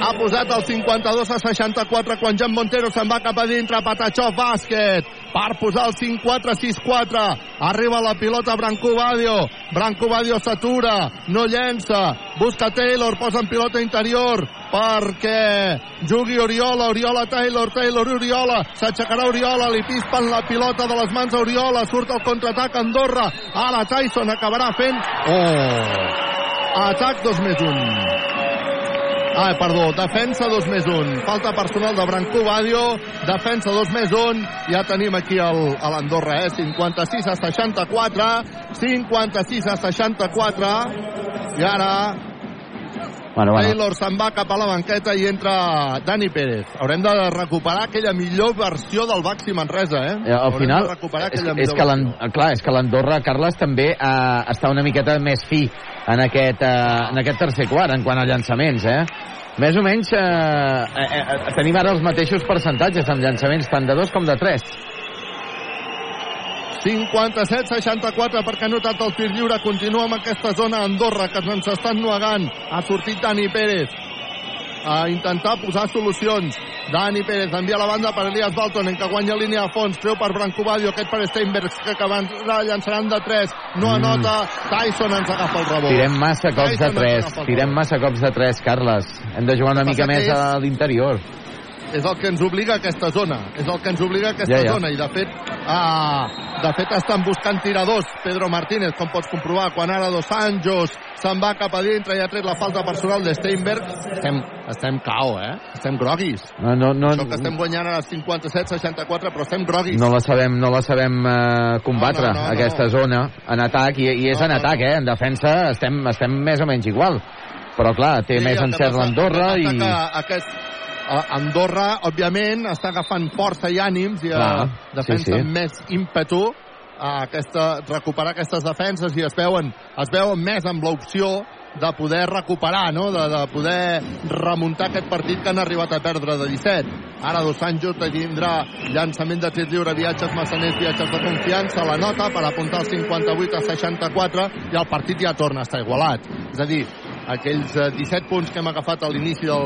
Ha posat el 52 a 64 quan Jan Montero se'n va cap a dintre. Patachov bàsquet per posar el 5-4-6-4. Arriba la pilota Branco Badio. Branco Badio s'atura, no llença. Busca Taylor, posa en pilota interior perquè jugui Oriola, Oriola, Taylor, Taylor, Oriola, s'aixecarà Oriola, li pispen la pilota de les mans a Oriola, surt el contraatac Andorra, ara Tyson acabarà fent... Oh! Atac 2 més 1. Ah, perdó, defensa 2 més 1. Falta personal de Brancú Badio, defensa 2 més 1. Ja tenim aquí l'Andorra, eh? 56 a 64, 56 a 64. I ara Bueno, bueno. Taylor se'n va cap a la banqueta i entra Dani Pérez. Haurem de recuperar aquella millor versió del Baxi Manresa, eh? Eh, Al Haurem final, és, és que clar, és que l'Andorra, Carles, també eh, està una miqueta més fi en aquest, eh, en aquest tercer quart, en quant a llançaments, eh? Més o menys eh, eh, eh, tenim ara els mateixos percentatges amb llançaments tant de dos com de tres. 57-64 perquè ha notat el tir lliure. Continua amb aquesta zona Andorra que ens està ennuegant. Ha sortit Dani Pérez a intentar posar solucions. Dani Pérez envia la banda per Elias Baltonen que guanya línia a fons, treu per Brancobadio, aquest per Steinbergs que abans llançaran de 3, no Mm. anota, Tyson ens agafa el rebot. Tirem massa cops de Tyson agafa el tirem rebot. massa cops de tres, Carles. Hem de jugar una mica més és- a l'interior. És el que ens obliga a aquesta zona és el que ens obliga a aquesta Ja, ja. zona i de fet ah, de fet estan buscant tiradors Pedro Martínez com pots comprovar quan ara Dos Anjos se'n va cap a dintre i ha tret la falta personal de Steinberg estem, estem cao eh estem groguis No, no, no, això que estem guanyant ara 57-64 però estem groguis no la sabem, no la sabem eh, combatre, No, no, no, no. aquesta zona, en atac, i, i és No, en no, atac, eh? En defensa estem, estem més o menys igual. Però, clar, té Sí, més encert l'Andorra i... aquest, Andorra, òbviament, està agafant força i ànims i uh, defensa sí, sí. amb més ímpetu a aquesta, recuperar aquestes defenses i es veuen, es veuen més amb l'opció de poder recuperar, no? de, de poder remuntar aquest partit que han arribat a perdre de 17. Ara Dos Anjos tindrà llançament de tir lliure, viatges massaners, viatges de confiança, la nota per apuntar el 58 a 64 i el partit ja torna a estar igualat. És a dir, aquells eh, 17 punts que hem agafat a l'inici o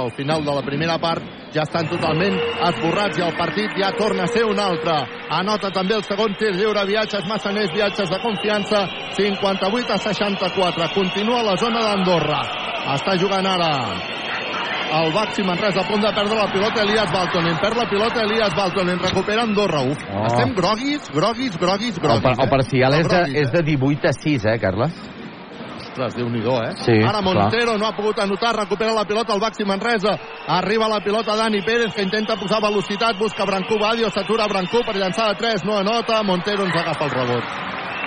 al final de la primera part ja estan totalment esborrats i el partit ja torna a ser un altre. Anota també el segon tir lliure, viatges massaners, viatges de confiança, 58 a 64. Continua la zona d'Andorra. Està jugant ara el Baxi Manresa a punt de perdre la pilota Elias Baltonen. Perd la pilota Elias Baltonen. Recupera Andorra. Uf, Oh. estem groguis, groguis, groguis, El, groguis. par el parcial eh? és de, és de 18 a 6, eh, Carles? Ostres, Déu-n'hi-do, eh? Sí, Ara clar. Montero no ha pogut anotar, recupera la pilota el Baxi Manresa. Arriba la pilota Dani Pérez, que intenta posar velocitat, busca Brancú Badio, s'atura Brancú per llançar de 3, no anota, Montero ens agafa el rebot.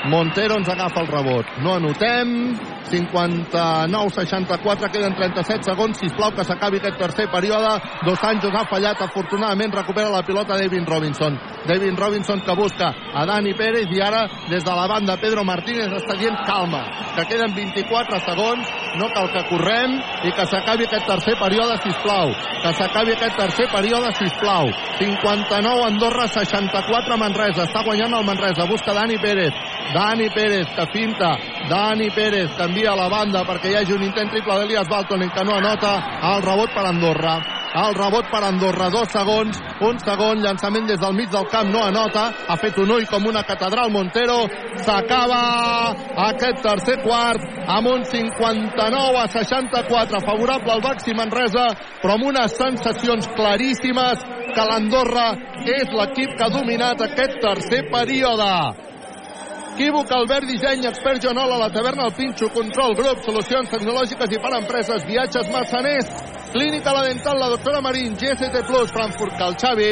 Montero ens agafa el rebot. No anotem, 59-64, queden 37 segons, sisplau que s'acabi aquest tercer període. Dos Anjos ha fallat, afortunadament recupera la pilota David Robinson. David Robinson que busca a Dani Pérez i ara des de la banda Pedro Martínez està dient calma, que queden 24 segons, no cal que correm i que s'acabi aquest tercer període, sisplau. Que s'acabi aquest tercer període, sisplau. 59 Andorra, 64 Manresa. Està guanyant el Manresa. Busca Dani Pérez. Dani Pérez, que finta. Dani Pérez, que envia a la banda perquè hi hagi un intent triple d'Elias Baltonen que no anota. El rebot per Andorra. El rebot per Andorra, dos segons, un segon, llançament des del mig del camp, no anota, ha fet un ull com una catedral Montero, s'acaba aquest tercer quart amb un 59 a 64 favorable al Baxi Manresa, però amb unes sensacions claríssimes que l'Andorra és l'equip que ha dominat aquest tercer període. Equívoc, Albert Disseny, expert Joanola, la taverna, el Pinxo, control, grup, solucions tecnològiques i per empreses, viatges massaners, clínica la dental, la doctora Marín, GST Frankfurt, Cal Xavi,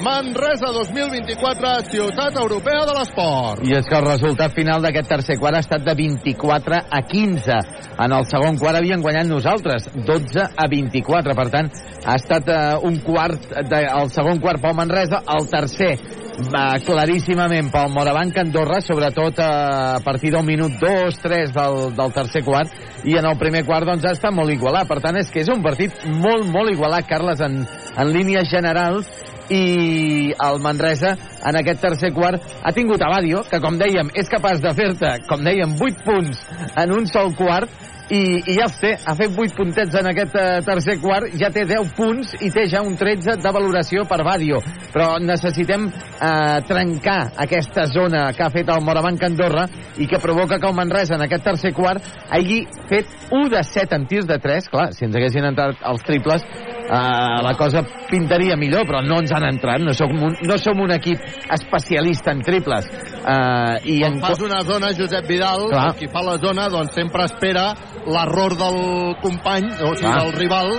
Manresa 2024, ciutat europea de l'esport. I és que el resultat final d'aquest tercer quart ha estat de 24 a 15. En el segon quart havien guanyat nosaltres, 12 a 24. Per tant, ha estat eh, un quart, de, el segon quart pel Manresa, el tercer eh, claríssimament pel Morabanc Andorra, sobretot eh, a partir del minut 2, 3 del, del tercer quart, i en el primer quart doncs ha estat molt igualat. Per tant, és que és un partit molt, molt igualat, Carles, en, en línies generals, i el Manresa en aquest tercer quart ha tingut Abadio, que com dèiem és capaç de fer-te, com dèiem, 8 punts en un sol quart i, i ja els té, ha fet 8 puntets en aquest eh, tercer quart, ja té 10 punts i té ja un 13 de valoració per Badio, però necessitem eh, trencar aquesta zona que ha fet el Morabanc Andorra i que provoca que el Manresa en aquest tercer quart hagi fet 1 de 7 en tirs de 3, clar, si ens haguessin entrat els triples eh, la cosa pintaria millor, però no ens han entrat, no som un, no som un equip especialista en triples. Uh, i Quan en... fas una zona, Josep Vidal, Clar. qui fa la zona, doncs sempre espera l'error del company, o sigui, Clar. del rival,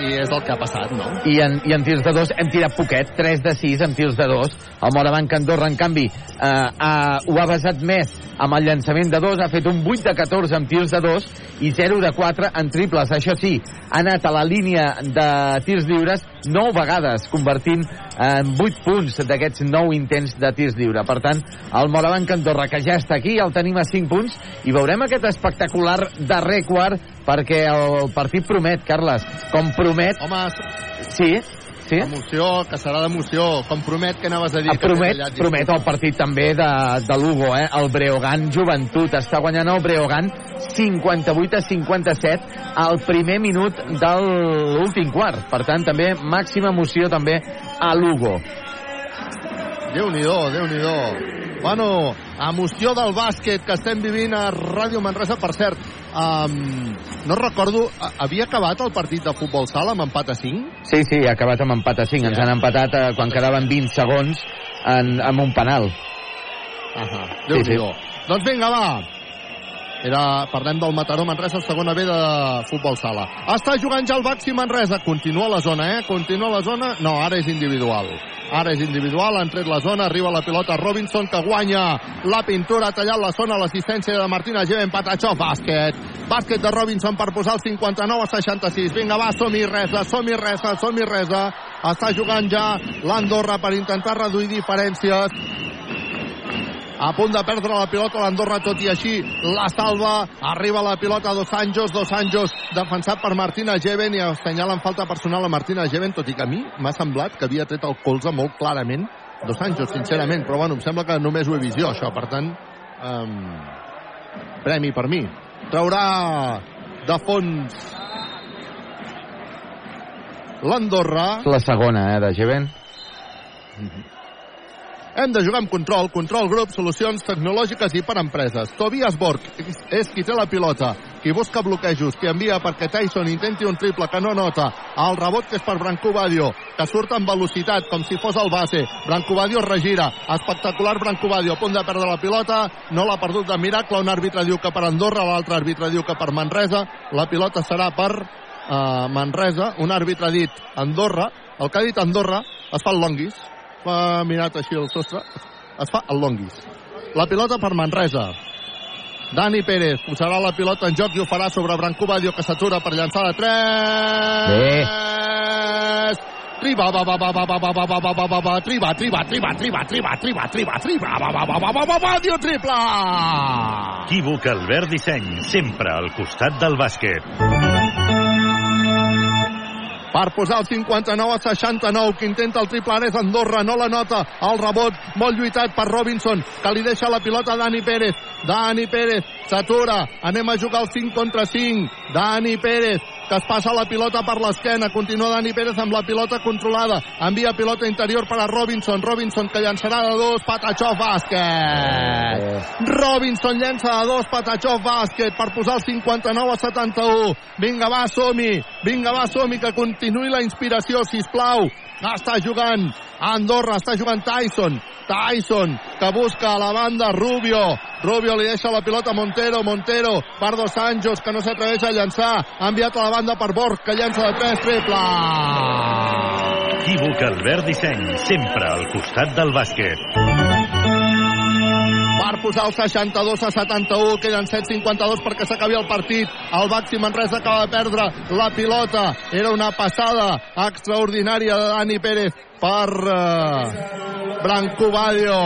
i és el que ha passat, no? I en, I en tirs de dos hem tirat poquet, 3 de 6 en tirs de dos. El Morabanc Andorra, en canvi, eh, ha, ho ha basat més amb el llançament de dos, ha fet un 8 de 14 en tirs de dos i 0 de 4 en triples. Això sí, ha anat a la línia de tirs lliures 9 vegades, convertint en 8 punts d'aquests 9 intents de tirs lliure. Per tant, el Morabanc Andorra, que ja està aquí, el tenim a 5 punts, i veurem aquest espectacular darrer quart, perquè el partit promet, Carles, com promet... Home, sí, sí. Emoció, que serà d'emoció. Com promet que anaves a dir... Ah, que promet, tallat, promet el partit també de, de Lugo, eh? El Breogán Joventut està guanyant el Breogán 58 a 57 al primer minut de l'últim quart. Per tant, també màxima emoció també a Lugo. Déu-n'hi-do, déu nhi déu Bueno, emoció del bàsquet que estem vivint a Ràdio Manresa. Per cert, um, no recordo, havia acabat el partit de futbol sala amb empat a 5? Sí, sí, ha acabat amb empat a 5. Ens han empatat eh, quan quedaven 20 segons en, amb un penal. Ahà, Sí, sí. Doncs vinga, va. Era, parlem del Mataró Manresa, segona B de futbol sala. Està jugant ja el Baxi Manresa. Continua la zona, eh? Continua la zona. No, ara és individual. Ara és individual, han tret la zona, arriba la pilota Robinson, que guanya la pintura, ha tallat la zona, l'assistència de Martina Geven, Patachó, bàsquet. Bàsquet de Robinson per posar el 59 a 66. Vinga, va, som-hi resa, som-hi resa, som-hi resa. Està jugant ja l'Andorra per intentar reduir diferències a punt de perdre la pilota l'Andorra, tot i així la salva, arriba la pilota a Dos Anjos, Dos Anjos defensat per Martina Geven i assenyalen falta personal a Martina Geven, tot i que a mi m'ha semblat que havia tret el colze molt clarament Dos Anjos, sincerament, però bueno, em sembla que només ho he vist jo, això, per tant um, premi per mi. Traurà de fons l'Andorra. La segona, eh, de Geven. Hem de jugar amb control, control grup, solucions tecnològiques i per empreses. Tobias Borg és- qui té la pilota, qui busca bloquejos, qui envia perquè Tyson intenti un triple que no nota. El rebot que és per Branco Badio, que surt amb velocitat, com si fos el base. Branco Badio es regira. Espectacular Branco Badio, a punt de perdre la pilota. No l'ha perdut de miracle. Un àrbitre diu que per Andorra, l'altre àrbitre diu que per Manresa. La pilota serà per uh, Manresa. Un àrbitre ha dit Andorra. El que ha dit Andorra es fa el longuis fa mirat així el sostre, es fa el longuis. La pilota per Manresa. Dani Pérez posarà la pilota en joc i ho farà sobre Branco Badio, que s'atura per llançar de 3. Triba, va, va, va, va, va, va, va, va, va, va, va, va, triba, triba, triba, triba, triba, triba, triba, triba, va, va, va, va, va, va, va, dio triple! Equívoc Albert Disseny, sempre al costat del bàsquet. Per posar el 59 a 69 que intenta el triple ara és Andorra no la nota, el rebot molt lluitat per Robinson, que li deixa la pilota a Dani Pérez, Dani Pérez s'atura, anem a jugar el 5 contra 5 Dani Pérez que es passa la pilota per l'esquena, continua Dani Pérez amb la pilota controlada, envia pilota interior per a Robinson, Robinson que llançarà de dos, Patachó bàsquet Robinson llença de dos, Patachó bàsquet per posar el 59 a 71 vinga va, som-hi. Vinga va, som que continuï la inspiració, si plau està jugant Andorra, està jugant Tyson Tyson, que busca a la banda Rubio, Rubio li deixa la pilota a Montero, Montero per Dos Anjos, que no s'atreveix a llançar ha enviat a la banda per Borg, que llença de 3 triple Equívoc Albert Disseny, sempre al costat del bàsquet. per posar el 62 a 71, queden 7.52 perquè s'acabi el partit. El Baxi Manresa acaba de perdre la pilota. Era una passada extraordinària de Dani Pérez per eh, Branco Badio,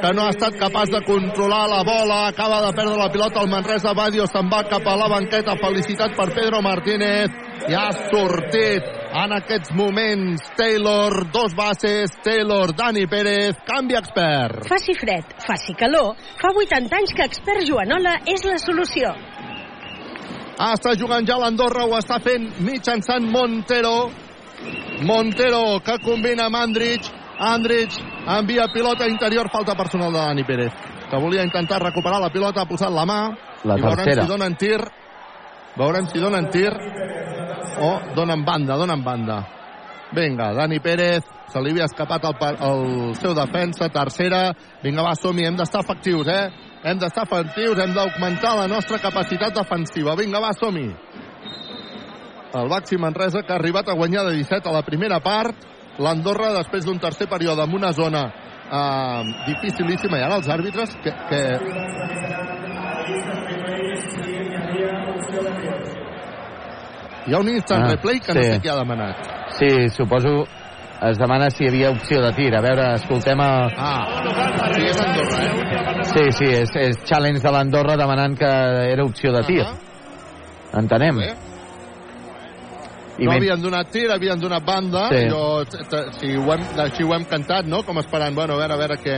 que no ha estat capaç de controlar la bola. Acaba de perdre la pilota el Manresa. Badio se'n va cap a la banqueta. Felicitat per Pedro Martínez. I ha sortit en aquests moments Taylor, dos bases, Taylor, Dani Pérez, canvi expert. Faci fred, faci calor, fa 80 anys que expert Joanola és la solució. Ah, està jugant ja l'Andorra, ho està fent mitjançant Montero. Montero, que combina amb Andrich. Andrich envia pilota interior, falta personal de Dani Pérez, que volia intentar recuperar la pilota, ha posat la mà. La I veurem tercera. si donen tir. Veurem si donen tir o donen banda, donen banda. Vinga, Dani Pérez Se li havia escapat el, el seu defensa, tercera. Vinga, va, som-hi, hem d'estar efectius, eh? Hem d'estar efectius, hem d'augmentar la nostra capacitat defensiva. Vinga, va, som-hi. El Baxi Manresa, que ha arribat a guanyar de 17 a la primera part. L'Andorra, després d'un tercer període amb una zona eh, dificilíssima. I ara els àrbitres que, que Hi ha un instant Ah, replay que sí. no sé qui ha demanat. Sí, suposo es demana si hi havia opció de tir. A veure, escoltem a... Ah, sí, és Andorra, eh? Sí, sí, és, és challenge de l'Andorra demanant que era opció de tir. Entenem. I no men- havien donat tir, havien donat banda. Sí. Jo, si ho hem, així ho hem cantat, no? Com esperant, bueno, a veure, a veure què...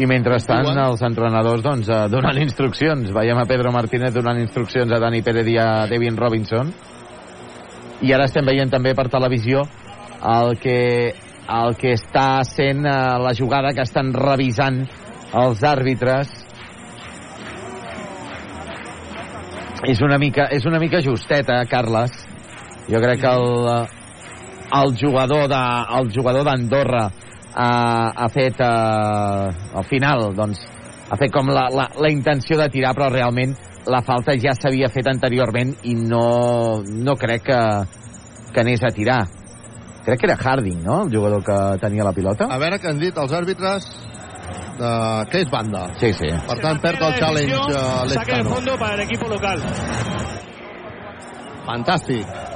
I mentrestant, Diuen. els entrenadors doncs, eh, donant instruccions. Veiem a Pedro Martínez donant instruccions a Dani Pérez i a Devin Robinson. I ara estem veient també per televisió el que, el que està sent eh, la jugada que estan revisant els àrbitres. És una mica, és una mica justeta, Carles. Jo crec que el, eh, el jugador de, el jugador d'Andorra ha, ha fet eh, al final doncs ha fet com la, la, la intenció de tirar però realment la falta ja s'havia fet anteriorment i no, no crec que, que anés a tirar crec que era Harding, no? El jugador que tenia la pilota A veure què han dit els àrbitres de... que és banda. sí, sí Per tant, perd el challenge uh, Saque de Lescano. fondo para el equipo local. Fantàstic.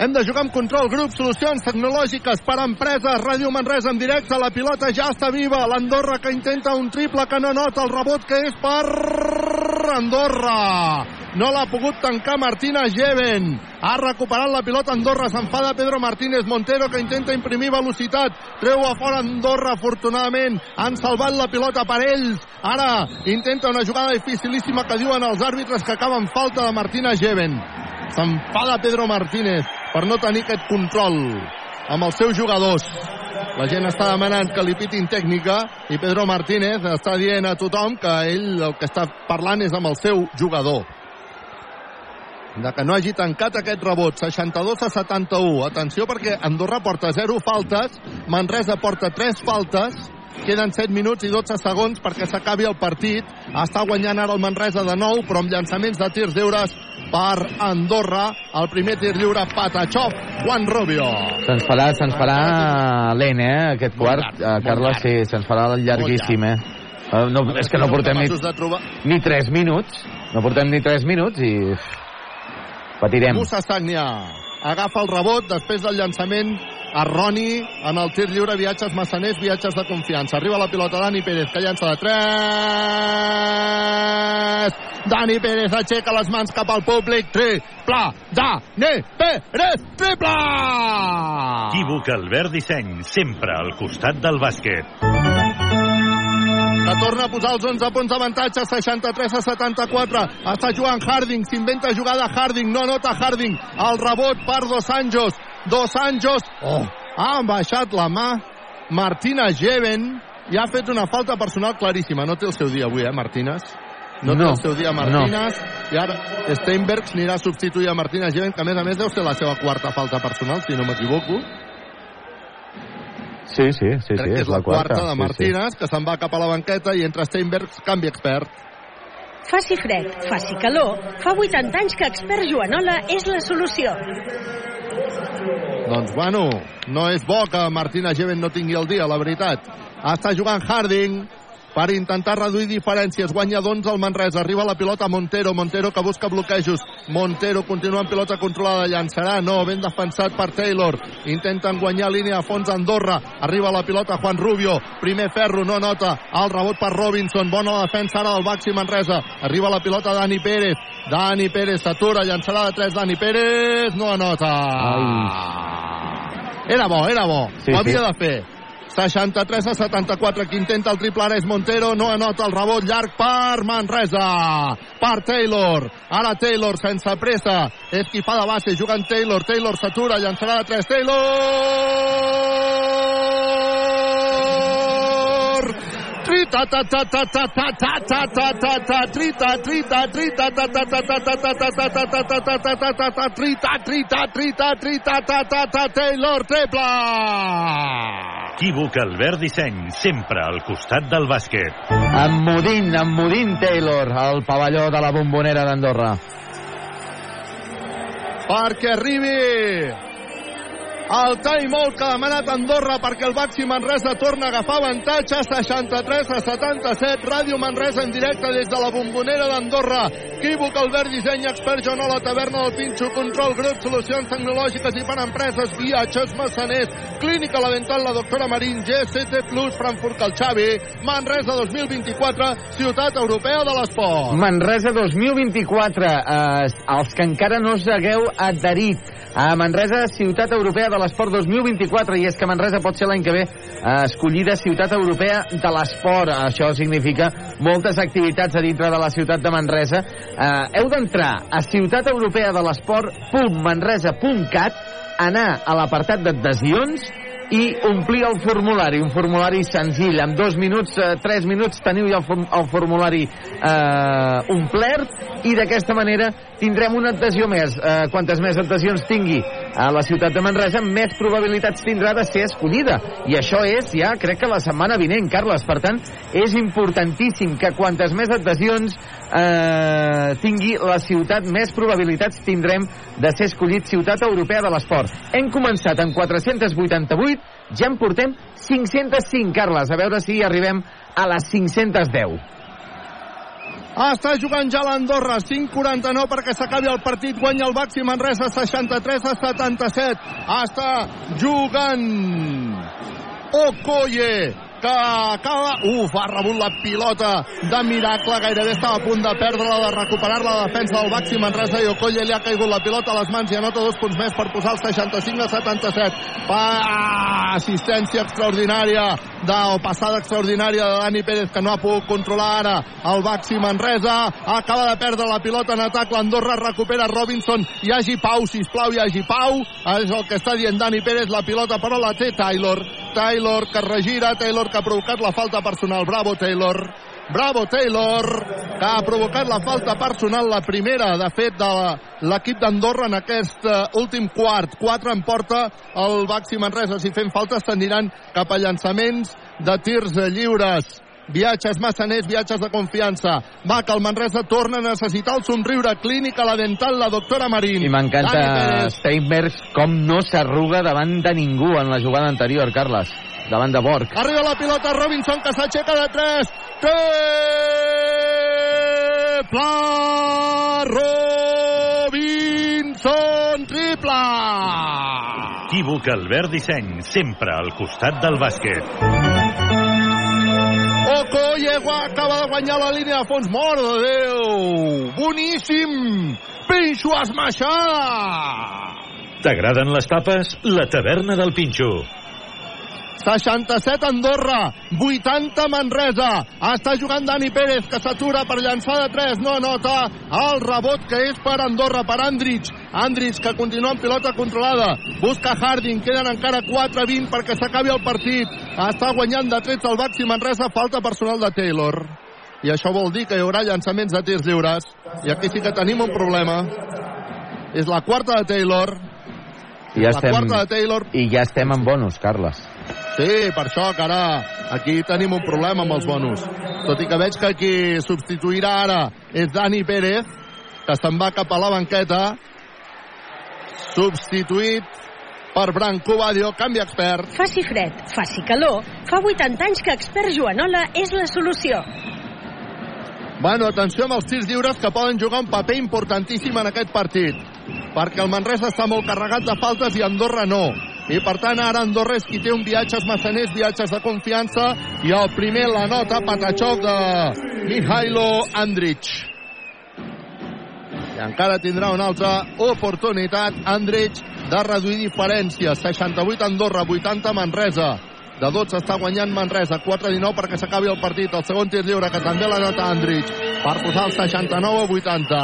Hem de jugar amb control grup, solucions tecnològiques per a empreses. Ràdio Manresa en directe, la pilota ja està viva. L'Andorra que intenta un triple que no nota el rebot que és per Andorra. No l'ha pogut tancar Martina Geven. Ha recuperat la pilota Andorra. S'enfada Pedro Martínez Montero que intenta imprimir velocitat. Treu a fora Andorra, afortunadament. Han salvat la pilota per ells. Ara intenta una jugada dificilíssima que diuen els àrbitres que acaben falta de Martina Geven. S'enfada Pedro Martínez per no tenir aquest control amb els seus jugadors. La gent està demanant que li pitin tècnica i Pedro Martínez està dient a tothom que ell el que està parlant és amb el seu jugador. De que no hagi tancat aquest rebot, 62 a 71. Atenció perquè Andorra porta 0 faltes, Manresa porta 3 faltes, queden 7 minuts i 12 segons perquè s'acabi el partit. Està guanyant ara el Manresa de nou, però amb llançaments de tirs lliures per Andorra. El primer tir lliure, Patachov, Juan Rubio. se'ns farà, se'ns farà lent, eh, aquest quart eh, Carles, sí, se'ns farà llarguíssim, eh Eh, no, és que no portem ni, ni 3 minuts no portem ni 3 minuts i patirem. Musa Sagnia agafa el rebot després del llançament erroni en el tir lliure viatges massaners, viatges de confiança. Arriba la pilota Dani Pérez que llança de 3 Dani Pérez aixeca les mans cap al públic. Triple Dani Pérez triple! Equívoc Albert Disseny, sempre al costat del bàsquet. Que torna a posar els 11 punts d'avantatge 63 a 74 està jugant Harding, s'inventa jugada Harding no nota Harding, el rebot per Dos Anjos, Dos Anjos oh, ha baixat la mà Martina Geven i ha fet una falta personal claríssima. No té el seu dia avui, eh, Martínez? No, té No, el seu dia Martínez. I ara Steinbergs anirà a substituir a Martina Geven que a més a més deu ser la seva quarta falta personal si no m'equivoco sí, sí, sí, crec sí, que és la quarta, de sí, Martínez que se'n va cap a la banqueta i entra Steinbergs, canvi expert. Faci fred, faci calor, fa 80 anys que Expert Joanola és la solució. Doncs bueno, no és bo que Martina Geven no tingui el dia, la veritat. Està jugant Harding per intentar reduir diferències. Guanya d'11 el Manresa. Arriba la pilota Montero. Montero que busca bloquejos. Montero continua amb pilota controlada. Llançarà. No, ben defensat per Taylor. Intenten guanyar línia a fons Andorra. Arriba la pilota Juan Rubio. Primer ferro, no nota. El rebot per Robinson. Bona defensa ara del Baxi Manresa. Arriba la pilota Dani Pérez. Dani Pérez s'atura. Llançarà de 3 Dani Pérez. No anota. Era bo, era bo. Sí, Ho havia sí. de fer. 63 a 74, qui intenta el triple ara és Montero, no anota el rebot llarg per Manresa, per Taylor, ara Taylor sense pressa, és qui fa de base, jugant Taylor, Taylor s'atura, llançarà de 3, Taylor! Ta ta ta ta ta ta ta ta ta ta ta trita trita trita ta ta ta ta ta ta ta ta ta ta ta ta ta ta ta ta trita trita trita trita ta ta ta Taylor triple Equívoc Albert Disseny, sempre al costat del bàsquet. Emmudint, emmudint Taylor, al pavelló de la bombonera d'Andorra. perquè arribi el timeout que ha demanat Andorra perquè el Baxi Manresa torna a agafar avantatge 63 a 77 Ràdio Manresa en directe des de la bombonera d'Andorra Equívoc, Albert Disseny, Expert Joanola, Taverna del Pinxo, Control Grup, Solucions Tecnològiques i per Empreses, Viatges, Massaners, Clínica La Dental, la doctora Marín, GCT Plus, Frankfurt Calxavi, Manresa 2024, Ciutat Europea de l'Esport. Manresa 2024, eh, els que encara no us hagueu adherit a Manresa Ciutat Europea de l'Esport 2024 i és que Manresa pot ser l'any que ve eh, escollida Ciutat Europea de l'Esport. Això significa moltes activitats a dintre de la ciutat de Manresa. Eh, heu d'entrar a Ciutat Europea de l'Esport.manresa.cat anar a l'apartat d'adhesions i omplir el formulari, un formulari senzill, en dos minuts, eh, tres minuts teniu ja el, form el formulari eh, omplert i d'aquesta manera tindrem una adhesió més. Eh, quantes més adhesions tingui a la ciutat de Manresa, més probabilitats tindrà de ser escollida. I això és ja, crec que la setmana vinent, Carles. Per tant, és importantíssim que quantes més adhesions eh, tingui la ciutat, més probabilitats tindrem de ser escollit ciutat europea de l'esport. Hem començat en 488, ja en portem 505, Carles. A veure si arribem a les 510. Està jugant ja l'Andorra, 5'49 perquè s'acabi el partit, guanya el Baxi Manresa 63 a 77. Està jugant Okoye, que acaba... Uf, ha rebut la pilota de miracle, gairebé estava a punt de perdre-la, de recuperar la defensa del Baxi Manresa i Okoye li ha caigut la pilota a les mans i anota dos punts més per posar el 65 a 77. Pa, assistència extraordinària de, o passada extraordinària de Dani Pérez que no ha pogut controlar ara el Baxi Manresa acaba de perdre la pilota en atac l'Andorra recupera Robinson. Hi hagi pau, sisplau, hi hagi pau. És el que està dient Dani Pérez la pilota però la té Taylor Taylor que regira, Taylor que ha provocat la falta personal bravo Taylor Bravo Taylor, que ha provocat la falta personal, la primera, de fet, de l'equip d'Andorra en aquest uh, últim quart. 4 en porta el Baxi Manresa. Si fem falta, s'aniran cap a llançaments de tirs lliures. Viatges massaners, viatges de confiança. Va, que el Manresa torna a necessitar el somriure. Clínica, la dental, la doctora Marín. I m'encanta Steinberg com no s'arruga davant de ningú en la jugada anterior, Carles. Davant de Borg. Arriba la pilota Robinson que s'aixeca de 3. Triple Robinson, triple! Equívoc Albert Disseny, sempre al costat del bàsquet. Okoye acaba de guanyar la línia de fons. Mort de Déu! Boníssim! Pinxo esmaixada! T'agraden les tapes? La taverna del Pinxo. 67 Andorra, 80 Manresa. Està jugant Dani Pérez, que s'atura per llançar de 3. No nota el rebot que és per Andorra, per Andrich. Andrich, que continua amb pilota controlada. Busca Harding, queden encara 4-20 perquè s'acabi el partit. Està guanyant de 13 el Baxi Manresa, falta personal de Taylor. I això vol dir que hi haurà llançaments de tirs lliures. I aquí sí que tenim un problema. És la quarta de Taylor. I ja la estem, quarta de Taylor. I ja estem en bonus, Carles. Sí, per això que ara aquí tenim un problema amb els bonus. Tot i que veig que qui substituirà ara és Dani Pérez, que se'n va cap a la banqueta, substituït per Branco Badio, canvi expert. Faci fred, faci calor, fa 80 anys que expert Joanola és la solució. Bueno, atenció amb els tirs lliures que poden jugar un paper importantíssim en aquest partit. Perquè el Manresa està molt carregat de faltes i Andorra no. I per tant ara qui té un viatges massaners, viatges de confiança i el primer la nota Patachov de Mihailo Andrich. I encara tindrà una altra oportunitat Andrich de reduir diferències. 68 Andorra, 80 Manresa. De 12 està guanyant Manresa, 4-19 perquè s'acabi el partit. El segon tir lliure que també la nota Andrich per posar el 69 a 80.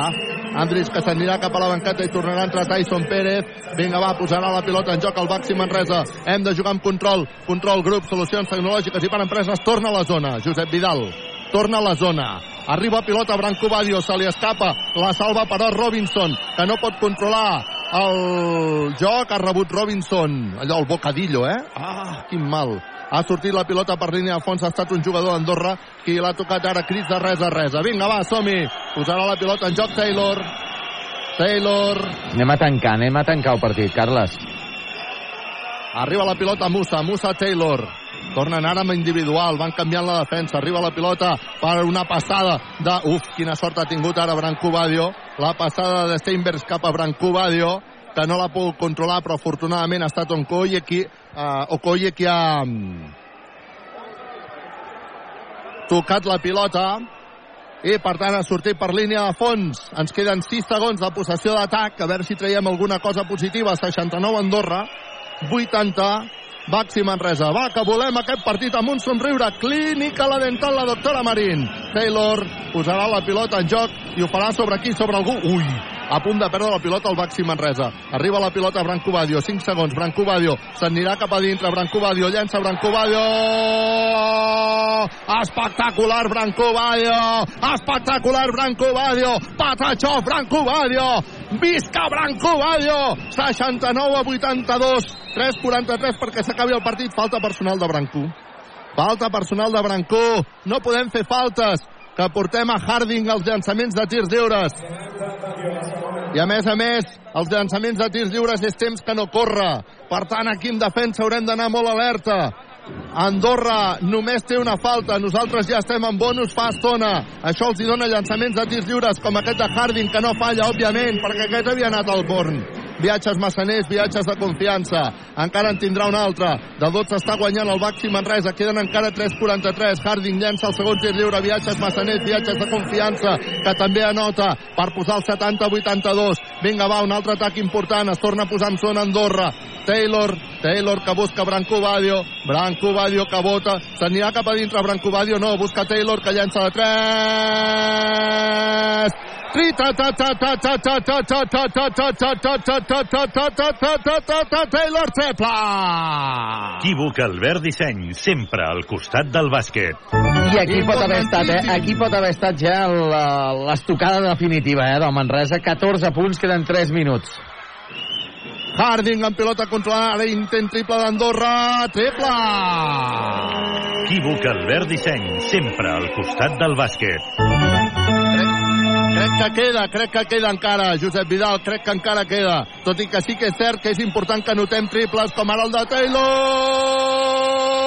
Andris que s'anirà cap a la banqueta i tornarà a entrar Tyson Pérez. Vinga, va, posarà la pilota en joc al Baxi Manresa. Hem de jugar amb control. Control, grup, solucions tecnològiques i per empreses. Torna a la zona. Josep Vidal. Torna a la zona. Arriba pilota Branco Badio, se li escapa. La salva però Robinson, que no pot controlar el joc. Ha rebut Robinson. Allò, el bocadillo, eh? Ah, quin mal. Ha sortit la pilota per línia de fons, ha estat un jugador d'Andorra qui l'ha tocat ara, crits de res a res. Vinga, va, som-hi. Posarà la pilota en joc Taylor. Taylor. Anem a tancar, anem a tancar el partit, Carles. Arriba la pilota Musa, Musa Taylor. Tornen ara amb individual, van canviant la defensa. Arriba la pilota per una passada de... Uf, quina sort ha tingut ara Branco Badio. La passada de Steinbergs cap a Branco Badio, que no l'ha pogut controlar, però afortunadament ha estat Okoye qui, uh, Okoye qui ha mm, tocat la pilota i per tant ha sortit per línia de fons ens queden 6 segons de possessió d'atac a veure si traiem alguna cosa positiva 69 Andorra 80 Baxi Manresa. Va, que volem aquest partit amb un somriure. Clínica la dental, la doctora Marín. Taylor posarà la pilota en joc i ho farà sobre qui? Sobre algú? Ui, a punt de perdre la pilota el Baxi Manresa. Arriba la pilota Branco Badio, 5 segons, Branco Badio s'anirà cap a dintre, Branco Badio llença Branco Badio. Espectacular Branco Badio. Espectacular Branco Badio. Patachó Branco Badio. Visca Branco Badio. 69 a 82 3-43 perquè s'acabi el partit. Falta personal de Branco. Falta personal de Branco. No podem fer faltes que portem a Harding els llançaments de tirs lliures i a més a més, els llançaments de tirs lliures és temps que no corre. Per tant, aquí en defensa haurem d'anar molt alerta. Andorra només té una falta, nosaltres ja estem en bonus fa estona. Això els hi dona llançaments de tirs lliures com aquest de Harding, que no falla, òbviament, perquè aquest havia anat al Born. Viatges massaners, viatges de confiança. Encara en tindrà un altre. De 12 està guanyant el Baxi Manresa. Queden encara 3'43. Harding llença el segon tir lliure. Viatges massaners, viatges de confiança, que també anota per posar el 70-82. Vinga, va, un altre atac important. Es torna a posar amb zona Andorra. Taylor, Taylor que busca Branco Badio. Branco Badio que bota. S'anirà cap a dintre Branco Badio. No, busca Taylor que llença de 3. Taylor Treble! Equívoc Albert Disseny, sempre al costat del bàsquet. I aquí pot haver estat, eh? Aquí pot haver estat ja l'estocada definitiva, eh, del Manresa. 14 punts, queden 3 minuts. Harding amb pilota controlada, ara intent triple d'Andorra, triple! Equívoc Albert Disseny, sempre al costat del bàsquet. Crec que queda, crec que queda encara, Josep Vidal, crec que encara queda. Tot i que sí que és cert que és important que notem triples com ara el de Taylor!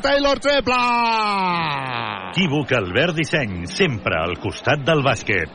Taylor triple! Equívoc Albert Disseny, sempre al costat del bàsquet.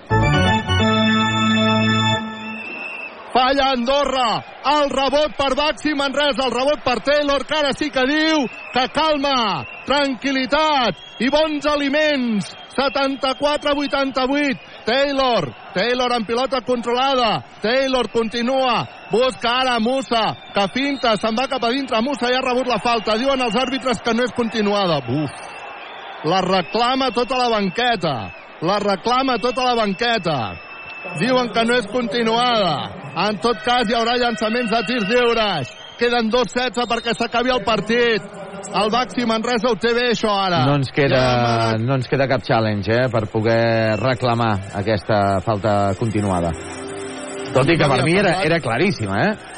Falla Andorra. El rebot per Baxi Manresa. El rebot per Taylor, que ara sí que diu que calma, tranquil·litat i bons aliments. 74-88. Taylor. Taylor en pilota controlada. Taylor continua. Busca ara Musa, que finta, se'n va cap a dintre. Musa ja ha rebut la falta. Diuen els àrbitres que no és continuada. Buf. La reclama tota la banqueta. La reclama tota la banqueta. Diuen que no és continuada. En tot cas, hi haurà llançaments de tirs lliures. Queden 2-16 perquè s'acabi el partit. El Baxi Manresa ho té bé, això, ara. No ens queda, no ens queda cap challenge eh, per poder reclamar aquesta falta continuada. Tot i que per mi era, era claríssima, eh?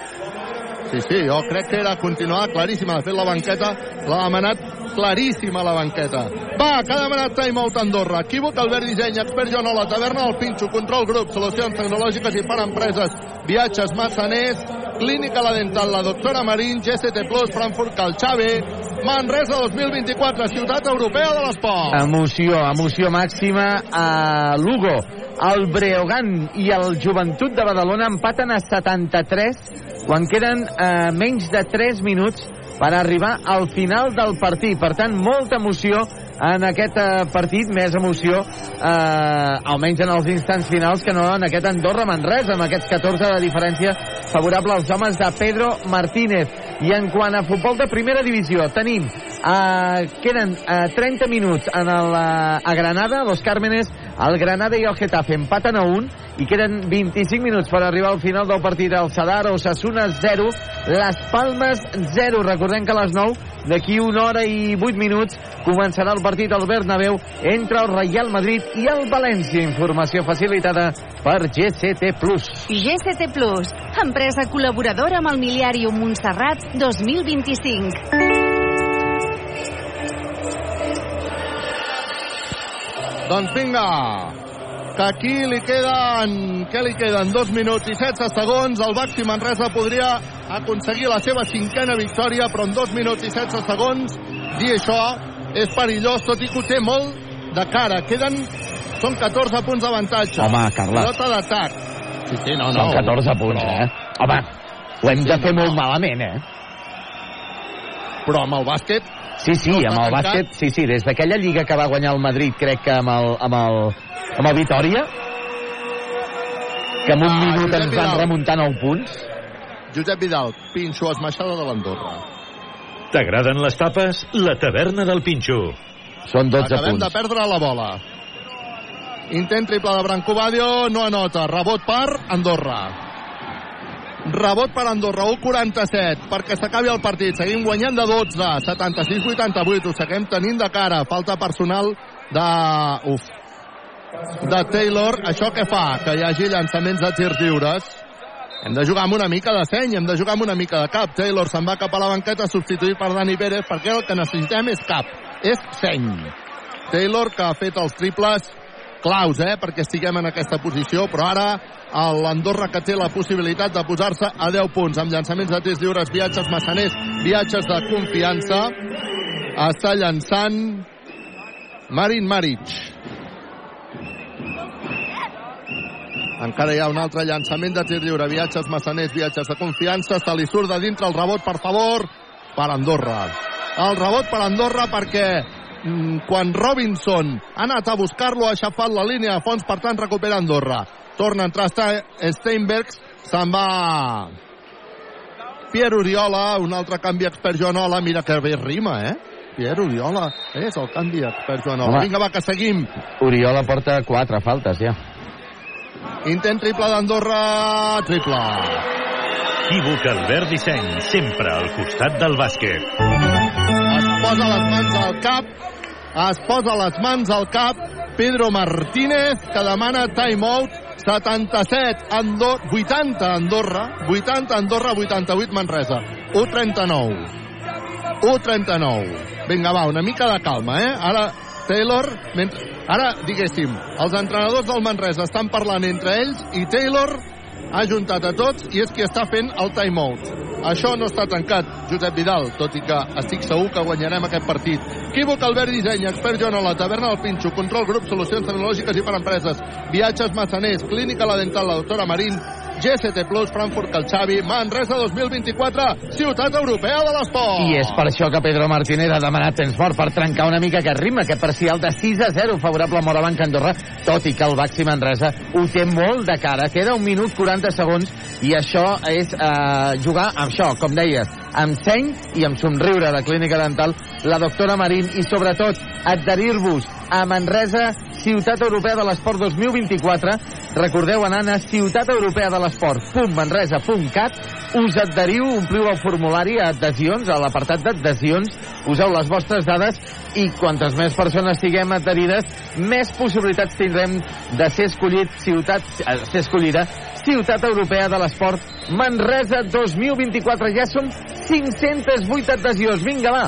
Sí, sí, jo crec que era continuada claríssima. De fet, la banqueta l'ha demanat claríssima, la banqueta. Va, que ha demanat timeout Andorra. Equívoc, Albert Disseny, expert Joanola, taverna del Pinxo, control grup, solucions tecnològiques i per empreses, viatges massaners, clínica la dental, la doctora Marín, GST Plus, Frankfurt Calxave, Manresa 2024, ciutat europea de l'esport. Emoció, emoció màxima a Lugo. El Breogán i el Joventut de Badalona empaten a 73 quan queden eh, menys de 3 minuts per arribar al final del partit. Per tant, molta emoció en aquest eh, partit, més emoció, eh, almenys en els instants finals, que no en aquest Andorra-Manresa, amb aquests 14 de diferència favorable als homes de Pedro Martínez. I en quant a futbol de primera divisió, tenim Uh, queden uh, 30 minuts en el, uh, a Granada, Los Cármenes, el Granada i el Getafe empaten a 1 i queden 25 minuts per arribar al final del partit. El Sadar, Osasuna 0, Les Palmes 0. Recordem que a les 9, d'aquí una hora i 8 minuts, començarà el partit al Bernabéu entre el Real Madrid i el València. Informació facilitada per GCT+. GCT empresa col·laboradora amb el Miliàrium Montserrat 2025. Doncs vinga, que aquí li queden, què li queden? Dos minuts i 16 segons. El Baxi Manresa podria aconseguir la seva cinquena victòria, però en dos minuts i 16 segons, dir això és perillós, tot i que ho té molt de cara. Queden, són 14 punts d'avantatge. Home, Carles. Pilota d'atac. Sí, sí, no, no. Són 14 punts, però... eh? Home, ho hem de fer molt malament, eh? Però amb el bàsquet Sí, sí, No amb el tancat. bàsquet, sí, sí, des d'aquella lliga que va guanyar el Madrid, crec que amb el, amb el, amb el Vitoria, que en un Ah, minut Josep ens van Vidal. remuntar 9 punts. Josep Vidal, pinxo esmaixada de l'Andorra. T'agraden les tapes? La taverna del Pinxo. Són 12 Acabem punts. de perdre la bola. Intent triple de Branco Badio, no anota. Rebot per Andorra. Rebot per Andorra, 1'47, perquè s'acabi el partit. Seguim guanyant de 12, 76-88, ho seguim tenint de cara. Falta personal de... Uf, de Taylor. Això què fa? Que hi hagi llançaments de tirs lliures. Hem de jugar amb una mica de seny, hem de jugar amb una mica de cap. Taylor se'n va cap a la banqueta substituït per Dani Pérez perquè el que necessitem és cap, és seny. Taylor que ha fet els triples claus, eh, perquè estiguem en aquesta posició, però ara l'Andorra que té la possibilitat de posar-se a 10 punts amb llançaments de tirs lliures, viatges massaners, viatges de confiança. Està llançant Marin Maric. Encara hi ha un altre llançament de tir lliure. Viatges massaners, viatges de confiança. Se li surt de dintre el rebot, per favor, per Andorra. El rebot per Andorra perquè quan Robinson ha anat a buscar-lo ha aixafat la línia de fons, per tant recupera Andorra. Torna a entrar Ste- Steinbergs, se'n va Pierre Oriola, un altre canvi expert Joanola, mira que bé rima, eh? Pierre Oriola, és el canvi expert Joanola. Home. Vinga, va, que seguim. Oriola porta 4 faltes, ja. Intent triple d'Andorra, triple. Equívoc Albert Disseny, sempre al costat del bàsquet. Posa les mans al cap, es posa les mans al cap Pedro Martínez, que demana timeout, 77, Andor 80 Andorra, 80 Andorra, 88 Manresa, 1'39. 1'39. Vinga, va, una mica de calma, eh? Ara, Taylor, mentre... ara, diguéssim, els entrenadors del Manresa estan parlant entre ells i Taylor ha juntat a tots i és qui està fent el timeout. Això no està tancat, Josep Vidal, tot i que estic segur que guanyarem aquest partit. Equívoc, Albert Disseny, expert Joan la taverna del Pinxo, control grup, solucions tecnològiques i per empreses, viatges massaners, clínica la dental, la doctora Marín, GST Plus, Frankfurt Calxavi, Manresa 2024, ciutat europea de l'esport. I és per això que Pedro Martínez ha demanat temps mort per trencar una mica aquest ritme, aquest parcial de 6 a 0 favorable a Morabanc Andorra, tot i que el Baxi Manresa ho té molt de cara. Queda un minut 40 segons i això és eh, jugar amb això, com deies, amb seny i amb somriure de Clínica Dental, la doctora Marín i sobretot adherir-vos a Manresa, Ciutat Europea de l'Esport 2024. Recordeu anant a ciutateuropeadelesport.manresa.cat us adheriu, ompliu el formulari a adhesions, a l'apartat d'adhesions, poseu les vostres dades i quantes més persones siguem adherides, més possibilitats tindrem de ser escollit ciutat, eh, ser escollida Ciutat Europea de l'Esport Manresa 2024. Ja som 508 adhesions. Vinga, va.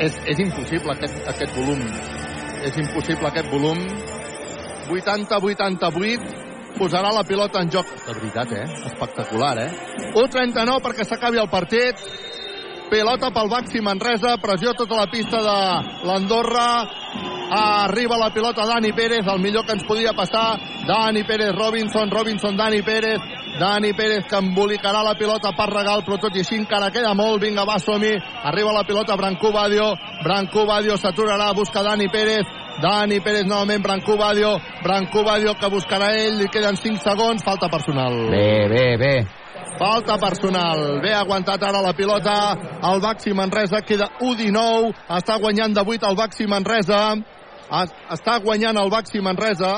És, és impossible aquest, aquest volum. És impossible aquest volum. 80-88 posarà la pilota en joc. De veritat, eh? Espectacular, eh? 1-39 perquè s'acabi el partit. Pilota pel Baxi Manresa, pressió tota la pista de l'Andorra. Arriba la pilota Dani Pérez, el millor que ens podia passar. Dani Pérez, Robinson, Robinson, Dani Pérez. Dani Pérez que embolicarà la pilota per regal, però tot i així encara queda molt. Vinga, va, som -hi. Arriba la pilota Brancú Badio. Brancú Badio s'aturarà, busca Dani Pérez. Dani Pérez novament, Brancú Badio. Brancú Badio que buscarà ell, li queden 5 segons, falta personal. Bé, bé, bé. falta personal. Bé aguantat ara la pilota el Baxi Manresa, queda 1-19, està guanyant de 8 el Baxi Manresa, Es- està guanyant el Baxi Manresa.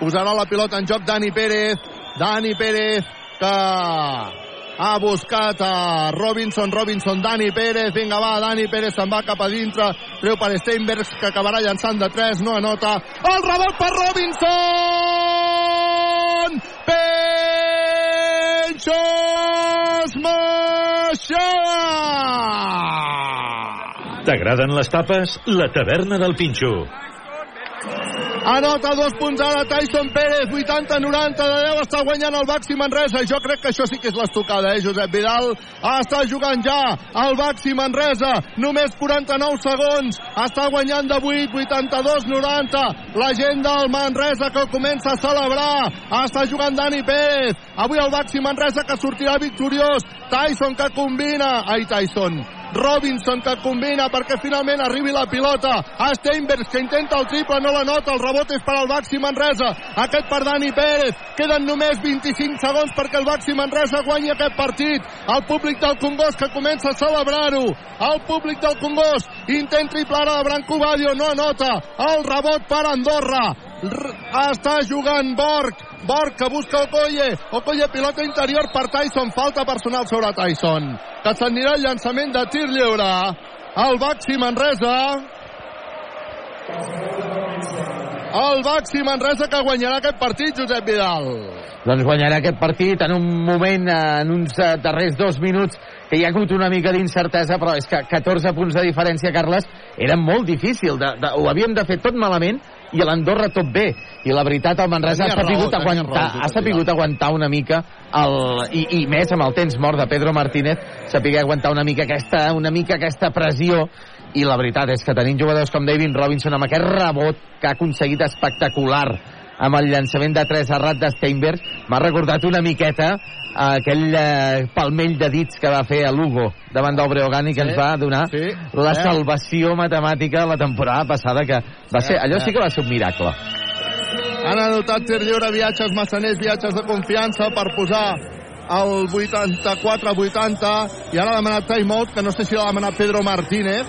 Posarà la pilota en joc Dani Pérez, Dani Pérez que ha buscat a Robinson, Robinson, Dani Pérez, vinga va, Dani Pérez se'n va cap a dintre, treu per Steinbergs que acabarà llançant de 3, no anota, el rebot per Robinson! Penxos Maixà! T'agraden les tapes? La taverna del Pinxo. Anota dos punts ara Tyson Pérez, 80-90 de 10, està guanyant el Baxi Manresa. Jo crec que això sí que és l'estocada, eh, Josep Vidal? Està jugant ja el Baxi Manresa, només 49 segons, està guanyant de 8, 82-90. La gent del Manresa que comença a celebrar, està jugant Dani Pérez. Avui el Baxi Manresa que sortirà victoriós. Tyson que combina, ai Tyson, Robinson que combina perquè finalment arribi la pilota a Steinbergs que intenta el triple, no la nota el rebot és per al Baxi Manresa. Aquest per Dani Pérez, queden només 25 segons perquè el Baxi Manresa guanyi aquest partit, el públic del Congost que comença a celebrar-ho. El públic del Congost, intent triple ara de Branco Badio, no anota el rebot per Andorra està jugant Borg. Borg que busca Okoye. Okoye pilota interior per Tyson. Falta personal sobre Tyson. Que s'anirà el llançament de tir lliure. El Baxi Manresa. El Baxi Manresa que guanyarà aquest partit Josep Vidal. Doncs guanyarà aquest partit en un moment, eh, en uns eh, darrers dos minuts, que hi ha hagut una mica d'incertesa, però és que 14 punts de diferència, Carles, era molt difícil. De, de, ho havíem de fer tot malament i a l'Andorra tot bé. I la veritat, el Manresa Tenia ha sapigut raó, tenia aguantar, raó, ha sapigut aguantar una mica el, i, i més amb el temps mort de Pedro Martínez, sapigué aguantar una mica aquesta, una mica aquesta pressió i la veritat és que tenim jugadors com David Robinson amb aquest rebot que ha aconseguit espectacular amb el llançament de 3 errat de Steinberg m'ha recordat una miqueta eh, aquell eh, palmell de dits que va fer a Lugo davant del Breogán i que Sí, ens va donar sí, la eh. salvació matemàtica la temporada passada que va ser, allò sí que va ser un miracle. Han anotat tir lliure viatges massaners, viatges de confiança per posar el 84-80 i ara ha demanat timeout que no sé si l'ha demanat Pedro Martínez.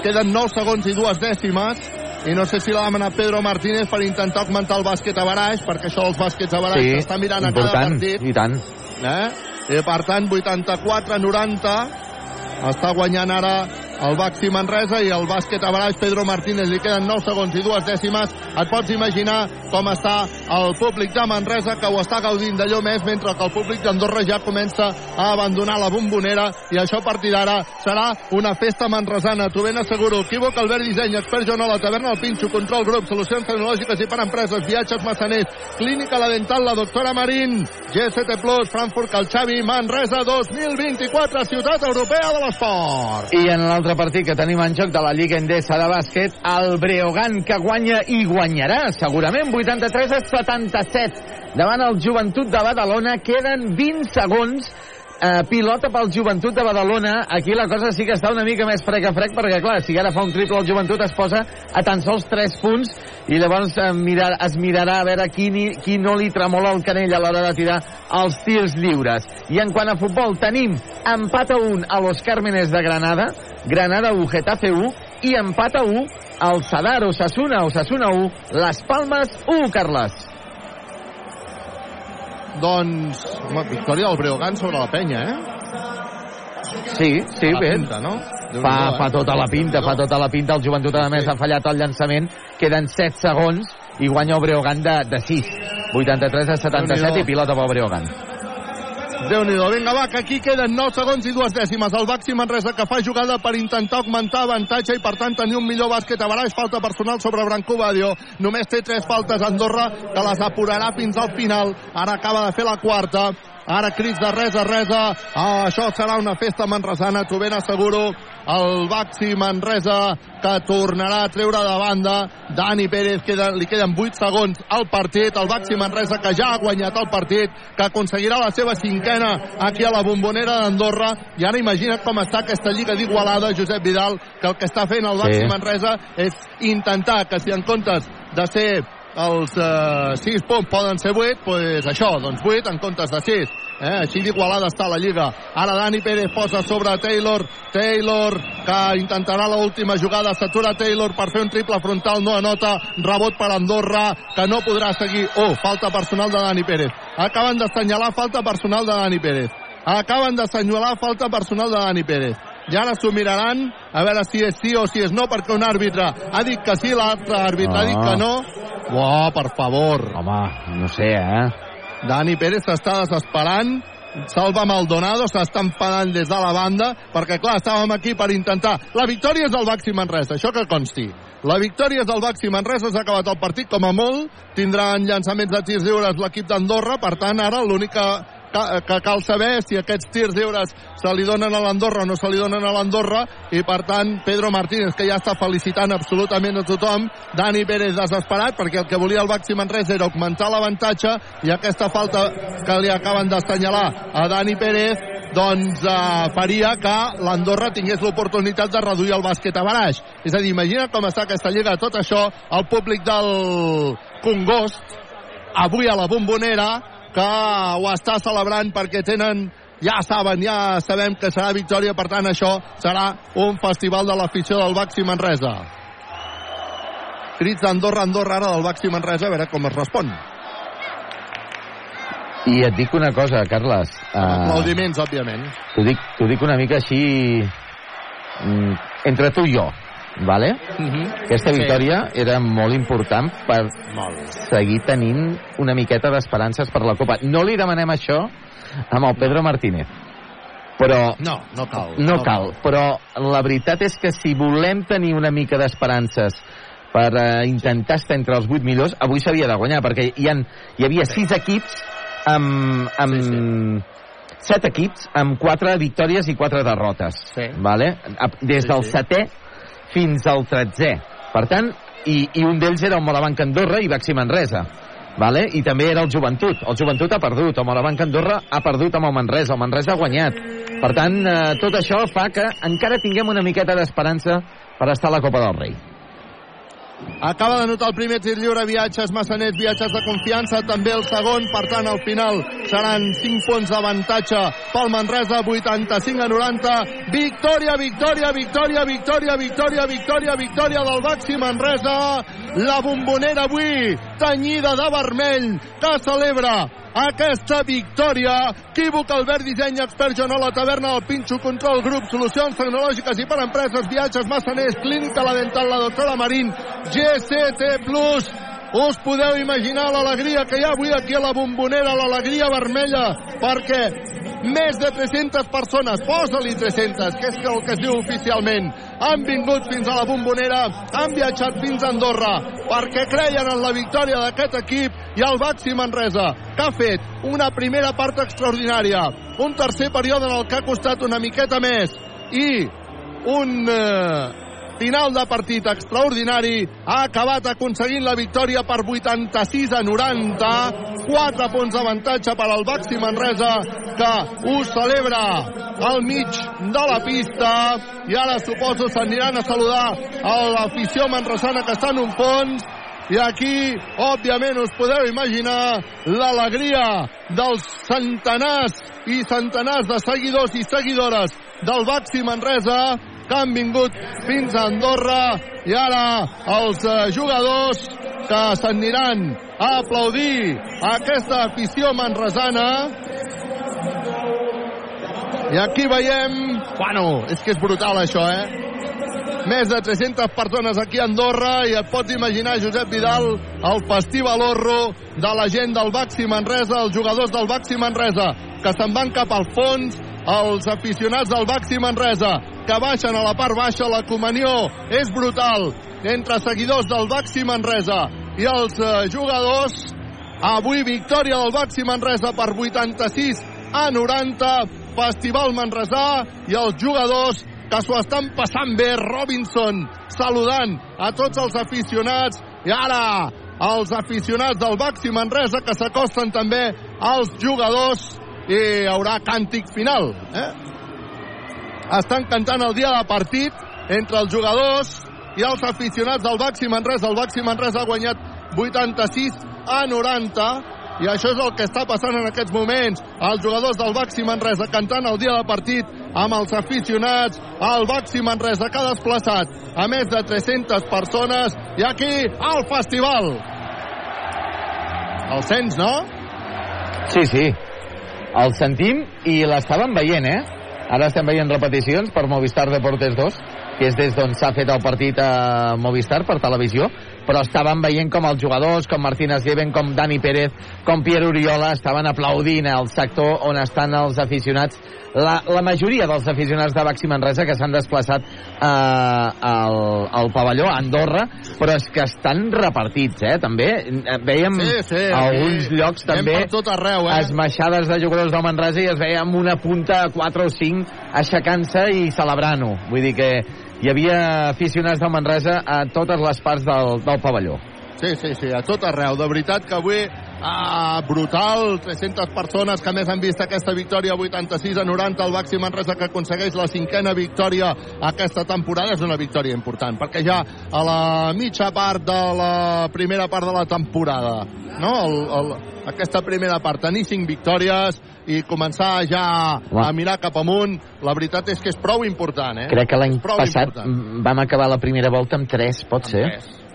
Queden 9 segons i dues dècimes i no sé si l'ha demanat Pedro Martínez per intentar augmentar el bàsquet a baraix perquè això dels bàsquets a baraix sí, s'està mirant a cada partit. i tant. Eh? I per tant 84-90 està guanyant ara el Baxi Manresa i el bàsquet a baraix Pedro Martínez li queden 9 segons i dues dècimes. Et pots imaginar com està el públic de Manresa que ho està gaudint d'allò més mentre que el públic d'Andorra ja comença a abandonar la bombonera. I això a partir d'ara serà una festa manresana. T'ho ben asseguro. Equívoc Albert Disseny expert Joanola Taverna El Pinxo Control Grup Solucions Tecnològiques i per Empreses Viatges Massaners. Clínica La Dental La Doctora Marín. GST Plus Frankfurt Calxavi Manresa 2024 Ciutat Europea de l'Esport. I en l'altre partit que tenim en joc de la Lliga Endesa de bàsquet, el Breogán que guanya i guanyarà, segurament 83 a 77 davant el Joventut de Badalona. Queden 20 segons eh, pilota pel Joventut de Badalona. Aquí la cosa sí que està una mica més frec a frec, perquè clar, si ara fa un triple el Joventut es posa a tan sols 3 punts i llavors eh, mirar, es mirarà a veure qui, ni, qui no li tremola el canell a l'hora de tirar els tirs lliures. I en quant a futbol, tenim empat a 1 a los Cármenes de Granada, Granada 1, Getafe 1 i empat a 1 al Sadar, Osasuna, Osasuna 1, Las Palmas 1, Carles. Doncs, home, victòria del Breogán sobre la penya, eh? Sí, sí, bé. Pinta, no? Fa, eh? fa tota la pinta, fa tota la pinta. El joventut, a més, ha fallat el llançament. Queden 7 segons i guanya el Breogán de, de 6. 83 a 77 Déu-n'hi-do. i pilota pel Breogán. Déu-n'hi-do. Vinga, va, que aquí queden 9 segons i dues dècimes. El Baxi Manresa que fa jugada per intentar augmentar avantatge i, per tant, tenir un millor bàsquet a baraix. Falta personal sobre Branco Badio. Només té 3 faltes Andorra, que les apurarà fins al final. Ara acaba de fer la quarta. Ara crits de res a res. Ah, això serà una festa manresana, t'ho ben asseguro. El Baxi Manresa que tornarà a treure de banda. Dani Pérez, queda, li queden 8 segons al partit. El Baxi Manresa que ja ha guanyat el partit, que aconseguirà la seva cinquena aquí a la bombonera d'Andorra. I ara imagina't com està aquesta lliga d'Igualada, Josep Vidal, que el que està fent el Baxi Sí. Manresa és intentar que si en comptes de ser els eh, 6 punts poden ser 8, doncs això, doncs 8 en comptes de 6. Eh? Així d'igualada està la Lliga. Ara Dani Pérez posa sobre Taylor. Taylor, que intentarà l'última jugada. S'atura Taylor per fer un triple frontal. No anota. Rebot per Andorra, que no podrà seguir. Oh, falta personal de Dani Pérez. Acaben d'assenyalar falta personal de Dani Pérez. Acaben d'assenyalar falta personal de Dani Pérez. I ara s'ho miraran a veure si és sí o si és no, perquè un àrbitre ha dit que sí, l'altre àrbitre ha dit que no. Oh, per favor. Home, no sé, eh? Dani Pérez s'està desesperant. Salva Maldonado s'està enfadant des de la banda perquè clar, estàvem aquí per intentar la victòria és del Baxi Manresa, això que consti la victòria és del Baxi Manresa s'ha acabat el partit com a molt tindran llançaments de tirs lliures l'equip d'Andorra per tant ara l'única que, cal saber si aquests tirs lliures se li donen a l'Andorra o no se li donen a l'Andorra. I per tant Pedro Martínez que ja està felicitant absolutament a tothom. Dani Pérez desesperat perquè el que volia el Baxi Manresa era augmentar l'avantatge. I aquesta falta que li acaben d'assenyalar a Dani Pérez doncs eh, faria que l'Andorra tingués l'oportunitat de reduir el bàsquet a baraix. És a dir, imagina com està aquesta lliga, tot això, el públic del Congost, avui a la bombonera, que ho està celebrant perquè tenen ja saben, ja sabem que serà victòria, per tant això serà un festival de l'afició del Baxi Manresa. Crits d'Andorra, Andorra ara del Baxi Manresa, a veure com es respon. I et dic una cosa, Carles. Uh, Aplaudiments, òbviament. T'ho dic, dic una mica així... mm, entre tu i jo, vale? Uh -huh. Aquesta Sí. victòria era molt important per seguir tenint una miqueta d'esperances per la Copa. No li demanem això amb el Pedro Martínez. Però... No, no cal. No cal, però la veritat és que si volem tenir una mica d'esperances per eh, intentar estar entre els 8 millors, avui s'havia de guanyar, perquè hi, han, hi havia 6 equips amb, amb sí, sí. 7 equips amb 4 victòries i 4 derrotes. Sí. Vale? Des Sí, del sí. setè fins al 13è. Per tant, i, i un d'ells era el Morabanc Andorra i Baxi Manresa. Vale? I també era el Joventut. El Joventut ha perdut, el Morabanc Andorra ha perdut amb el Manresa, el Manresa ha guanyat. Per tant, eh, tot això fa que encara tinguem una miqueta d'esperança per estar a la Copa del Rei. Acaba de notar el primer tir lliure, viatges massaners, viatges de confiança, també el segon, per tant, al final seran 5 punts d'avantatge pel Manresa, 85 a 90. Victòria, victòria, victòria, victòria, victòria, victòria, victòria del Baxi Manresa. La bombonera avui, tenyida de vermell, que celebra aquesta victòria. Equívoc, Albert Disseny, expert Joanola, taverna del Pinxo, control grup, solucions tecnològiques i per empreses, viatges, massaners, clínica, la dental, la doctora Marín, GCT Plus, us podeu imaginar l'alegria que hi ha avui aquí a la bombonera, l'alegria vermella, perquè més de 300 persones, posa-li 300, que és el que es diu oficialment, han vingut fins a la bombonera, han viatjat fins a Andorra, perquè creien en la victòria d'aquest equip i el Baxi Manresa, que ha fet una primera part extraordinària, un tercer període en el que ha costat una miqueta més, i un eh, final de partit extraordinari. Ha acabat aconseguint la victòria per 86 a 90 4 punts d'avantatge per al Baxi Manresa que ho celebra al mig de la pista. I ara suposo s'aniran a saludar a l'afició manresana que està en un fons. I aquí, òbviament, us podeu imaginar l'alegria dels centenars i centenars de seguidors i seguidores del Baxi Manresa que han vingut fins a Andorra i ara els eh, jugadors que s'aniran a aplaudir aquesta afició manresana. I aquí veiem bueno, és que és brutal això eh més de 300 persones aquí a Andorra i et pots imaginar, Josep Vidal, el festival horro de la gent del Baxi Manresa, els jugadors del Baxi Manresa, que se'n van cap al fons, els aficionats del Baxi Manresa, que baixen a la part baixa, la comunió és brutal entre seguidors del Baxi Manresa i els eh, jugadors. Avui victòria del Baxi Manresa per 86 a 90, Festival Manresà i els jugadors que s'ho estan passant bé. Robinson saludant a tots els aficionats i ara els aficionats del Baxi Manresa que s'acosten també als jugadors i hi haurà càntic final. Eh? Estan cantant el dia de partit entre els jugadors i els aficionats del Baxi Manresa. El Baxi Manresa ha guanyat 86 a 90 i això és el que està passant en aquests moments. Els jugadors del Baxi Manresa cantant el dia del partit amb els aficionats. El Baxi Manresa que ha desplaçat a més de 300 persones i aquí al festival. El sents, no? Sí, sí. El sentim i l'estàvem veient, eh? Ara estem veient repeticions per Movistar Deportes 2, que és des d'on s'ha fet el partit a Movistar per televisió, però estàvem veient com els jugadors, com Martínez Lleven, com Dani Pérez, com Pierre Oriola, estaven aplaudint al sector on estan els aficionats, la, la majoria dels aficionats de Baxi Manresa que s'han desplaçat eh, al, al pavelló, a Andorra, però és que estan repartits, eh, també. Veiem Sí, sí, a alguns aquí llocs també tot arreu, eh? esmaixades de jugadors del Manresa i es veia amb una punta 4 o 5 aixecant-se i celebrant-ho. Vull dir que hi havia aficionats del Manresa a totes les parts del, del pavelló. Sí, sí, sí, a tot arreu. De veritat que avui ah, brutal, 300 persones que més han vist aquesta victòria 86 a 90, el Baxi Manresa que aconsegueix la cinquena victòria aquesta temporada. És una victòria important, perquè ja a la mitja part de la primera part de la temporada, no? El, el, aquesta primera part, tenir cinc victòries i començar ja a mirar cap amunt, la veritat és que és prou important, eh? Crec que l'any passat important. vam acabar la primera volta amb 3, pot ser?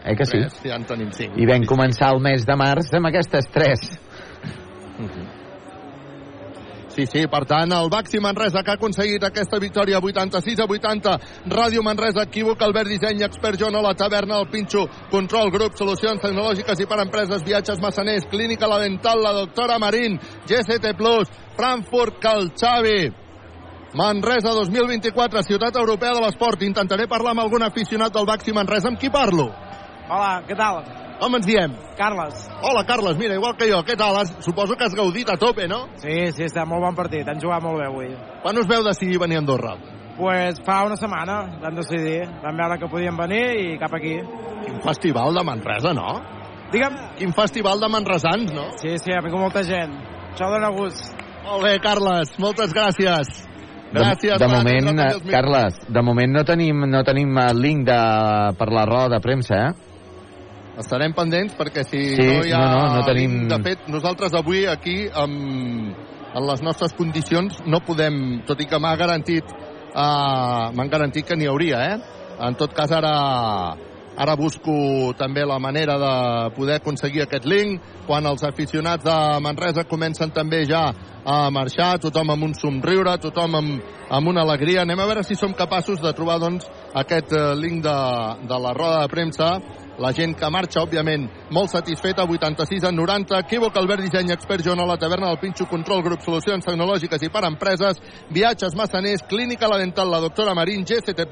Eh que sí? Tres, ja en tenim cinc. I vam començar el mes de març amb aquestes 3. Sí, sí, per tant, el Baxi Manresa que ha aconseguit aquesta victòria 86 a 80. Ràdio Manresa, equívoc, Albert Disseny, Expert Jono, La Taverna, El Pinxo, Control Grup, Solucions Tecnològiques i per Empreses, Viatges Massaners, Clínica La Dental, La Doctora Marín, Plus, Frankfurt, Calxavi, Manresa 2024, Ciutat Europea de l'Esport. Intentaré parlar amb algun aficionat del Baxi Manresa. Amb qui parlo? Hola, què tal? Com ens diem? Carles. Hola, Carles, mira, igual que jo. Què tal? Suposo que has gaudit a tope, no? Sí, sí, està molt bon partit. Han jugat molt bé avui. Quan us veu decidir venir a Andorra? Pues fa una setmana vam decidir. Vam veure que podíem venir i cap aquí. Quin festival de Manresa, no? Digue'm. Quin festival de manresans, no? Sí, sí, ha vingut molta gent. Això dona gust. Molt bé, Carles, moltes gràcies. Gràcies. de, de moment, eh. Carles, de moment no tenim, no tenim link de, per la roda de premsa, eh? Estarem pendents perquè si Sí, no hi ha... no, no, no tenim- De fet, nosaltres avui aquí, amb, en les nostres condicions, no podem, tot i que m'ha garantit uh, m'han garantit que n'hi hauria, eh? En tot cas, ara, ara busco també la manera de poder aconseguir aquest link quan els aficionats de Manresa comencen també ja a marxar, tothom amb un somriure, tothom amb, amb una alegria. Anem a veure si som capaços de trobar doncs, aquest eh, link de, de la roda de premsa la gent que marxa, òbviament, molt satisfeta, 86 a 90. Equívoc, Albert Disseny, Expert Joan, la taverna del Pinxo, Control Grup, Solucions Tecnològiques i per Empreses, Viatges Massaners, Clínica La Dental, la doctora Marín, GCT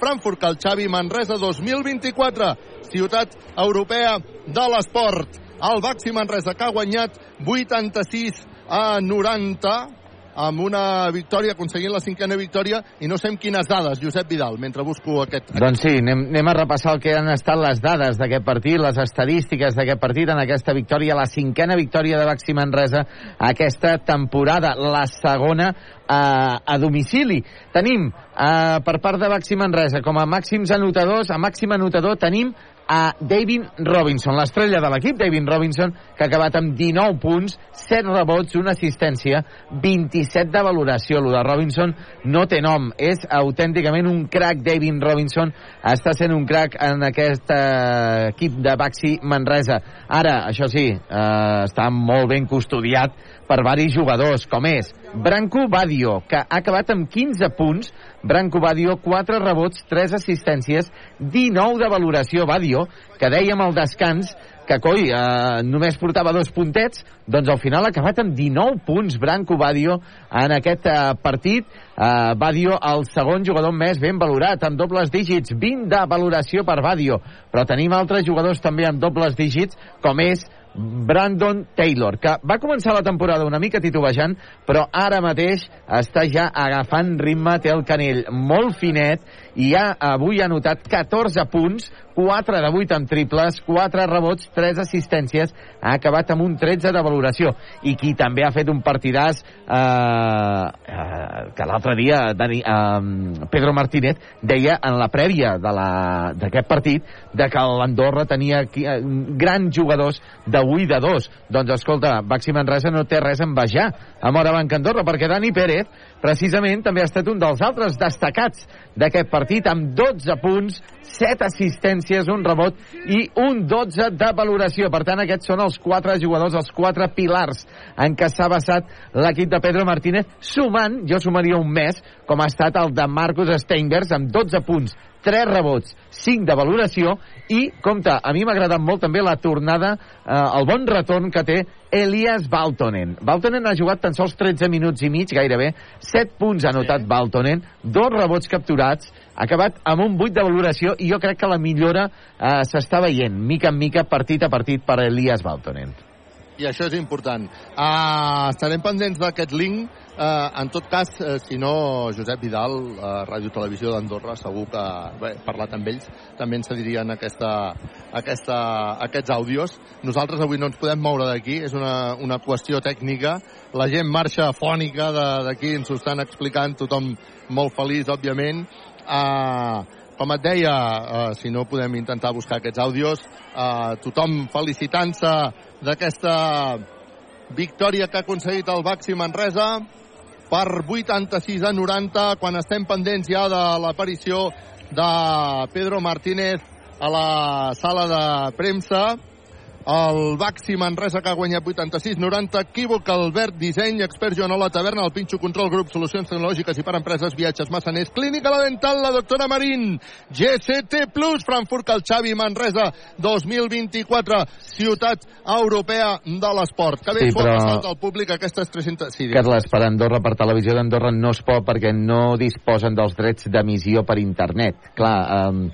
Frankfurt Calxavi, Manresa 2024, ciutat europea de l'esport. El Baxi Manresa que ha guanyat 86 a 90 amb una victòria, aconseguint la cinquena victòria, i no sé amb quines dades, Josep Vidal, mentre busco aquest... Doncs sí, anem, anem a repassar el que han estat les dades d'aquest partit, les estadístiques d'aquest partit en aquesta victòria, la cinquena victòria de Baxi Manresa aquesta temporada, la segona a, a domicili. Tenim eh, per part de Baxi Manresa com a màxims anotadors, a màxim anotador tenim a David Robinson, l'estrella de l'equip, David Robinson, que ha acabat amb 19 punts, 7 rebots, una assistència, 27 de valoració. Lo de Robinson no té nom, és autènticament un crack, David Robinson, està sent un crack en aquest eh, equip de Baxi Manresa. Ara, això sí, eh, està molt ben custodiat per varis jugadors, com és Branco Badio, que ha acabat amb 15 punts, Branco Badio, 4 rebots, 3 assistències, 19 de valoració Badio, que dèiem al descans que coi, eh, només portava dos puntets, doncs al final ha acabat amb 19 punts Branco Badio en aquest eh, partit. Eh, Badio, el segon jugador més ben valorat, amb dobles dígits, 20 de valoració per Badio. Però tenim altres jugadors també amb dobles dígits, com és Brandon Taylor, que va començar la temporada una mica titubejant, però ara mateix està ja agafant ritme, té el canell molt finet i ha, avui ha anotat 14 punts, 4 de 8 amb triples, 4 rebots, 3 assistències, ha acabat amb un 13 de valoració. I qui també ha fet un partidàs eh, eh, que l'altre dia Dani, eh, Pedro Martínez deia en la prèvia d'aquest partit de que l'Andorra tenia qui- eh, grans jugadors de 1 i de 2. Doncs escolta, Baxi Manresa no té res a envejar a Morabanc Andorra, perquè Dani Pérez precisament també ha estat un dels altres destacats d'aquest partit amb 12 punts, 7 assistències, un rebot i un 12 de valoració. Per tant, aquests són els quatre jugadors, els quatre pilars en què s'ha basat l'equip de Pedro Martínez, sumant, jo sumaria un mes, com ha estat el de Marcus Steinbergs, amb 12 punts, 3 rebots, 5 de valoració i, compte, a mi m'ha agradat molt també la tornada, eh, el bon retorn que té Elias Baltonen. Baltonen ha jugat tan sols 13 minuts i mig, gairebé, 7 punts ha anotat sí. Baltonen, dos rebots capturats, ha acabat amb un 8 de valoració i jo crec que la millora eh, s'està veient, mica en mica, partit a partit, per Elias Baltonen. i això és important. Uh, estarem pendents d'aquest link. Uh, en tot cas, uh, si no, Josep Vidal, uh, Ràdio Televisió d'Andorra, segur que, bé, parlat amb ells, també ens cedirien aquesta, aquesta, aquests àudios. Nosaltres avui no ens podem moure d'aquí, és una, una qüestió tècnica. La gent marxa fònica d'aquí, ens ho estan explicant, tothom molt feliç, òbviament. Uh, com et deia, uh, si no podem intentar buscar aquests àudios, uh, tothom felicitant-se d'aquesta victòria que ha aconseguit el Baxi Manresa per 86 a 90 quan estem pendents ja de l'aparició de Pedro Martínez a la sala de premsa el Baxi Manresa que ha guanyat 86-90, equívoc Albert Disseny, expert Joanola Taverna, el Pinxo Control Grup, Solucions Tecnològiques i per Empreses, Viatges Massaners, Clínica La Dental, la doctora Marín, GCT Plus, Frankfurt, el Xavi Manresa 2024, ciutat europea de l'esport. Que bé Sí, però... al públic aquestes 300... Sí. Carles, per Andorra, per televisió d'Andorra no es pot perquè no disposen dels drets d'emissió per internet. Clar, um,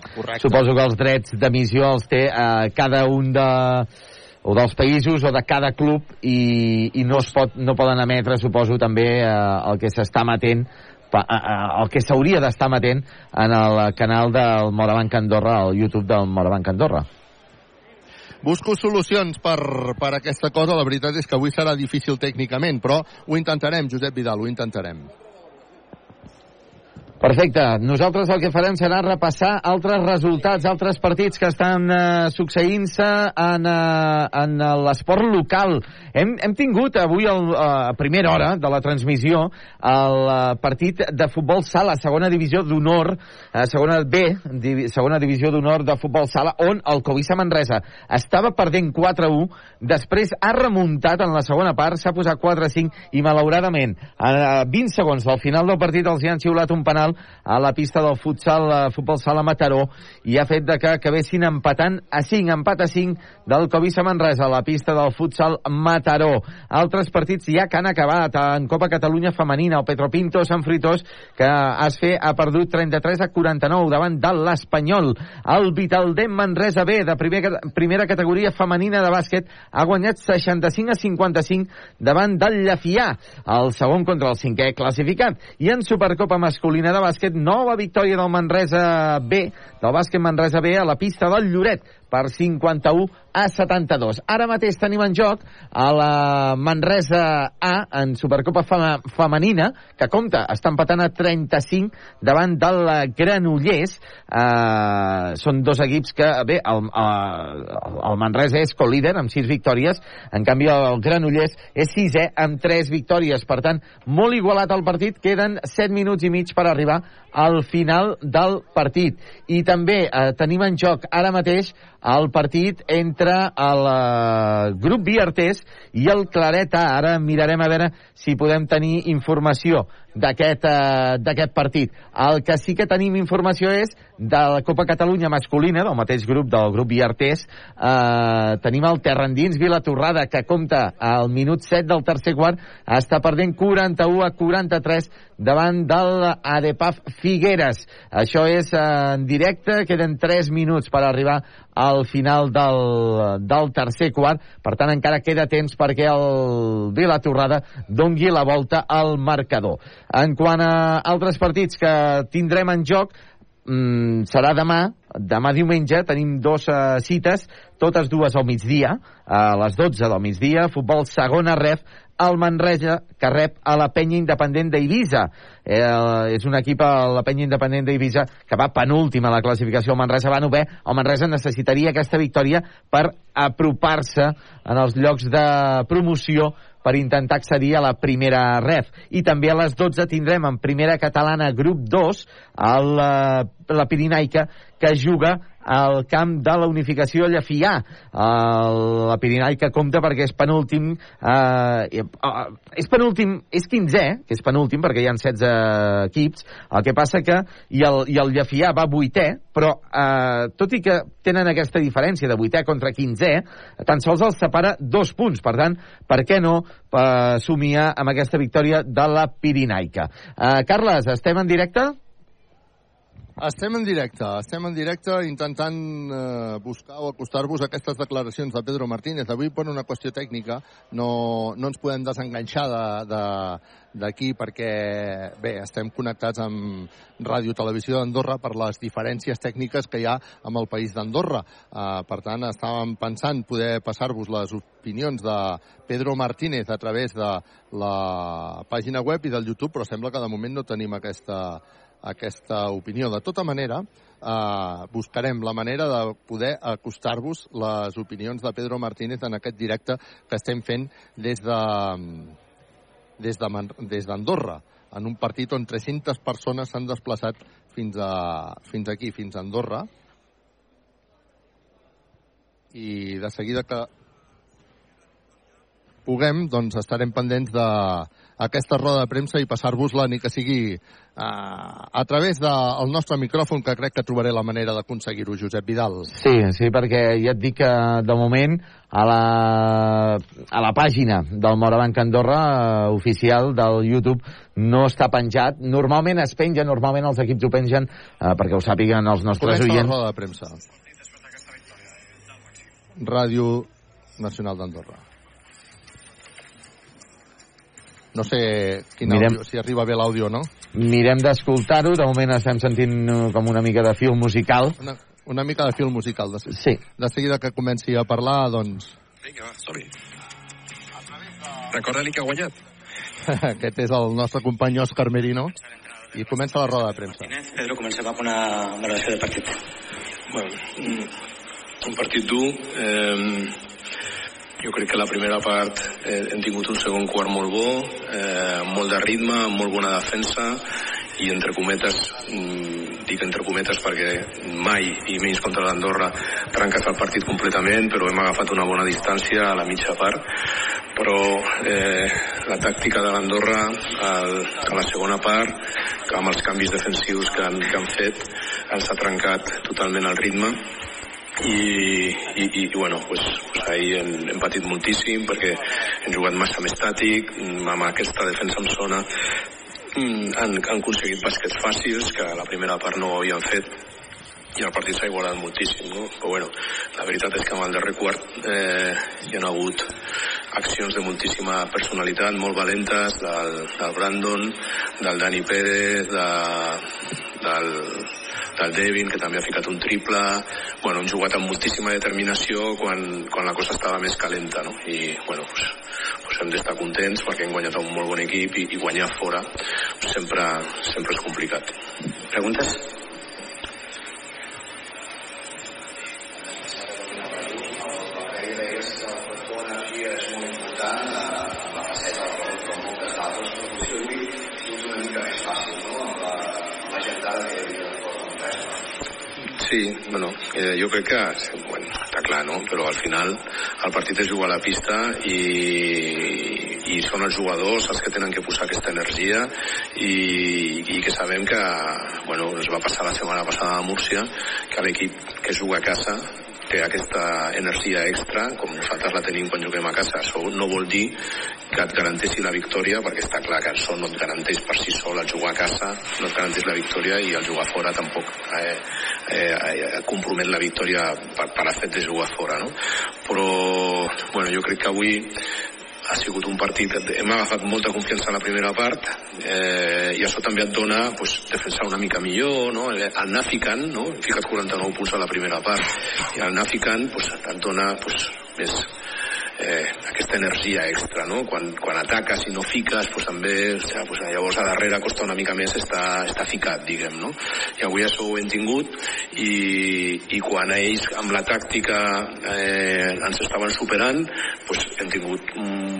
suposo que els drets d'emissió els té uh, cada un de o dels països o de cada club i, i no, es pot, no poden emetre, suposo, també eh, el que s'està emetent pa- eh, eh, el que s'hauria d'estar emetent en el canal del Morabanc Andorra, al YouTube del Morabanc Andorra. Busco solucions per, per aquesta cosa. La veritat és que avui serà difícil tècnicament, però ho intentarem, Josep Vidal, ho intentarem. Perfecte. Nosaltres el que farem serà repassar altres resultats, altres partits que estan eh, succeint-se en, eh, en l'esport local. Hem, hem tingut avui el, eh, a primera hora de la transmissió el eh, partit de futbol sala, segona divisió d'honor, eh, segona B, divi, segona divisió d'honor de futbol sala, on el Covisa Manresa estava perdent 4-1, després ha remuntat en la segona part, s'ha posat 4-5 i malauradament a 20 segons al final del partit els hi han xiulat un penal a la pista del futsal, eh, futbol sala Mataró i ha fet de que acabessin empatant a 5, empat a 5 del Covisa Manresa a la pista del futsal Mataró. Altres partits ja que han acabat en Copa Catalunya Femenina, el Petropinto Sant Fritós que es fe ha perdut 33 a 49 davant de l'Espanyol. El Vitaldem Manresa B de primer, primera categoria femenina de bàsquet ha guanyat 65 a 55 davant del Llafià, el segon contra el cinquè classificat. I en Supercopa masculina de bàsquet, nova victòria del Manresa B, del bàsquet Manresa B a la pista del Lloret per 51 a 72. Ara mateix tenim en joc a la Manresa A en Supercopa Femenina, que compta, està empatant a 35 davant del Granollers. Uh, són dos equips que, bé, el, uh, el Manresa és co-líder amb 6 victòries, en canvi el Granollers és 6è amb 3 victòries. Per tant, molt igualat el partit, queden 7 minuts i mig per arribar al final del partit. I també eh, tenim en joc ara mateix el partit entre el uh, grup Biartés i el Clareta. Ara mirarem a veure si podem tenir informació d'aquest uh, d'aquest partit. El que sí que tenim informació és de la Copa Catalunya masculina, del mateix grup, del grup Biartés. Uh, tenim el Terrandins Vilatorrada, que compta al minut 7 del tercer quart, està perdent 41 a 43 davant del Adepaf Figueres. Això és uh, en directe, queden 3 minuts per arribar al final del, del tercer quart, per tant encara queda temps perquè el Vilatorrada dongui la volta al marcador. En quant a altres partits que tindrem en joc, mm, serà demà, demà diumenge, tenim dues uh, cites, totes dues al migdia, a les 12 del migdia, futbol segona ref, el Manresa, que rep a la penya independent d'Eivissa. Eh, és un equip, a la penya independent d'Eivissa, que va penúltim a la classificació. El Manresa va novè. El Manresa necessitaria aquesta victòria per apropar-se en els llocs de promoció per intentar accedir a la primera ref. I també a les 12 tindrem en primera catalana grup 2 el, la, la Pirinaica que juga al camp de la unificació Llafià. El, la Pirinaica compta perquè és penúltim, eh, eh, és penúltim, és 15è, que és penúltim perquè hi ha 16 equips, el que passa que, i el, i el Llafià va vuitè, però eh, tot i que tenen aquesta diferència de vuitè contra 15è, tan sols els separa dos punts, per tant, per què no eh, somiar amb aquesta victòria de la Pirinaica. Eh, Carles, estem en directe? Estem en directe, estem en directe intentant eh, buscar o acostar-vos a aquestes declaracions de Pedro Martínez. Avui, per una qüestió tècnica, no, no ens podem desenganxar d'aquí de, de, perquè, bé, estem connectats amb Ràdio Televisió d'Andorra per les diferències tècniques que hi ha amb el país d'Andorra. Eh, per tant, estàvem pensant poder passar-vos les opinions de Pedro Martínez a través de la pàgina web i del YouTube, però sembla que de moment no tenim aquesta aquesta opinió. De tota manera, eh, buscarem la manera de poder acostar-vos les opinions de Pedro Martínez en aquest directe que estem fent des de des de des d'Andorra, en un partit on 300 persones s'han desplaçat fins, a, fins aquí, fins a Andorra. I de seguida que puguem, doncs estarem pendents de aquesta roda de premsa i passar-vos-la ni que sigui uh, a través del de, nostre micròfon, que crec que trobaré la manera d'aconseguir-ho, Josep Vidal. Sí, sí, perquè ja et dic que de moment a la, a la pàgina del Morabanc Andorra uh, oficial del YouTube no està penjat. Normalment es penja, normalment els equips ho pengen uh, perquè ho sàpiguen els nostres Comença oients. la roda de premsa. Ràdio Nacional d'Andorra. No sé quin Mirem- àudio, si arriba bé l'àudio o no. Mirem d'escoltar-ho, de moment estem sentint uh, com una mica de film musical. Una, una mica de film musical. De, sí. de seguida que comenci a parlar, doncs... Vinga, va, som-hi. Recorda-li que ha guanyat. *laughs* Aquest és el nostre company Òscar Merino. I comença la roda de premsa. Pedro, comencem amb una valoració de partit. Bueno, mm, un partit dur. Eh, jo crec que la primera part eh, hem tingut un segon quart molt bo, eh, molt de ritme, molt bona defensa i entre cometes, mm, dic entre cometes perquè mai, i menys contra l'Andorra, trencat el partit completament, però hem agafat una bona distància a la mitja part. Però eh, la tàctica de l'Andorra a la segona part, que amb els canvis defensius que han, que han fet, ens ha trencat totalment el ritme i, i, i bueno, pues, pues ahir hem, hem patit moltíssim perquè hem jugat massa més tàtic, mm, amb aquesta defensa en zona mm, han, han aconseguit bàsquets fàcils que la primera part no havien fet i el partit s'ha igualat moltíssim, no? Però bueno, la veritat és que amb el darrer quart eh, hi ha hagut accions de moltíssima personalitat, molt valentes, del, del Brandon, del Dani Pérez, de, del, del Devin, que també ha ficat un triple. Bueno, hem jugat amb moltíssima determinació quan, quan la cosa estava més calenta, no? I, bueno, pues, pues hem d'estar contents perquè hem guanyat un molt bon equip i, i guanyar fora sempre, sempre és complicat. Preguntes? Sí, bueno, eh, jo crec que bueno, està clar, no? Però al final el partit es juga a la pista i, i són els jugadors els que tenen que posar aquesta energia i, i que sabem que, bueno, ens va passar la setmana passada a Múrcia, que l'equip que juga a casa té aquesta energia extra, com nosaltres la tenim quan juguem a casa. Això no vol dir que et garanteixi la victòria, perquè està clar que això no et garanteix per si sol el jugar a casa, no et garanteix la victòria i el jugar fora tampoc eh, eh, eh, compromet la victòria per, per fet de jugar fora, no? Però, bueno, jo crec que avui ha sigut un partit, hem agafat molta confiança en la primera part eh, i això també et dona pues, defensar una mica millor, no? anar ficant, no? hem ficat 49 punts a la primera part i al anar ficant pues, et dona pues, més, eh, aquesta energia extra, no? Quan, quan ataques i no fiques, pues, també, o sigui, pues, llavors a darrere costa una mica més estar, estar ficat, diguem, no? I avui això ho hem tingut i, i quan ells amb la tàctica eh, ens estaven superant, pues, hem tingut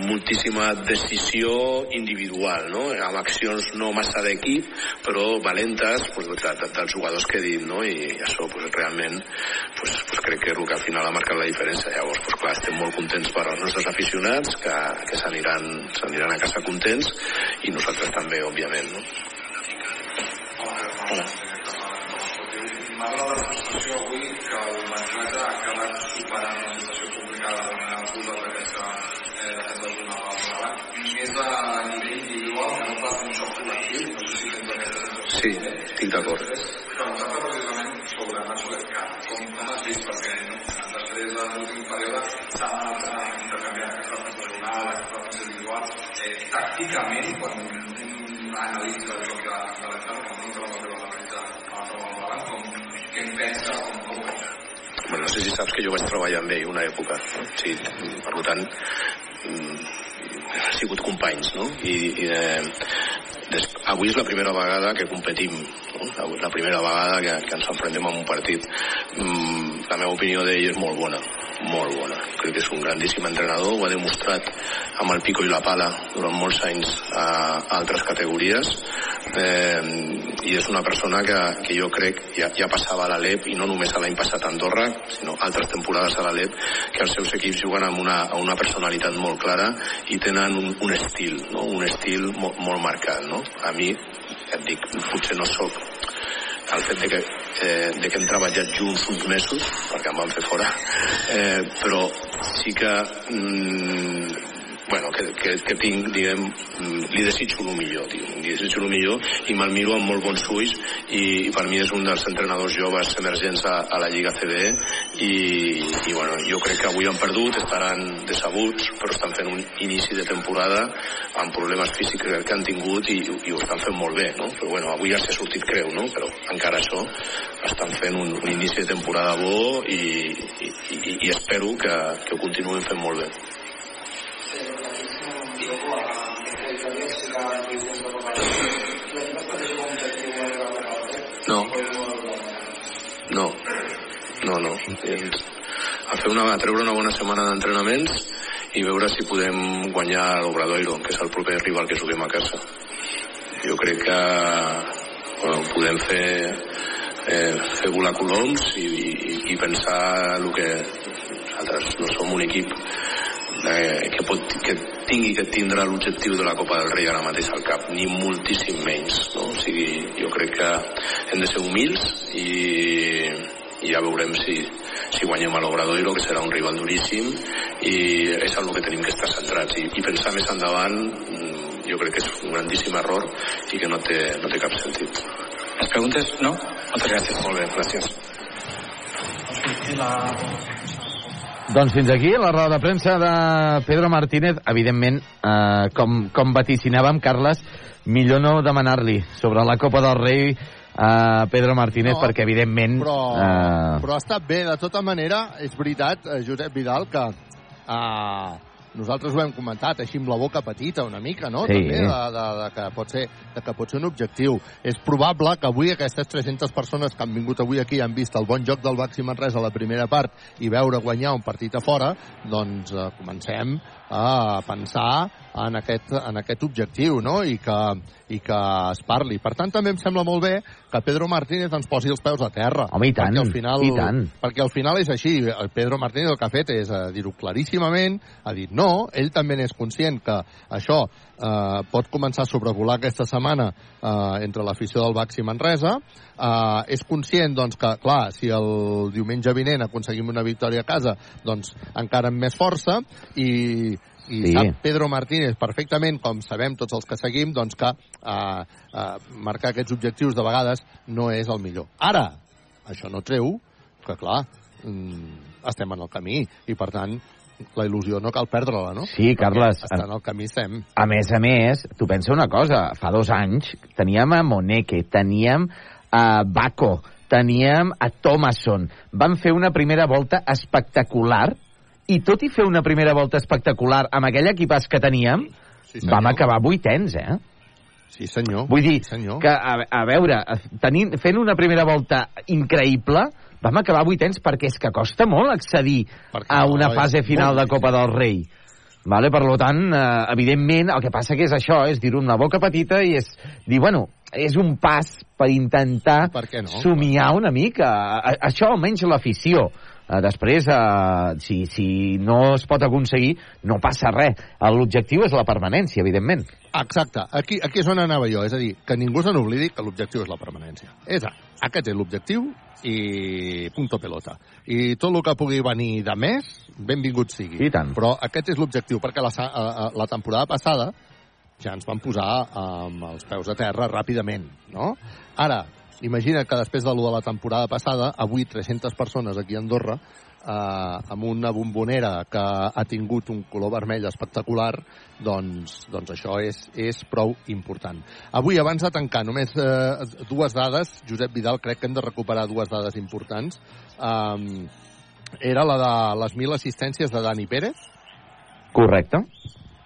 moltíssima decisió individual, no? Amb accions no massa d'equip, però valentes pues, de, de, dels jugadors que he dit, no? I això pues, realment pues, pues, crec que és el que al final ha marcat la diferència. Llavors, pues, clar, estem molt contents per als nostres aficionats que, que s'aniran a casa contents i nosaltres també, òbviament. No? Hola. M'agrada la sensació avui que el Manresa ha acabat superant la situació complicada de posar d'aquesta eh, defensa d'una vegada més a nivell individual que no pas un xoc col·lectiu no sé si tens aquesta sensació Sí, estic d'acord. preguntar-te precisament sobre Nacho Lescar com, com has vist perquè no? després de l'últim període s'ha anat intercanviant aquesta defensa zonal aquesta defensa individual tàcticament quan un analista del joc de, de l'Estat quan un troba que l'analitza com, com, què en pensa com, com ho pensa Bueno, no sé si saps que jo vaig treballar amb ell una època. No? Sí, per tant, sigut companys, no? I, i eh, des, avui és la primera vegada que competim, no? La, primera vegada que, que ens enfrontem en un partit. Mm, la meva opinió d'ell és molt bona, molt bona. Crec que és un grandíssim entrenador, ho ha demostrat amb el pico i la pala durant molts anys a, a altres categories eh, i és una persona que, que jo crec ja, ja passava a l'Alep i no només a l'any passat a Andorra sinó altres temporades a l'Alep que els seus equips juguen amb una, una personalitat molt clara i tenen un, un estil no? un estil mo, molt marcat no? a mi et dic, potser no sóc el fet de que, eh, de que hem treballat junts uns mesos, perquè em van fer fora, eh, però sí que mm, bueno, que, que, que tinc, diguem, mm, li desitjo el millor, diguem, li desitjo el millor i me'l miro amb molt bons ulls i, i per mi és un dels entrenadors joves emergents a, a la Lliga CB i, i bueno, jo crec que avui han perdut, estaran decebuts, però estan fent un inici de temporada amb problemes físics que han tingut i, i ho estan fent molt bé, no? Però bueno, avui ja s'ha sortit creu, no? Però encara això estan fent un, un inici de temporada bo i, i, i, i espero que, que ho continuïn fent molt bé. No. No. No, no. A fer una, a treure una bona setmana d'entrenaments i veure si podem guanyar l'Obradoiro, que és el proper rival que juguem a casa. Jo crec que bueno, podem fer eh, fer volar coloms i, i, i pensar el que nosaltres no som un equip eh, que, pot, que tingui que tindre l'objectiu de la Copa del Rei ara mateix al cap, ni moltíssim menys. No? O sigui, jo crec que hem de ser humils i, i ja veurem si, si guanyem a l'Obradoiro, que serà un rival duríssim, i és el que tenim que estar centrats. I, i pensar més endavant mm, jo crec que és un grandíssim error i que no té, no té cap sentit. Les preguntes, no? Moltes gràcies. Molt bé, gràcies. Doncs fins aquí la roda de premsa de Pedro Martínez. Evidentment, eh, com, com vaticinàvem, Carles, millor no demanar-li sobre la Copa del Rei a Pedro Martínez, No, perquè evidentment... però, eh, però ha estat bé. De tota manera, és veritat, eh, Josep Vidal, que eh, nosaltres ho hem comentat així amb la boca petita una mica, no? Sí. També de, de, de, que pot ser, de que pot ser un objectiu. És probable que avui aquestes 300 persones que han vingut avui aquí han vist el bon joc del Baxi Manresa a la primera part i veure guanyar un partit a fora, doncs eh, comencem a pensar en aquest, en aquest objectiu, no? I que, i que es parli. Per tant, també em sembla molt bé que Pedro Martínez ens posi els peus a terra. Home, i tant, perquè al final, i tant. Perquè al final és així. El Pedro Martínez el que ha fet és eh, dir-ho claríssimament, ha dit no, ell també n'és conscient que això eh, pot començar a sobrevolar aquesta setmana eh, entre l'afició del Baxi Manresa, eh, és conscient doncs, que, clar, si el diumenge vinent aconseguim una victòria a casa, doncs encara amb més força, i, i Sí. sap Pedro Martínez perfectament, com sabem tots els que seguim, doncs que eh, eh, marcar aquests objectius de vegades no és el millor. Ara, això no treu que, clar, mm, estem en el camí i, per tant, la il·lusió no cal perdre-la, no? Sí, Carles. Està en el camí estem. A més a més, tu pensa una cosa, fa dos anys teníem a Moneke, teníem a Baco, teníem a Thomason, van fer una primera volta espectacular i tot i fer una primera volta espectacular amb aquell equipàs que teníem, sí, vam acabar vuitens, eh? Sí, senyor. Vull dir sí, senyor. que, a, a veure, tenint, fent una primera volta increïble, vam acabar vuitens perquè és que costa molt accedir Perquè a una fase final de Copa del Rei. Vale? Per lo tant, eh, evidentment, el que passa que és això, és dir-ho amb la boca petita i és dir, bueno, és un pas per intentar Per no? somiar una mica. A, això almenys l'afició. Eh, després, eh, si, si no es pot aconseguir, no passa res. L'objectiu és la permanència, evidentment. Exacte, aquí, aquí és on anava jo, és a dir, que ningú se n'oblidi que l'objectiu és la permanència. És, aquest és l'objectiu i punto pelota. I tot el que pugui venir de més, benvingut sigui. I tant. Però aquest és l'objectiu, perquè la, a- a- la temporada passada ja ens van posar amb els peus a terra ràpidament, no? Ara, imagina que després de lo de la temporada passada, avui 300 persones aquí a Andorra, eh, amb una bombonera que ha tingut un color vermell espectacular, doncs, doncs això és, és prou important. Avui, abans de tancar, només eh, dues dades. Josep Vidal, crec que hem de recuperar dues dades importants. Um, era la de les mil assistències de Dani Pérez, Correcte.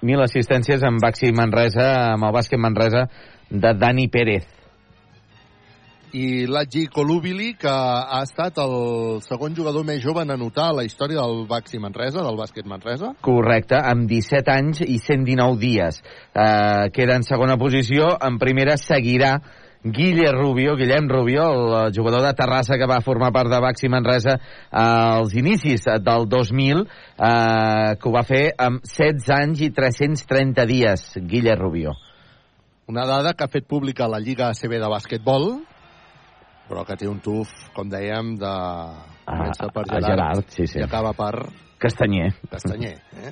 Mil assistències amb Baxi Manresa, amb el bàsquet Manresa de Dani Pérez. I l'Aggi Colubili, que ha estat el segon jugador més jove en anotar la història del Baxi Manresa, del bàsquet Manresa. Correcte, amb 17 anys i 119 dies. Eh, queda en segona posició. En primera seguirà Guille Rubio, Guillem Rubio, el eh, jugador de Terrassa que va formar part de Baxi Manresa eh, als inicis del 2000, eh, que ho va fer amb 16 anys i 330 dies, Guille Rubio. Una dada que ha fet pública la Lliga ACB de bàsquetbol, però que té un tuf, com dèiem, de... Comença per a Gerard, Gerard, sí, sí. i acaba per Castanyer. Castanyer. Eh?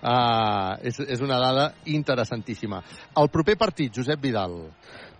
Uh, *laughs* és, és una dada interessantíssima. El proper partit, Josep Vidal.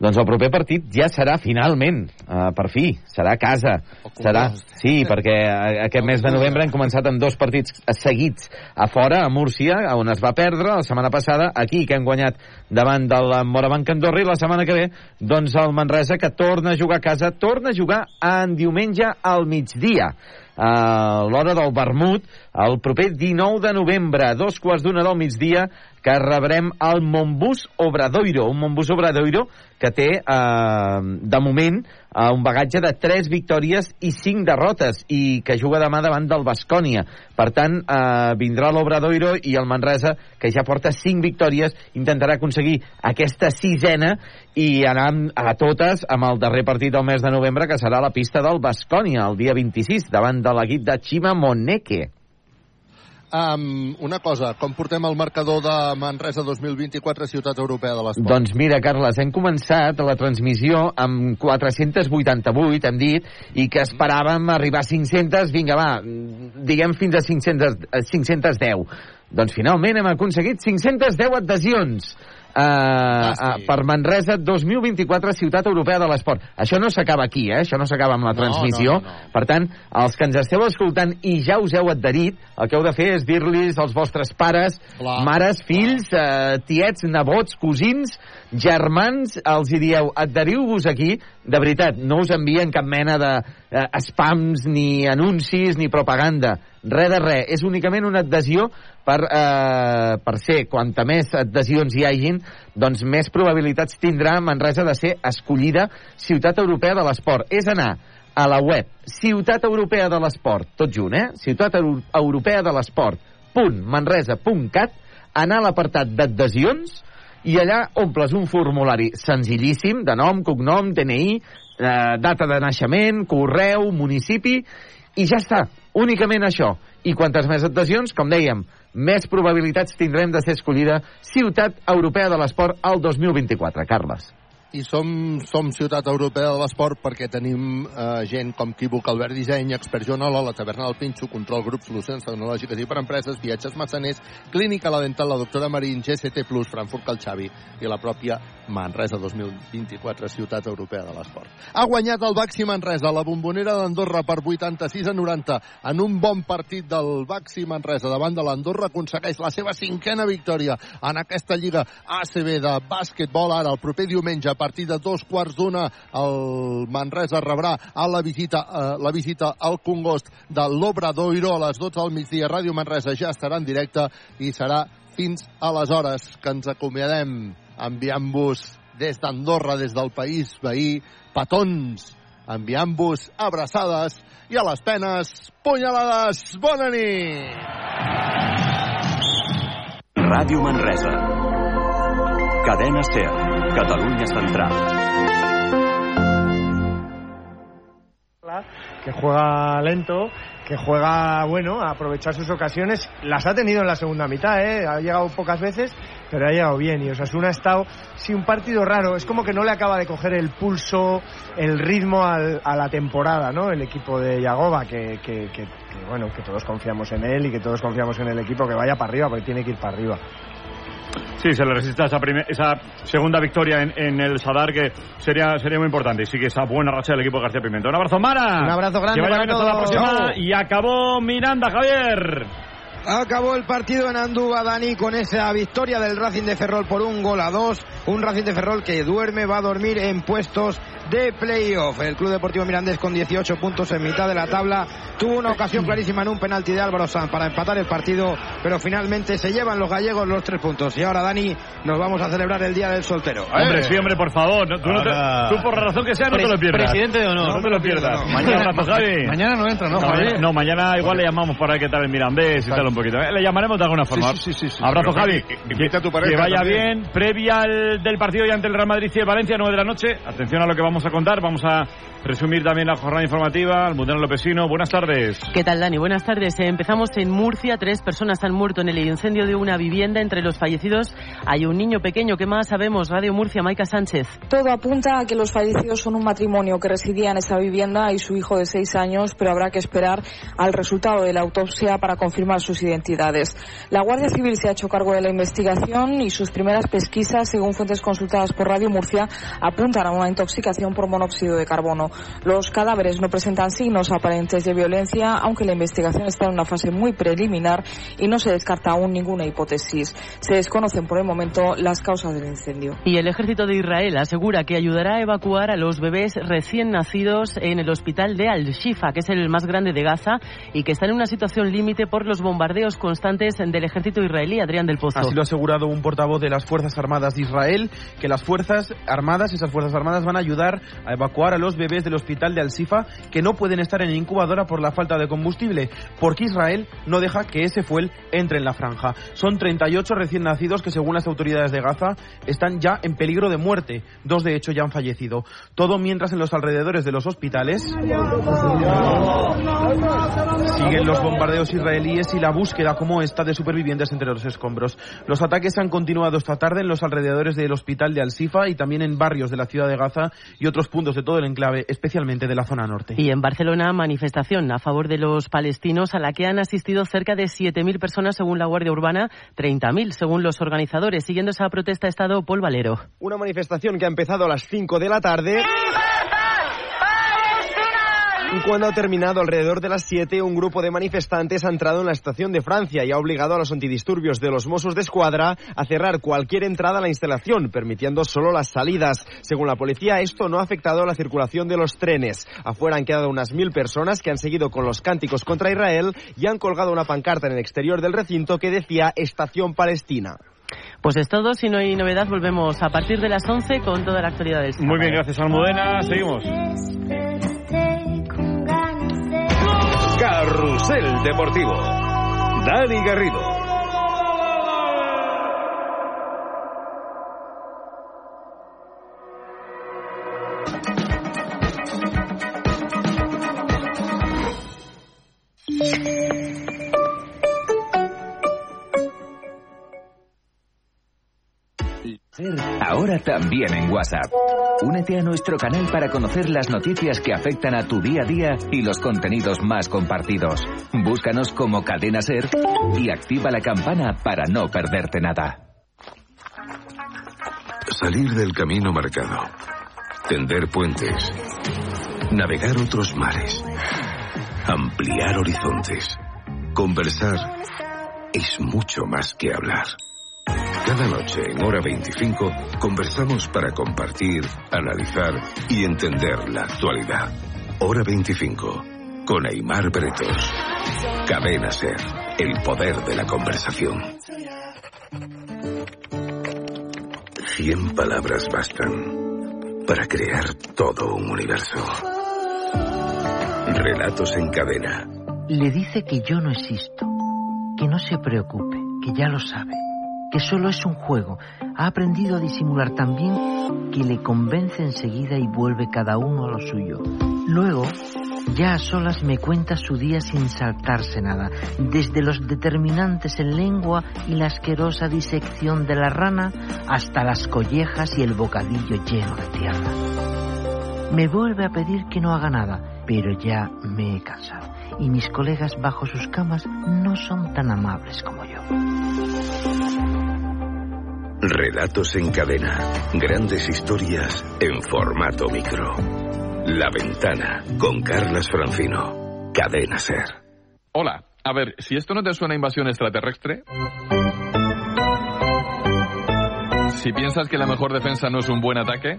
Doncs el proper partit ja serà finalment, uh, per fi, serà a casa. Serà, sí, perquè aquest mes de novembre hem començat amb dos partits seguits a fora, a Múrcia, on es va perdre la setmana passada, aquí, que hem guanyat davant del Morabanc Andorra, i la setmana que ve, doncs el Manresa, que torna a jugar a casa, torna a jugar en diumenge al migdia a l'hora del vermut el proper 19 de novembre a dos quarts d'una del migdia que rebrem el Montbus Obradoiro un Montbus Obradoiro que té eh, de moment eh, un bagatge de 3 victòries i 5 derrotes i que juga demà davant del Bascònia. Per tant eh, vindrà l'Obradoiro i el Manresa que ja porta 5 victòries intentarà aconseguir aquesta sisena i anar a totes amb el darrer partit del mes de novembre que serà la pista del Bascònia el dia 26 davant de l'equip de Chima Moneke Um, una cosa, com portem el marcador de Manresa 2024 Ciutat Europea de l'Esport? Doncs mira, Carles, hem començat la transmissió amb 488, hem dit, i que esperàvem arribar a 500, vinga, va, diguem fins a 500, a 510. Doncs finalment hem aconseguit 510 adhesions. Uh, ah, sí. uh, per Manresa 2024 Ciutat Europea de l'Esport. Això no s'acaba aquí, eh? Això no s'acaba amb la No, transmissió. no, no, no. Per tant, els que ens esteu escoltant i ja us heu adherit, el que heu de fer és dir-los als vostres pares, Clar, mares, fills, eh, tiets, nebots, cosins, germans, els hi dieu, adheriu-vos aquí, de veritat, no us envien cap mena de eh, spams, ni anuncis, ni propaganda. Res de res, és únicament una adhesió per, eh, per ser, quanta més adhesions hi hagin, doncs més probabilitats tindrà Manresa de ser escollida Ciutat Europea de l'Esport. És anar a la web Ciutat Europea de l'Esport, tot junt, eh? Ciutat Euro Europea de l'Esport, punt, manresa.cat, anar a l'apartat d'adhesions i allà omples un formulari senzillíssim de nom, cognom, DNI, eh, data de naixement, correu, municipi, i ja està, únicament això. I quantes més adhesions, com dèiem, més probabilitats tindrem de ser escollida Ciutat Europea de l'Esport al 2024. Carles. I som, som ciutat europea de l'esport perquè tenim eh, gent com Quibuc, Albert Disseny, Expert Joanola, la Taverna del Pinxo, Control Grup, Solucions Tecnològiques i per Empreses, Viatges Massaners, Clínica La Dental, la doctora Marín, GCT+, Frankfurt Cal Xavi i la pròpia Manresa 2024, ciutat europea de l'esport. Ha guanyat el Baxi Manresa, la bombonera d'Andorra per 86 a 90 en un bon partit del Baxi Manresa davant de l'Andorra aconsegueix la seva cinquena victòria en aquesta lliga ACB de bàsquetbol ara el proper diumenge a partir de dos quarts d'una el Manresa rebrà a la visita, eh, la visita al Congost de l'Obradoiro a les 12 del migdia. Ràdio Manresa ja estarà en directe i serà fins aleshores que ens acomiadem enviant-vos des d'Andorra, des del país veí, petons, enviant-vos abraçades i a les penes, punyalades. Bona nit! Ràdio Manresa. Cadena SER. Catalunya Central. que juega lento, que juega, bueno, a aprovechar sus ocasiones. Las ha tenido en la segunda mitad, ¿eh? Ha llegado pocas veces, pero ha llegado bien. Y Osasuna ha estado, sí, un partido raro. Es como que no le acaba de coger el pulso, el ritmo a la temporada, ¿no? El equipo de Yagoba, que, que- que- que, bueno, que todos confiamos en él y que todos confiamos en el equipo que vaya para arriba, porque tiene que ir para arriba. Sí, se le resiste esa, primer- esa segunda victoria en, en el Sadar que sería, sería muy importante. Y sigue esa buena racha del equipo de García Pimiento. Un abrazo, Mara. Un abrazo grande Que vaya para la próxima. Y acabó Miranda, Javier. Acabó el partido en Andúba, Dani, con esa victoria del Racing de Ferrol por un gol a dos. Un Racing de Ferrol que duerme, va a dormir en puestos de playoff. El Club Deportivo Mirandés con 18 puntos en mitad de la tabla. Tuvo una ocasión clarísima en un penalti de Álvaro Sanz para empatar el partido, pero finalmente se llevan los gallegos los tres puntos. Y ahora, Dani, nos vamos a celebrar el Día del Soltero. Hombre, sí, hombre, por favor. No, tú, no te- Ahora. tú por la razón que sea, no te lo pierdas. Presidente de honor. No te lo pierdas. No. Mañana, abrazo, Javi. *laughs* Mañana no entra, ¿no, Javi? mañana, no, mañana igual le llamamos para ver qué tal el Mirandés y tal un poquito. Eh, Le llamaremos de alguna forma. Sí, sí, sí, sí, sí. Abrazo, Pero, Javi. Javi, invita a tu pareja Que vaya también. bien. Previa al- del partido ya ante el Real Madrid y el Valencia, 9 de la noche. Atención a lo que vamos a contar. Vamos a resumir también la jornada informativa. Almudena Lopesino, buenas tardes. ¿Qué tal, Dani? Buenas tardes. Empezamos en Murcia. Tres personas han muerto en el incendio de una vivienda. Entre los fallecidos hay un niño pequeño. ¿Qué más sabemos? Radio Murcia, Maika Sánchez. Todo apunta a que los fallecidos son un matrimonio que residía en esa vivienda y su hijo de seis años, pero habrá que esperar al resultado de la autopsia para confirmar sus identidades. La Guardia Civil se ha hecho cargo de la investigación y sus primeras pesquisas, según fuentes consultadas por Radio Murcia, apuntan a una intoxicación por monóxido de carbono. Los cadáveres no presentan signos aparentes de violencia, aunque la investigación está en una fase muy preliminar y no se descarta aún ninguna hipótesis. Se desconocen por el momento las causas del incendio. Y el ejército de Israel asegura que ayudará a evacuar a los bebés recién nacidos en el hospital de Al-Shifa, que es el más grande de Gaza y que está en una situación límite por los bombardeos constantes del ejército israelí. Adrián del Pozo. Así lo ha asegurado un portavoz de las Fuerzas Armadas de Israel, que las Fuerzas Armadas, esas Fuerzas Armadas van a ayudar a evacuar a los bebés del hospital de Al-Sifa que no pueden estar en incubadora por la falta de combustible, porque Israel no deja que ese fuel entre en la franja. Son 38 recién nacidos que según las autoridades de Gaza están ya en peligro de muerte. Dos de hecho ya han fallecido. Todo mientras en los alrededores de los hospitales siguen los bombardeos israelíes y la búsqueda como esta de supervivientes entre los escombros. Los ataques han continuado esta tarde en los alrededores del hospital de Al-Sifa y también en barrios de la ciudad de Gaza otros puntos de todo el enclave, especialmente de la zona norte. Y en Barcelona, manifestación a favor de los palestinos a la que han asistido cerca de 7.000 personas según la Guardia Urbana, 30.000 según los organizadores. Siguiendo esa protesta ha estado Paul Valero. Una manifestación que ha empezado a las 5 de la tarde. Y cuando ha terminado alrededor de las 7, un grupo de manifestantes ha entrado en la estación de Francia y ha obligado a los antidisturbios de los Mossos de Escuadra a cerrar cualquier entrada a la instalación, permitiendo solo las salidas. Según la policía, esto no ha afectado a la circulación de los trenes. Afuera han quedado unas mil personas que han seguido con los cánticos contra Israel y han colgado una pancarta en el exterior del recinto que decía Estación Palestina. Pues es todo, si no hay novedad, volvemos a partir de las 11 con toda la actualidad del sábado. Muy bien, gracias Almudena. Seguimos. Carrusel Deportivo. Dani Garrido. Ahora también en WhatsApp. Únete a nuestro canal para conocer las noticias que afectan a tu día a día y los contenidos más compartidos. Búscanos como Cadena Ser y activa la campana para no perderte nada. Salir del camino marcado. Tender puentes. Navegar otros mares. Ampliar horizontes. Conversar es mucho más que hablar. Cada noche en hora 25 conversamos para compartir, analizar y entender la actualidad. Hora 25 con Aymar Bretos. Cadena Ser, el poder de la conversación. Cien palabras bastan para crear todo un universo. Relatos en cadena. Le dice que yo no existo, que no se preocupe, que ya lo sabe, que solo es un juego. Ha aprendido a disimular tan bien que le convence enseguida y vuelve cada uno a lo suyo. Luego, ya a solas me cuenta su día sin saltarse nada, desde los determinantes en lengua y la asquerosa disección de la rana hasta las collejas y el bocadillo lleno de tierra. Me vuelve a pedir que no haga nada, pero ya me he cansado y mis colegas bajo sus camas no son tan amables como yo. Relatos en cadena. Grandes historias en formato micro. La ventana con Carlas Francino. Cadena Ser. Hola, a ver, si esto no te suena a invasión extraterrestre. Si piensas que la mejor defensa no es un buen ataque.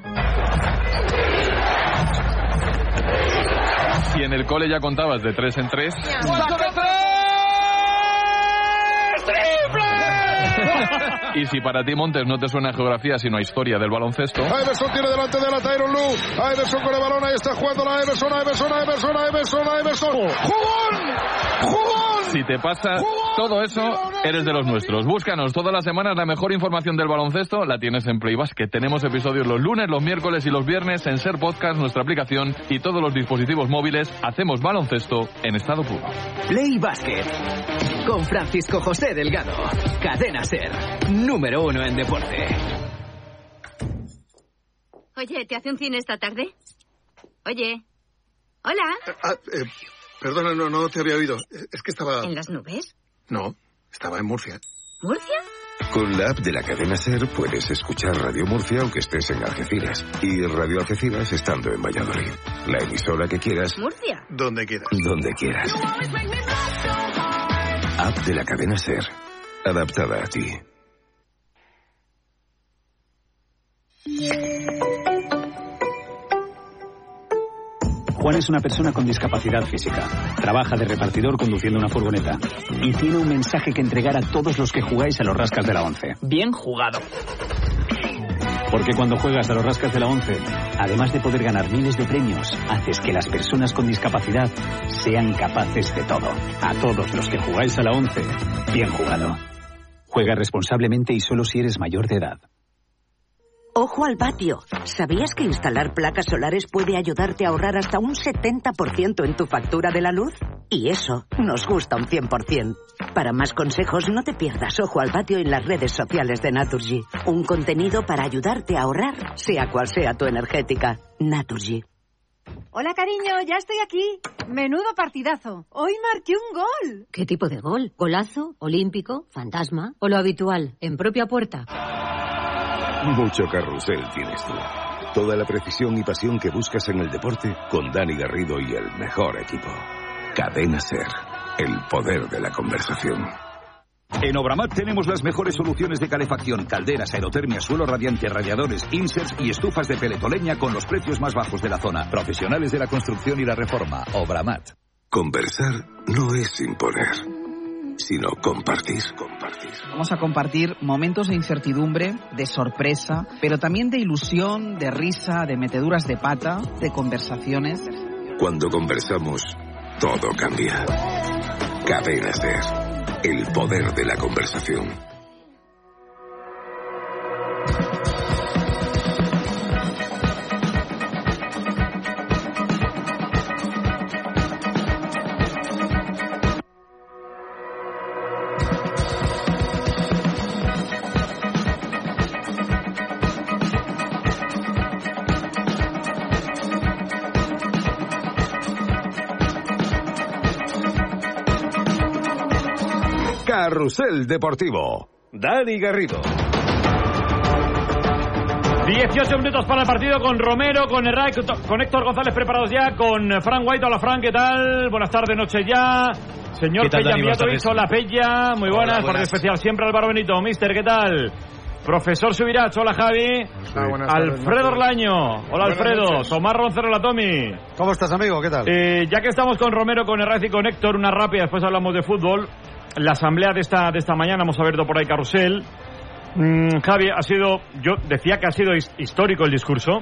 Si en el cole ya contabas de tres en tres. *laughs* Y si para ti, Montes, no te suena a geografía, sino a historia del baloncesto. Iverson tiene delante de la Tyron Lu. Iverson con el balón, ahí está jugando la Iverson, Iverson, Iverson, Iverson, Iverson. ¡Jugón! ¡Jugón! Si te pasa todo eso, eres de los nuestros. Búscanos todas las semanas la mejor información del baloncesto, la tienes en Play Basket. Tenemos episodios los lunes, los miércoles y los viernes en Ser Podcast, nuestra aplicación y todos los dispositivos móviles. Hacemos baloncesto en estado puro. Play Basket. Con Francisco José Delgado. Cadena Ser. Número uno en deporte. Oye, ¿te hace un cine esta tarde? Oye. Hola. Ah, eh, perdona, no, no te había oído. Es que estaba... ¿En las nubes? No, estaba en Murcia. ¿Murcia? Con la app de la cadena Ser puedes escuchar Radio Murcia aunque estés en Algeciras y Radio Algeciras estando en Valladolid. La emisora que quieras, ¿Murcia? Donde quieras. donde quieras. App de la cadena Ser. Adaptada a ti. Juan es una persona con discapacidad física. Trabaja de repartidor conduciendo una furgoneta. Y tiene un mensaje que entregar a todos los que jugáis a los rascas de la 11. Bien jugado. Porque cuando juegas a los rascas de la 11, además de poder ganar miles de premios, haces que las personas con discapacidad sean capaces de todo. A todos los que jugáis a la 11, bien jugado. Juega responsablemente y solo si eres mayor de edad. Ojo al patio. ¿Sabías que instalar placas solares puede ayudarte a ahorrar hasta un 70% en tu factura de la luz? Y eso nos gusta un 100%. Para más consejos, no te pierdas Ojo al patio en las redes sociales de Naturgy. Un contenido para ayudarte a ahorrar, sea cual sea tu energética. Naturgy. Hola, cariño, ya estoy aquí. Menudo partidazo. Hoy marqué un gol. ¿Qué tipo de gol? ¿Golazo? ¿Olímpico? ¿Fantasma? ¿O lo habitual? ¿En propia puerta? Mucho carrusel tienes tú. Toda la precisión y pasión que buscas en el deporte con Dani Garrido y el mejor equipo. Cadena Ser. El poder de la conversación. En Obramat tenemos las mejores soluciones de calefacción, calderas, aerotermia, suelo radiante, radiadores, inserts y estufas de peletoleña con los precios más bajos de la zona. Profesionales de la construcción y la reforma. Obramat. Conversar no es imponer, sino compartir. Compartir. Vamos a compartir momentos de incertidumbre, de sorpresa, pero también de ilusión, de risa, de meteduras de pata, de conversaciones. Cuando conversamos, todo cambia. Cadena Ser. El poder de la conversación. Carrusel Deportivo. Dani Garrido. 18 minutos para el partido con Romero, con Herray, con Héctor González preparados ya, con Fran White. Hola Fran, ¿qué tal? Buenas tardes, noche ya. Señor Pella Miatovic, hola Pella, muy buenas, partido especial siempre Álvaro Benito. Mister, ¿qué tal? Profesor Subirach, hola Javi. Alfredo Orlaño, hola Alfredo. Tomás Roncero, la Tomi. ¿Cómo estás, amigo? ¿Qué tal? Eh, ya que estamos con Romero, con Herraiz y con Héctor, una rápida, después hablamos de fútbol. La asamblea de esta, de esta mañana, hemos abierto por ahí carrusel. Mm, Javi, ha sido, yo decía que ha sido histórico el discurso,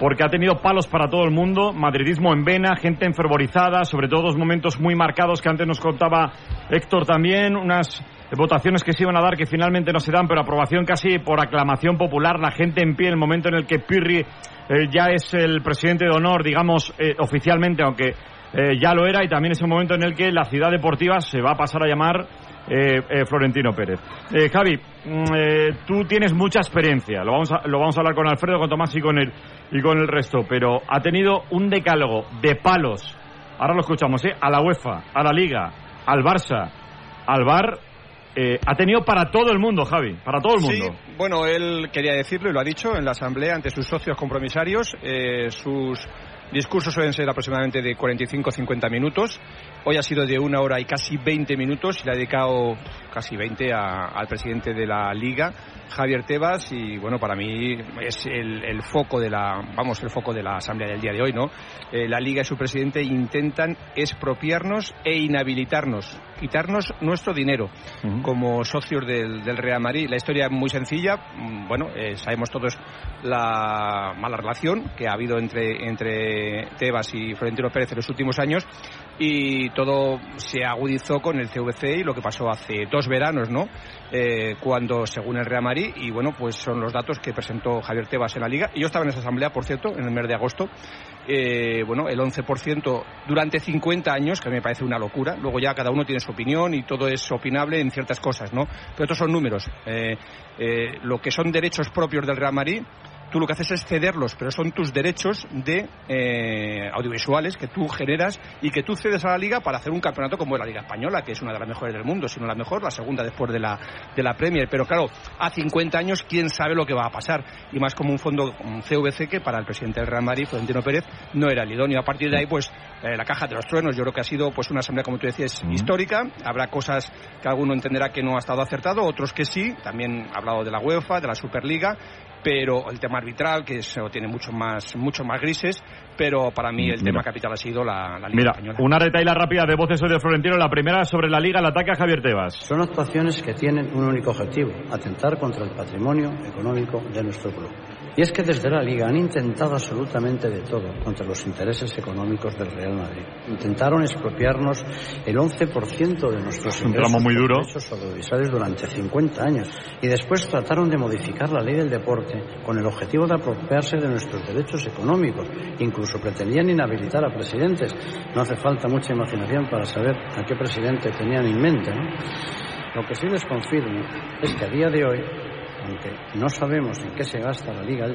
porque ha tenido palos para todo el mundo, madridismo en vena, gente enfervorizada, sobre todo dos momentos muy marcados que antes nos contaba Héctor también, unas votaciones que se iban a dar que finalmente no se dan, pero aprobación casi por aclamación popular, la gente en pie, el momento en el que Pirri eh, ya es el presidente de honor, digamos, eh, oficialmente, aunque eh, ya lo era, y también es el momento en el que la ciudad deportiva se va a pasar a llamar Florentino Pérez. Javi, mm, tú tienes mucha experiencia, lo vamos, a, lo vamos a hablar con Alfredo, con Tomás y con, el, y con el resto, pero ha tenido un decálogo de palos, ahora lo escuchamos, a la UEFA, a la Liga, al Barça, al Bar eh, ha tenido para todo el mundo, Javi, para todo el mundo. Sí, bueno, él quería decirlo y lo ha dicho en la asamblea ante sus socios compromisarios. Eh, sus discursos suelen ser aproximadamente de 45-50 minutos. Hoy ha sido de una hora y casi 20 minutos y le ha dedicado casi 20 al presidente de la Liga, Javier Tebas, y bueno, para mí es el, foco de la, vamos, el foco de la asamblea del día de hoy, ¿no? Eh, la Liga y su presidente intentan expropiarnos e inhabilitarnos, quitarnos nuestro dinero como socios del, Real Madrid. La historia es muy sencilla, mm, bueno, eh, sabemos todos la mala relación que ha habido entre, entre Tebas y Florentino Pérez en los últimos años y todo se agudizó con el CVC y lo que pasó hace dos veranos, ¿no? Eh, cuando, según el Real Madrid, y bueno, pues son los datos que presentó Javier Tebas en la Liga, y yo estaba en esa asamblea, por cierto, en el mes de agosto, eh, bueno, el 11% durante 50 años, que a mí me parece una locura, luego ya cada uno tiene su opinión y todo es opinable en ciertas cosas, ¿no? Pero estos son números. Eh, lo que son derechos propios del Real Madrid tú lo que haces es cederlos, pero son tus derechos de eh, audiovisuales que tú generas y que tú cedes a la liga para hacer un campeonato como la Liga Española, que es una de las mejores del mundo, si no la mejor, la segunda después de la, de la Premier. Pero claro, a 50 años, quién sabe lo que va a pasar. Y más como un fondo, un CVC, que para el presidente del Real Madrid, Florentino Pérez, no era el idóneo. A partir de ahí, pues, eh, la caja de los truenos, yo creo que ha sido pues una asamblea, como tú decías, histórica. Habrá cosas que alguno entenderá que no ha estado acertado, otros que sí. También ha hablado de la UEFA, de la Superliga pero el tema arbitral, que eso tiene mucho más, mucho más grises, pero para mí el tema capital ha sido la, Liga Mira, Española. una retaila rápida de voces hoy de Florentino, la primera sobre la Liga, el ataque a Javier Tebas. Son actuaciones que tienen un único objetivo, atentar contra el patrimonio económico de nuestro club. Y es que desde la Liga han intentado absolutamente de todo contra los intereses económicos del Real Madrid. Intentaron expropiarnos el 11% de nuestros ingresos muy duro. audiovisuales durante 50 años. Y después trataron de modificar la ley del deporte con el objetivo de apropiarse de nuestros derechos económicos. Incluso pretendían inhabilitar a presidentes. No hace falta mucha imaginación para saber a qué presidente tenían en mente. Lo que sí les confirmo es que a día de hoy no sabemos en qué se gasta la liga